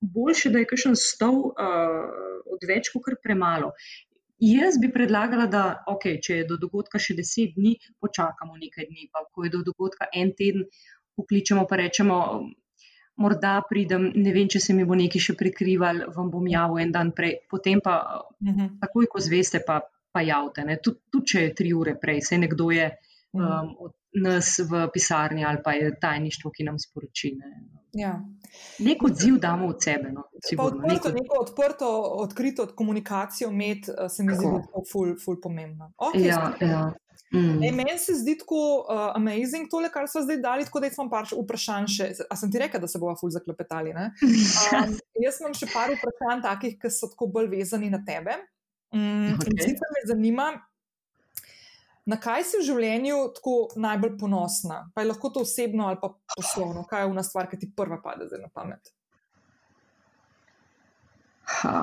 boljše, da je kakšen stol uh, odveč, kot premalo. Jaz bi predlagala, da okay, če je do dogodka še deset dni, počakamo nekaj dni, pa ko je do dogodka en teden, pokličemo pa rečemo. Morda pridem, ne vem, če se mi bo nekaj še prikrival, vam bom javil en dan prej, potem pa, uh -huh. takoj ko zveste, pa, pa javite. Tudi tud, če je tri ure prej, se nekdo je um, od nas v pisarni ali pa je tajništvo, ki nam sporoči. Ne. Ja. Nek odziv damo od sebe. No, sigurno, odprto, neko... neko odprto, odkrito komunikacijo med, eh, se mi zdi, da je ful, ful pomembno. Okay, ja, ja. Mm. E, meni se zdi tako uh, amazing tole, kar so zdaj dali, tako da imam par vprašanj. Še, a sem ti rekel, da se bomo ful zaklepetali? Um, jaz imam še par vprašanj takih, ki so tako bolj vezani na tebe. Um, okay. In sicer me zanima, na kaj si v življenju tako najbolj ponosna? Pa je lahko to osebno ali pa poslovno, kaj je v nas stvar, ki ti prva pade na pamet? Ha,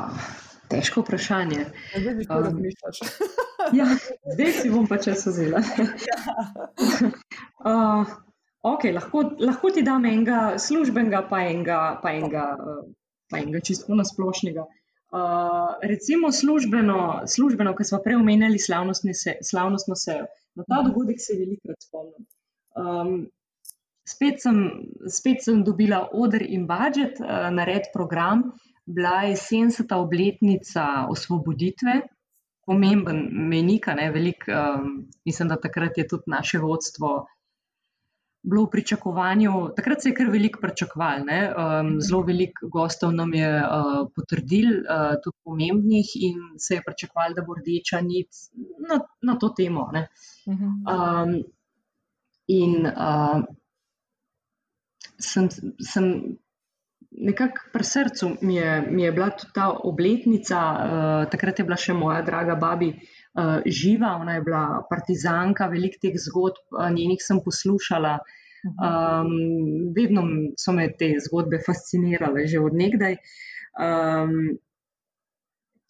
težko vprašanje. Zdaj si um, razmišljaš. ja, zdaj si bom pa čas vzela. uh, okay, lahko, lahko ti dam enega službenega, pa enega, pa enega, uh, pa enega čisto nasplošnega. Uh, recimo službeno, službeno ki smo prej omenjali, slavnostno sejo. Na ta dogodek se velikokrat spomnim. Um, spet, sem, spet sem dobila odr in budžet, uh, nared program, bila je 70. obletnica osvoboditve, pomemben menik, ne velik. Um, mislim, da takrat je tudi naše vodstvo bilo v pričakovanju, takrat se je kar veliko pričakoval. Um, zelo veliko gostov nam je uh, potrdil, uh, tudi pomembnih, in se je pričakoval, da bo rdeča nit na, na to temo. Um, in uh, sem, sem nekako pri srcu, mi je, mi je bila tudi ta obletnica, uh, takrat je bila še moja draga babi. Uh, živa, ona je bila partizanka, veliko teh zgodb, uh, njenih sem poslušala. Um, vedno so me te zgodbe fascinirale, že odnegdaj. Um,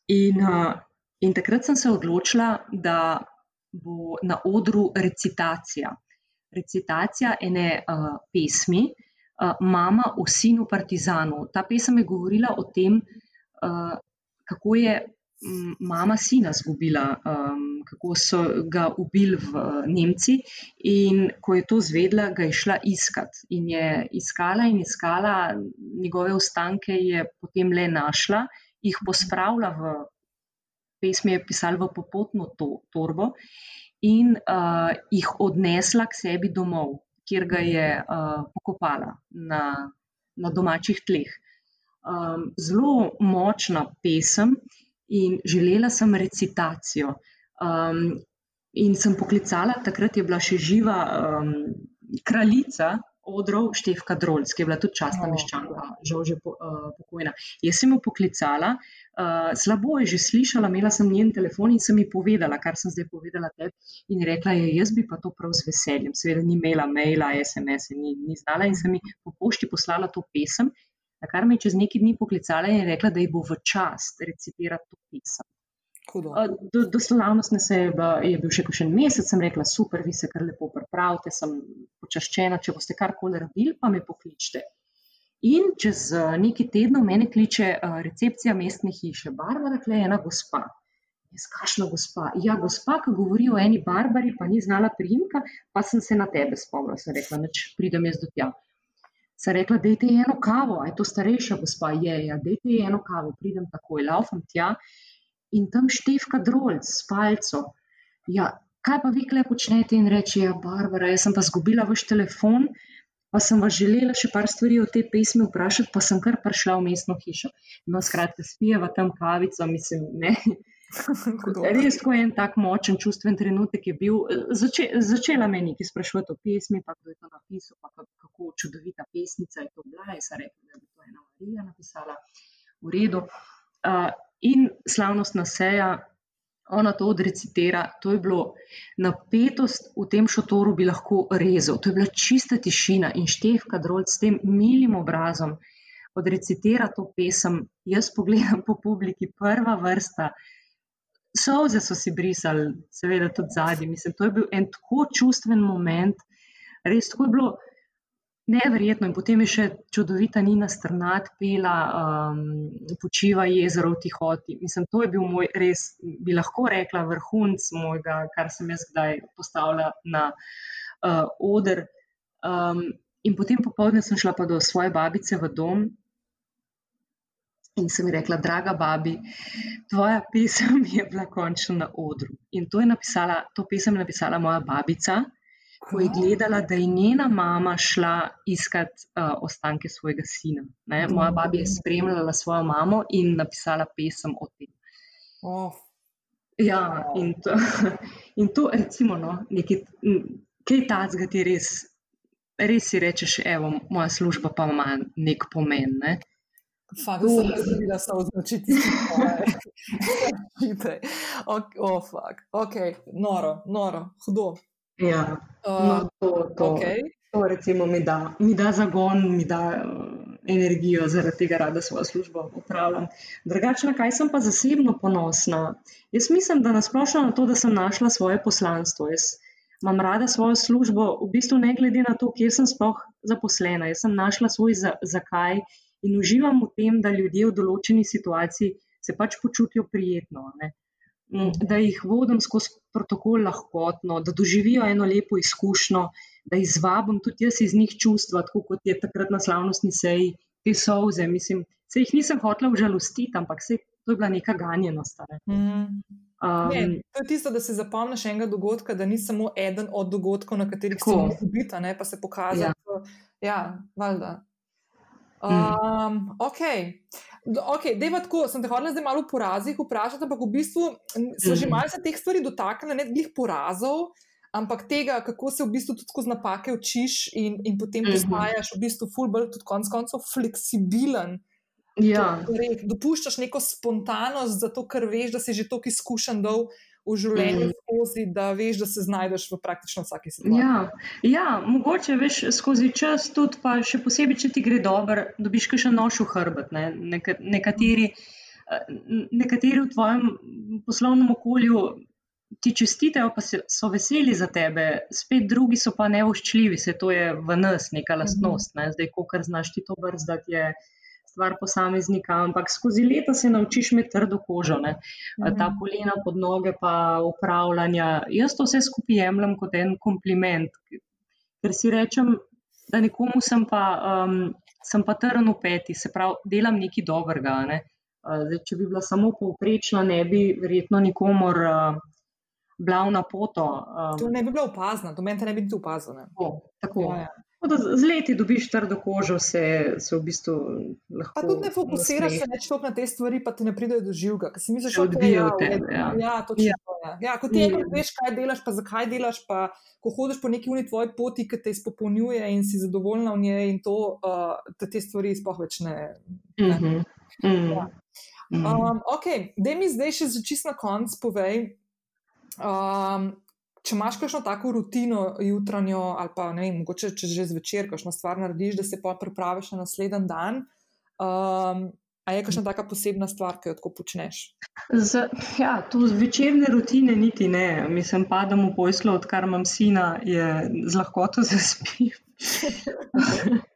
in, uh, in takrat sem se odločila, da bo na odru recitacija. Recitacija ene uh, pesmi, uh, Mama o sinu Partizanu. Ta pesem je govorila o tem, uh, kako je mama sina zgubila, um, kako so ga ubili v Nemci. In ko je to zvedla, ga je šla iskat. In je iskala in iskala njegove ostanke, je potem le našla, jih pospravila v pesmi, je pisala v popotno to, torbo in uh, jih odnesla k sebi domov, kjer ga je uh, pokopala na, na domačih tleh. Um, zelo močna pesem, in želela sem recitacijo. Um, in sem poklicala, takrat je bila še živa um, kraljica odrov Števka Drolc, ki je bila tudi častna oh, meščanka, žal že po, uh, pokojna. Jaz sem jo poklicala, uh, slabo je že slišala, imela sem njen telefon in sem ji povedala, kar sem zdaj povedala tebi. In rekla je, jaz bi pa to prav z veseljem. Seveda ni imela maila, SMS, ni, ni znala in sem ji po pošti poslala to pesem na kar me je čez nekaj dni poklicala in rekla, da ji bo v čast recitirati to pisem. Do, do slavnostne se je, je bil še še en mesec, sem rekla, super, vi se kar lepo pripravite, sem počaščena, če boste karkoli rabili, pa me pokličite. In čez nekaj tednov mene kliče recepcija mestne hiše, Barbara, je ena gospa. Jaz, kašna gospa? Ja, gospa, ki govori o eni barbari, pa ni znala primka, pa sem se na tebe spomnila, sem rekla, neč pridem jaz do tja. Se je rekla, da je ti eno kavo, a je to starejša gospa, je, ja, da je ti eno kavo, pridem takoj, laufam tja in tam števka drolc s palco. Ja, kaj pa vi kle počnete in reče, ja, Barbara, jaz sem pa zgubila vaš telefon, pa sem vas želela še par stvari o tej pesmi vprašati, pa sem kar prišla v mestno hišo. No, skratka, spijeva tam kavico, mislim, ne. Res je en tak močen čustven trenutek je bil. Zače, začela me nekaj sprašovati o pesmi, pa kdo je to napisal, pa kako čudovita pesnica je to bila. Jaz sem rekla, da bi to ena Marija napisala v redu. Uh, in slavnostna seja, ona to odrecitira, to je bilo napetost v tem šotoru, bi lahko rezal. To je bila čista tišina in števka drol s tem milim obrazom. Odrecitira to pesem, jaz pogledam po publiki, prva vrsta, Solze so si brisali, seveda tudi zadnji. Mislim, to je bil en tako čustven moment. res tako je bilo neverjetno. In potem je še čudovita Nina Strnat pela, um, počiva jezero v tihoti. Mislim, to je bil moj res, bi lahko rekla, vrhunc mojega, kar sem jaz kdaj postavila na uh, oder. Um, in potem popoldne sem šla pa do svoje babice v dom. In sem ji rekla, draga babi, tvoja pesem je bila končno na odru. In to, je napisala, to pesem je napisala moja babica, ko je gledala, da je njena mama šla iskat uh, ostanke svojega sina. Ne? Moja babi je spremljala svojo mamo in napisala pesem o tem. Oh. Ja, in to, in to recimo, no, nekaj, kaj tacga ti res, res si rečeš, evo, moja služba pa ima nek pomen. Ne? Fakt, da sem razumela, da so označiti svoje. oh, fakt. Ok, noro, noro, hudo. Ja, no, to, to, okay. to recimo mi da, mi da zagon, mi da uh, energijo, zaradi tega rada svojo službo upravljam. Drugače, na kaj sem pa zasebno ponosna? Jaz mislim, da nasplošno na to, da sem našla svoje poslanstvo. Jaz imam rada svojo službo, v bistvu ne glede na to, kje sem sploh zaposlena. Jaz sem našla svoj za, zakaj in uživam v tem, da ljudje v določeni situaciji se pač počutijo prijetno. Ne? Da jih vodim skozi protokol lahkotno, da doživijo eno lepo izkušnjo, da izvabim tudi jaz iz njih čustva, tako kot je takrat na slavnostni seji, te soze. Mislim, se jih nisem hotela užalostiti, ampak se, to je bila neka ganjenost. Ne? Mm. Um, ne, to je tisto, da se zapomniš enega dogodka, da ni samo eden od dogodkov, na katerih si lahko biti, pa se pokaže. Ja, ja valjda. Um, ok, okay deva tako, sem te hodila zdaj malo v porazih vprašati, ampak v bistvu so že mhm. malce teh stvari dotaknili, ne glih porazov, ampak tega, kako se v bistvu tudi skozi napake učiš in, in potem mhm. postajaš v bistvu fulbol, tudi konc koncev fleksibilen. Ja. Torej, dopuščaš neko spontanost, zato ker veš, da si že toliko izkušen dol v življenju mm. skozi, da veš, da se znajdeš v praktično vsaki situaciji. Ja, ja, mogoče veš skozi čas tudi, pa še posebej, če ti gre dobro, dobiš še nož v hrbet. Ne? Neka, nekateri, eh, nekateri v tvojem poslovnem okolju. Ti čestitajo, pa so veseli za tebe, spet drugi so pa nevoščljivi, se to je v nas neka lastnost. Ne? Zdaj, ko kar znaš ti to brzdati, je, stvar posameznika, ampak skozi leta se naučiš imeti trdo kožo, ne? ta mhm. polena pod noge, pa upravljanja. Jaz to vse skupaj jemljem kot en kompliment, ker si rečem, da nekomu sem pa, um, sem pa trn v peti, se pravi, delam nekaj dobrega. Ne? Zdaj, če bi bila samo povprečna, ne bi verjetno nikomor. Uh, Blav na poto. Um, to ne bi bilo opazno, to meni ne bi bilo opazno. Tako. tako. Ja, ja. Z leti dobiš trdo kožo, se, se v bistvu lahko. Pa tudi ne fokusiraš se več na te stvari, pa ti ne pride do živega. Si misliš, da ti je odbijajo. Ja, ja, točno. Ja. Ja. ja, ko ti enkrat veš, kaj delaš, pa zakaj delaš, pa ko hodiš po neki uni tvoji poti, ki te izpopolnjuje in si zadovoljna v njej, in to, uh, da te stvari sploh več ne. ne. Mm -hmm. mm. Ja. Um, ok, da mi zdaj še za čist na konc povej. Um, če imaš kakšno tako rutino jutranjo, ali pa ne vem, mogoče če že zvečer, kakšno stvar narediš, da se pa pripraviš na naslednji dan. Um, a je kakšna taka posebna stvar, ki jo tako počneš? Z, ja, tu večerne rutine niti ne. Mislim, padam v poslo, odkar imam sina, je z lahkoto zaspim.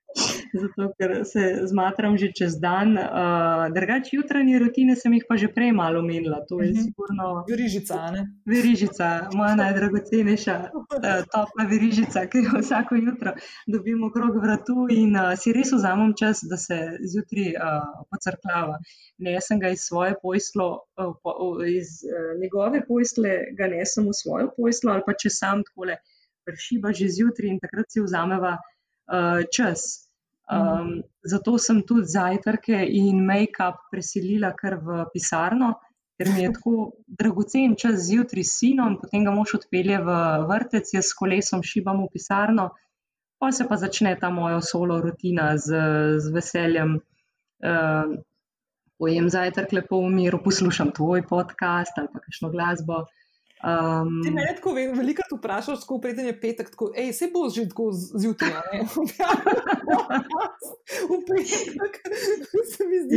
zato ker se zmatram že čez dan. Uh, Drugače, jutranje rutine sem jih pa že prej malo omenila. To je uh mhm. -huh. sigurno. Verižica, ne? Verižica, moja najdragocenejša, uh, topla verižica, ki jo vsako jutro dobimo okrog vratu in uh, si res vzamem čas, da se zjutraj uh, pocrklava. Ne, sem ga iz svoje poslo, uh, po, uh, iz uh, njegove posle, ga ne sem v svojo poslo, ali pa če sam takole pršiba že zjutraj in takrat si vzameva uh, čas. Um, zato sem tudi zajtrke in make-up preselila kar v pisarno, ker mi je tako dragocen čas zjutraj s sinom, potem ga mož odpelje v vrtec, jaz s kolesom šibam v pisarno, pa se pa začne ta moja solo rutina z, z veseljem. Um, pojem zajtrk lepo v miru, poslušam tvoj podcast ali pa kakšno glasbo. Um, Ti me tako veliko vprašaš, ko pride je petek, tako, ej, se bo že tako zjutraj.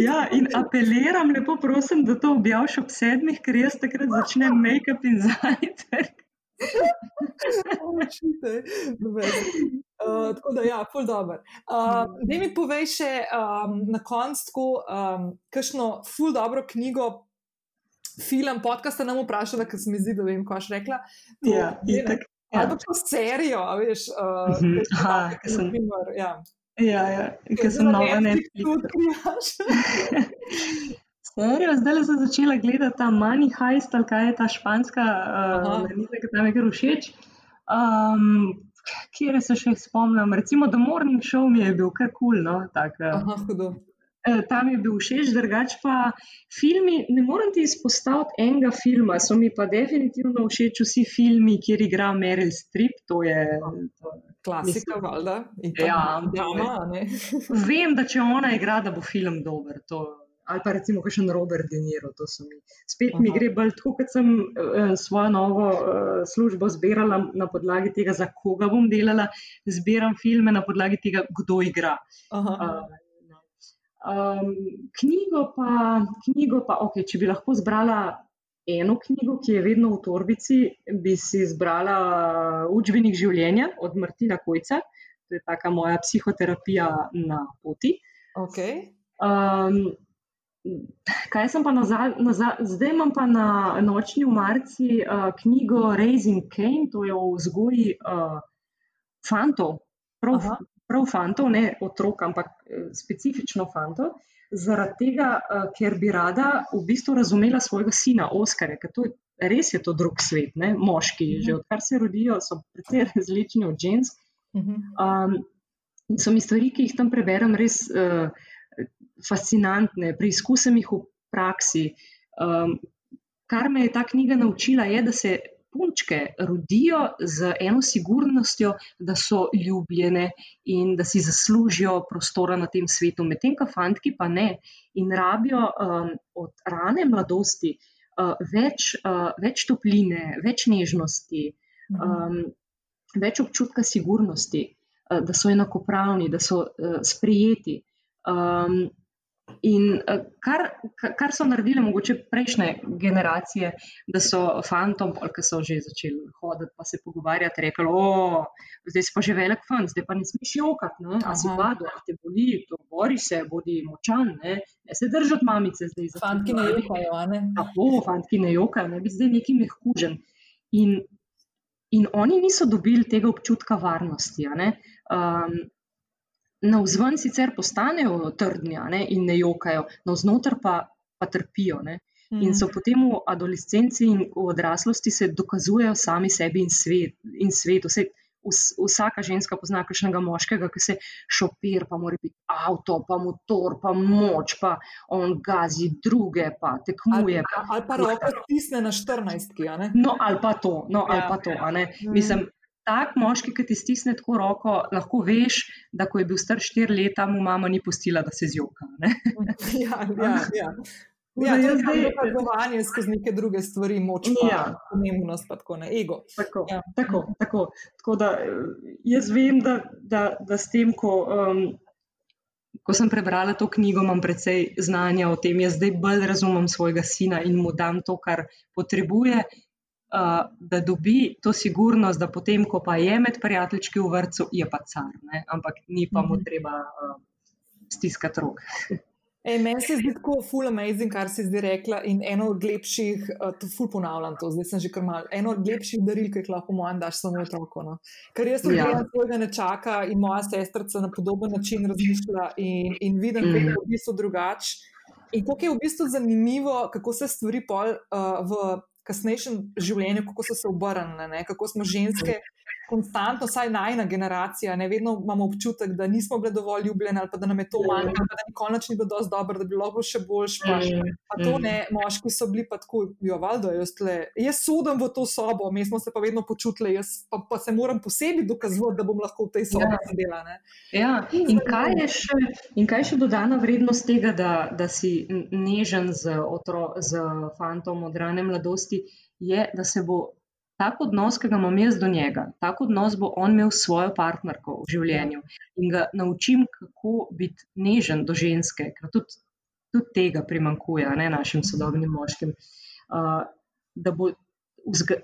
ja, in apeliram, lepo prosim, da to objaviš ob sedmih, ker jaz takrat začnem make-up in zajtrk. Uh, tako da, ja, ful dobro. Uh, da mi povej še um, na koncu, um, kakšno ful dobro knjigo, film, podcast, nam vprašala, ker se mi zdi, da vem, ko še rekla. To, ja, je tako. Ja. Ali pa to serijo, veš? Uh, uh -huh. Aha, ker sem. Primer, ja. Ja, ja, ker sem nova Netflix. Serijo, zdaj sem začela gledati ta Money Heist, ali kaj je ta španska, uh, ki tam je kar všeč. Um, kjer se še spomnim, recimo The Morning Show mi je bil kar kul, cool, no, tako. Aha, hudo. Eh, tam je bil všeč, drugače pa filmi. Ne morem ti izpostaviti enega filma, so mi pa definitivno všeč vsi filmi, kjer igra Meryl Streep. To je klasika, valjda. Ja, vem, da če ona igra, da bo film dober. To, ali pa recimo še Robert De Niro. Mi. Spet Aha. mi gre bolj tako, kot sem uh, svojo novo uh, službo zbirala na podlagi tega, za koga bom delala. Zbiram filme na podlagi tega, kdo igra. Uh, Um, knjigo, pa, knjigo pa, ok, če bi lahko zbrala eno knjigo, ki je vedno v torbici, bi si izbrala Učbenik življenja od Martina Kojca, to je taka moja psihoterapija na poti. Okay. Um, kaj sem pa nazaj, nazaj, zdaj imam pa na nočni umarci uh, knjigo Raising Kane, to je o vzgoji uh, fantov, prav, prav fantov, ne otrok, ampak eh, specifično fantov, zaradi tega, eh, ker bi rada v bistvu razumela svojega sina, Oskarja, ker to je res je to drug svet, ne? moški, uh -huh. že odkar se rodijo, so precej različni od žensk. Um, in so mi stvari, ki jih tam preberem, res uh, fascinantne, preizkusem jih v praksi. Um, kar me je ta knjiga naučila, je, da se punčke rodijo z eno sigurnostjo, da so ljubljene in da si zaslužijo prostora na tem svetu, medtem ko fantki pa ne in rabijo um, od rane mladosti uh, več, uh, več topline, več nežnosti, um, več občutka sigurnosti, uh, da so enakopravni, da so uh, sprijeti. Um, In eh, kar, kar so naredile mogoče prejšnje generacije, da so fantom, ki so že začeli hoditi, pa se pogovarjati, rekli: O, zdaj si pa že velik fan, zdaj pa ne smeš jokati, ne? a si vlado, a te boli, to bori se, bodi močan, ne, ne se držati mamice. Fantki ne jokajo, ne? Tako, fantki ne jokajo, ne bi zdaj neki mehkužen. In, in oni niso dobili tega občutka varnosti. Na vzven sicer postanejo trdni ne, in ne jokajo, na vznoter pa, pa trpijo. Ne. In so mm. potem v adolescenci in v odraslosti se dokazujejo sami sebi in, svet, in svetu. Vse, vsaka ženska pozna kakšnega moškega, ki se šopir, pa mora biti avto, pa motor, pa moč, pa on gazi druge, pa tekmuje. Ali, ali pa roko stisne na 14. No, ali pa to. No, ali ja. pa to Mislim, tak moški, ki ti stisne tako roko, lahko veš, da ko je bil star štiri leta, mu mama ni pustila, da se zjoka. ja, ja, ja. Ja, to je zdaj opazovanje skozi neke druge stvari, moč, pa, ja. pomembnost, pa tako na ego. Tako, ja. tako, tako. tako da jaz vem, da, da, da s tem, ko, um, ko sem prebrala to knjigo, imam precej znanja o tem. Jaz zdaj bolj razumem svojega sina in mu dam to, kar potrebuje, da dobi to sigurnost, da potem, ko pa je med prijateljčki v vrtu, je pa car, ne? ampak ni pa mu mhm. treba uh, stiskati rok. Ej, meni se zdi tako full amazing, kar si zdaj rekla. In eno od lepših, to full ponavljam, to zdaj sem že kar mal, eno od lepših daril, ki jih lahko mojem daš samo otroku. No. Ker jaz sem ja. gledala svojega nečaka in moja sestrica na podoben način razmišlja in, in vidim, mm. kako je v bistvu drugače. In kako je v bistvu zanimivo, kako se stvari pol uh, v kasnejšem življenju, kako so se obrnile, kako smo ženske konstantno, vsaj najna generacija, ne vedno imamo občutek, da nismo bile dovolj ljubljene ali da nam je to manjkalo, da nikoli ni bilo dovolj dobro, da bi bilo lahko še boljš. Pa, mm, pa to mm. ne, moški so bili pa tako, jo, valdo, jaz, tle, jaz sodim v to sobo, mi smo se pa vedno počutili, jaz pa, pa se moram posebej dokazovati, da bom lahko v tej sobi ja. sedela. Ja. In, kaj še, in kaj je še dodana vrednost tega, da, da si nežen z, otro, z fantom od rane mladosti, je, da se bo tak odnos, ki ga imam jaz do njega, tak odnos bo on imel s svojo partnerko v življenju in ga naučim, kako biti nežen do ženske, ker tudi, tudi tega primankuje ne, našim sodobnim moškim. Uh, da bo vzga,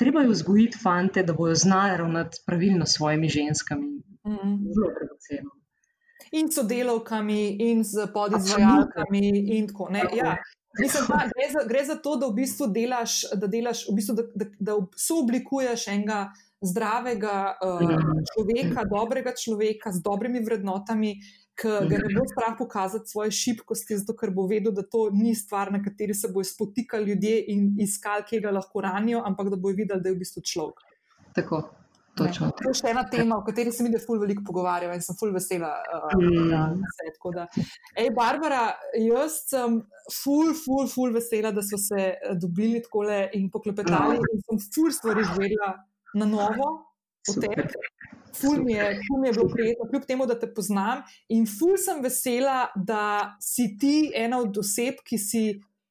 treba je vzgojiti fante, da bodo znali ravnati pravilno s svojimi ženskami. Mhm. Zelo dragoceno. In sodelavkami, in z podizvajalkami, in tako naprej. Ja. Mislim, da gre, za, gre za to, da v bistvu delaš, da, delaš, v bistvu, da, da, da sooblikuješ enega zdravega uh, človeka, dobrega človeka z dobrimi vrednotami, ki ga ne bo strah pokazati svoje šibkosti, zato ker bo vedel, da to ni stvar, na kateri se bojo spotikali ljudje in iskali, kje ga lahko ranijo, ampak da bojo videli, da je v bistvu človek. Tako. Točno. To je še ena tema, o kateri se mi je ful veliko pogovarjal in sem ful vesela. Uh, Mm. tako da. Ej, Barbara, jaz sem ful, ful, ful vesela, da smo se eh, dobili tako in poklepetali in sem ful stvari izvedela na novo. Ful mi, je, ful mi je bilo prijetno, kljub temu, da te poznam. In ful sem vesela, da si ti ena od oseb, ki si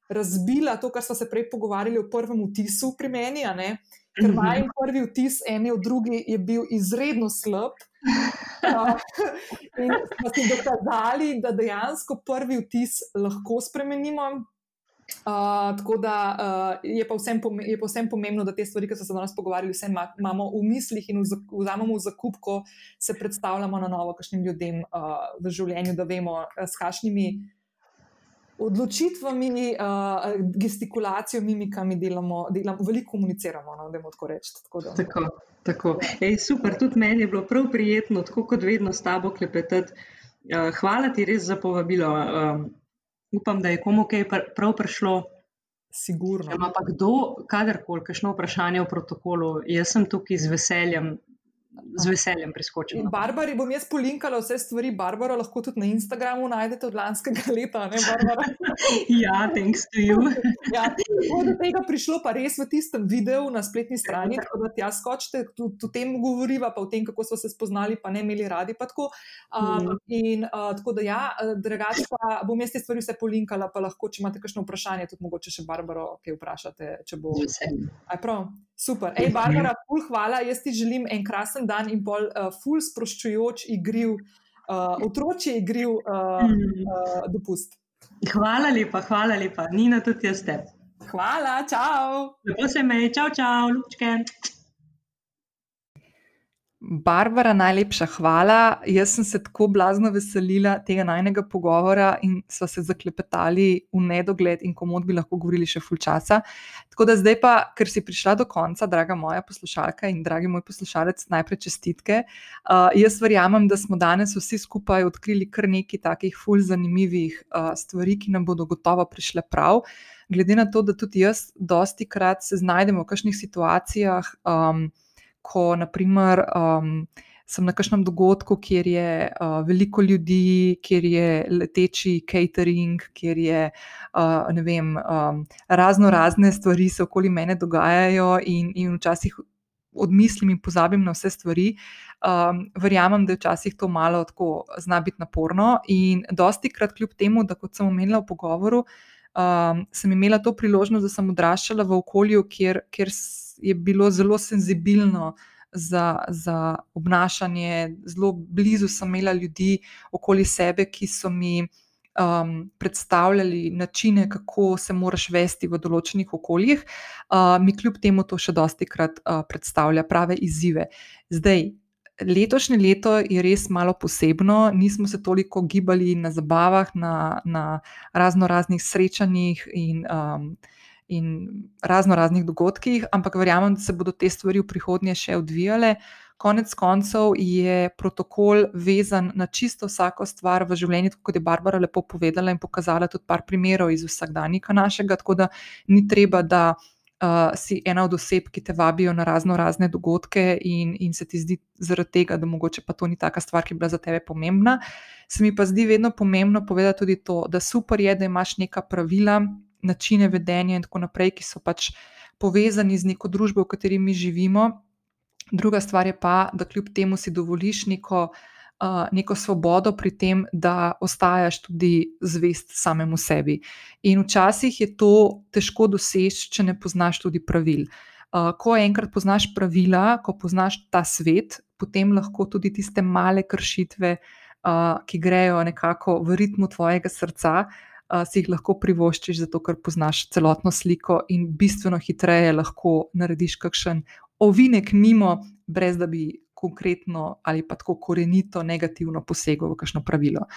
razbila to, kar smo se prej pogovarjali o prvem vtisu pri meni. Ker Mhm. moj prvi vtis, eni od drugih, je bil izredno slab. Uh, in smo si dokazali, da dejansko prvi vtis lahko spremenimo. Uh, tako da uh, je, pa vsem je pa vsem pomembno, da te stvari, ki smo se danes pogovarjali, vse ima, imamo v mislih in vza- vzamemo v zakup, ko se predstavljamo na novo, kakšnim ljudem uh, v življenju, da vemo, s kakšnimi odločitvami, uh, gestikulacijo, mimikami delamo, delamo veliko komuniciramo. No, tako reči. Tako da, Tako, tako. Ej, super, tudi meni je bilo prav prijetno, tako kot vedno s tabo klepetati. Uh, hvala ti res za povabilo. Um, upam, da je komu kaj pr prav prišlo. sigurno. Če ima pa kdo kadarkoli kakšno vprašanje o protokolu, jaz sem tukaj z veseljem, z veseljem priskočim. In Barbari bom jaz polinkala vse stvari. Barbara lahko tudi na Instagramu najdete od lanskega leta, ne? Ja, thanks to you. Ja, tako da tega prišlo pa res v tistem videu na spletni strani, tako da tja skočite, tudi o tem govoriva, pa o tem, kako smo se spoznali, pa ne imeli radi. Tako. Um, in uh, tako da ja, drugače pa bom jaz te stvari vse polinkala, pa lahko, če imate kakšno vprašanje, tudi mogoče še Barbaro, kaj vprašate, če bo. Veseljem. Aj prav, super. Ej, Barbara, ful hvala, jaz ti želim en krasen dan in pol uh, ful sproščujoč, igriv, uh, otročji igriv uh, uh, dopust. Hvala lepa, hvala lepa. Nina, tudi jaz te. Hvala, čau! Lepo se me, čau, čau, lučke. Barbara, najlepša hvala. Jaz sem se tako blazno veselila tega najnega pogovora in sva se zaklepetali v nedogled in komod bi lahko govorili še ful časa. Tako da zdaj pa, ker si prišla do konca, draga moja poslušalka in dragi moj poslušalec, najprej čestitke. Uh, jaz verjamem, da smo danes vsi skupaj odkrili kar nekaj takih ful zanimivih uh, stvari, ki nam bodo gotovo prišle prav. Glede na to, da tudi jaz dosti krat se znajdem v kakšnih situacijah, um, ko naprimer, um, sem na kakšnem dogodku, kjer je uh, veliko ljudi, kjer je leteči catering, kjer je uh, ne vem, um, razno razne stvari se okoli mene dogajajo, in, in včasih odmislim in pozabim na vse stvari. Um, verjamem, da je včasih to malo tako zna biti naporno, in dosti krat, kljub temu, da kot sem omenila v pogovoru, um, sem imela to priložnost, da sem odraščala v okolju, kjer, kjer je bilo zelo senzibilno za, za obnašanje, zelo blizu sem imela ljudi okoli sebe, ki so mi um, predstavljali načine, kako se moraš vesti v določenih okoljih, uh, mi kljub temu to še dosti krat uh, predstavlja prave izzive. Zdaj, letošnje leto je res malo posebno, nismo se toliko gibali na zabavah, na, na razno raznih srečanjih in, um, in razno raznih dogodkih, ampak verjamem, da se bodo te stvari v prihodnje še odvijale. Konec koncev je protokol vezan na čisto vsako stvar v življenju, tako kot je Barbara lepo povedala in pokazala tudi par primerov iz vsakdanjika našega, tako da ni treba, da uh, si ena od oseb, ki te vabijo na razno razne dogodke in, in se ti zdi zaradi tega, da mogoče pa to ni taka stvar, ki je bila za tebe pomembna. Se mi pa zdi vedno pomembno povedati tudi to, da super je, da imaš neka pravila, načine vedenja in tako naprej, ki so pač povezani z neko družbo, v kateri mi živimo. Druga stvar je pa, da kljub temu si dovoliš neko, uh, neko svobodo pri tem, da ostajaš tudi zvest samemu sebi. In včasih je to težko doseči, če ne poznaš tudi pravil. Uh, ko enkrat poznaš pravila, ko poznaš ta svet, potem lahko tudi tiste male kršitve, uh, ki grejo nekako v ritmu tvojega srca, uh, si jih lahko privoščiš, zato ker poznaš celotno sliko in bistveno hitreje lahko narediš kakšen ovinek mimo, brez da bi konkretno ali pa tako korenito negativno posegel v kakšno pravilo.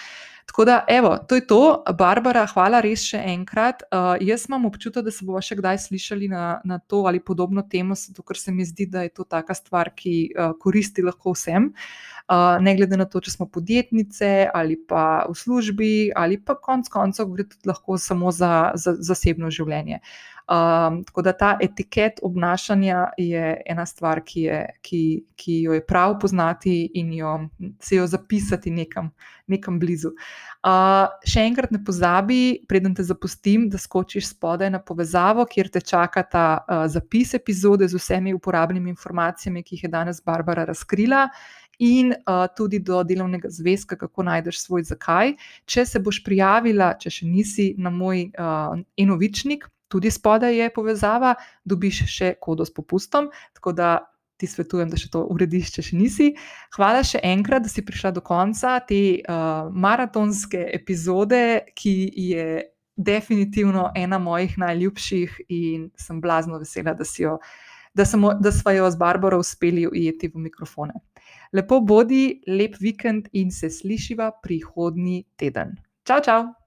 Tako da, evo, to je to. Barbara, hvala res še enkrat. Uh, jaz imam občutek, da se bomo še kdaj slišali na, na to ali podobno temo, zato ker se mi zdi, da je to taka stvar, ki uh, koristi lahko vsem. Uh, ne glede na to, če smo podjetnice ali pa v službi, ali pa konec koncev gre tudi lahko samo za, za zasebno življenje. Um, tako da ta etiket obnašanja je ena stvar, ki, je, ki, ki jo je prav poznati in jo, se jo zapisati nekam, nekam blizu. Uh, še enkrat ne pozabi, preden te zapustim, da skočiš spodaj na povezavo, kjer te čaka ta uh, zapis epizode z vsemi uporabnimi informacijami, ki jih je danes Barbara razkrila. In uh, tudi do delovnega zvezka, kako najdeš svoj zakaj. Če se boš prijavila, če še nisi na moj uh, enovičnik, tudi spodaj je povezava, dobiš še kodo s popustom. Tako da ti svetujem, da še to urediš, če še nisi. Hvala še enkrat, da si prišla do konca te uh, maratonske epizode, ki je definitivno ena mojih najljubših in sem blazno vesela, da, jo, da, smo, da smo jo z Barbaro uspeli ujeti v mikrofone. Lepo bodi, lep vikend in se slišiva prihodnji teden. Čau, čau!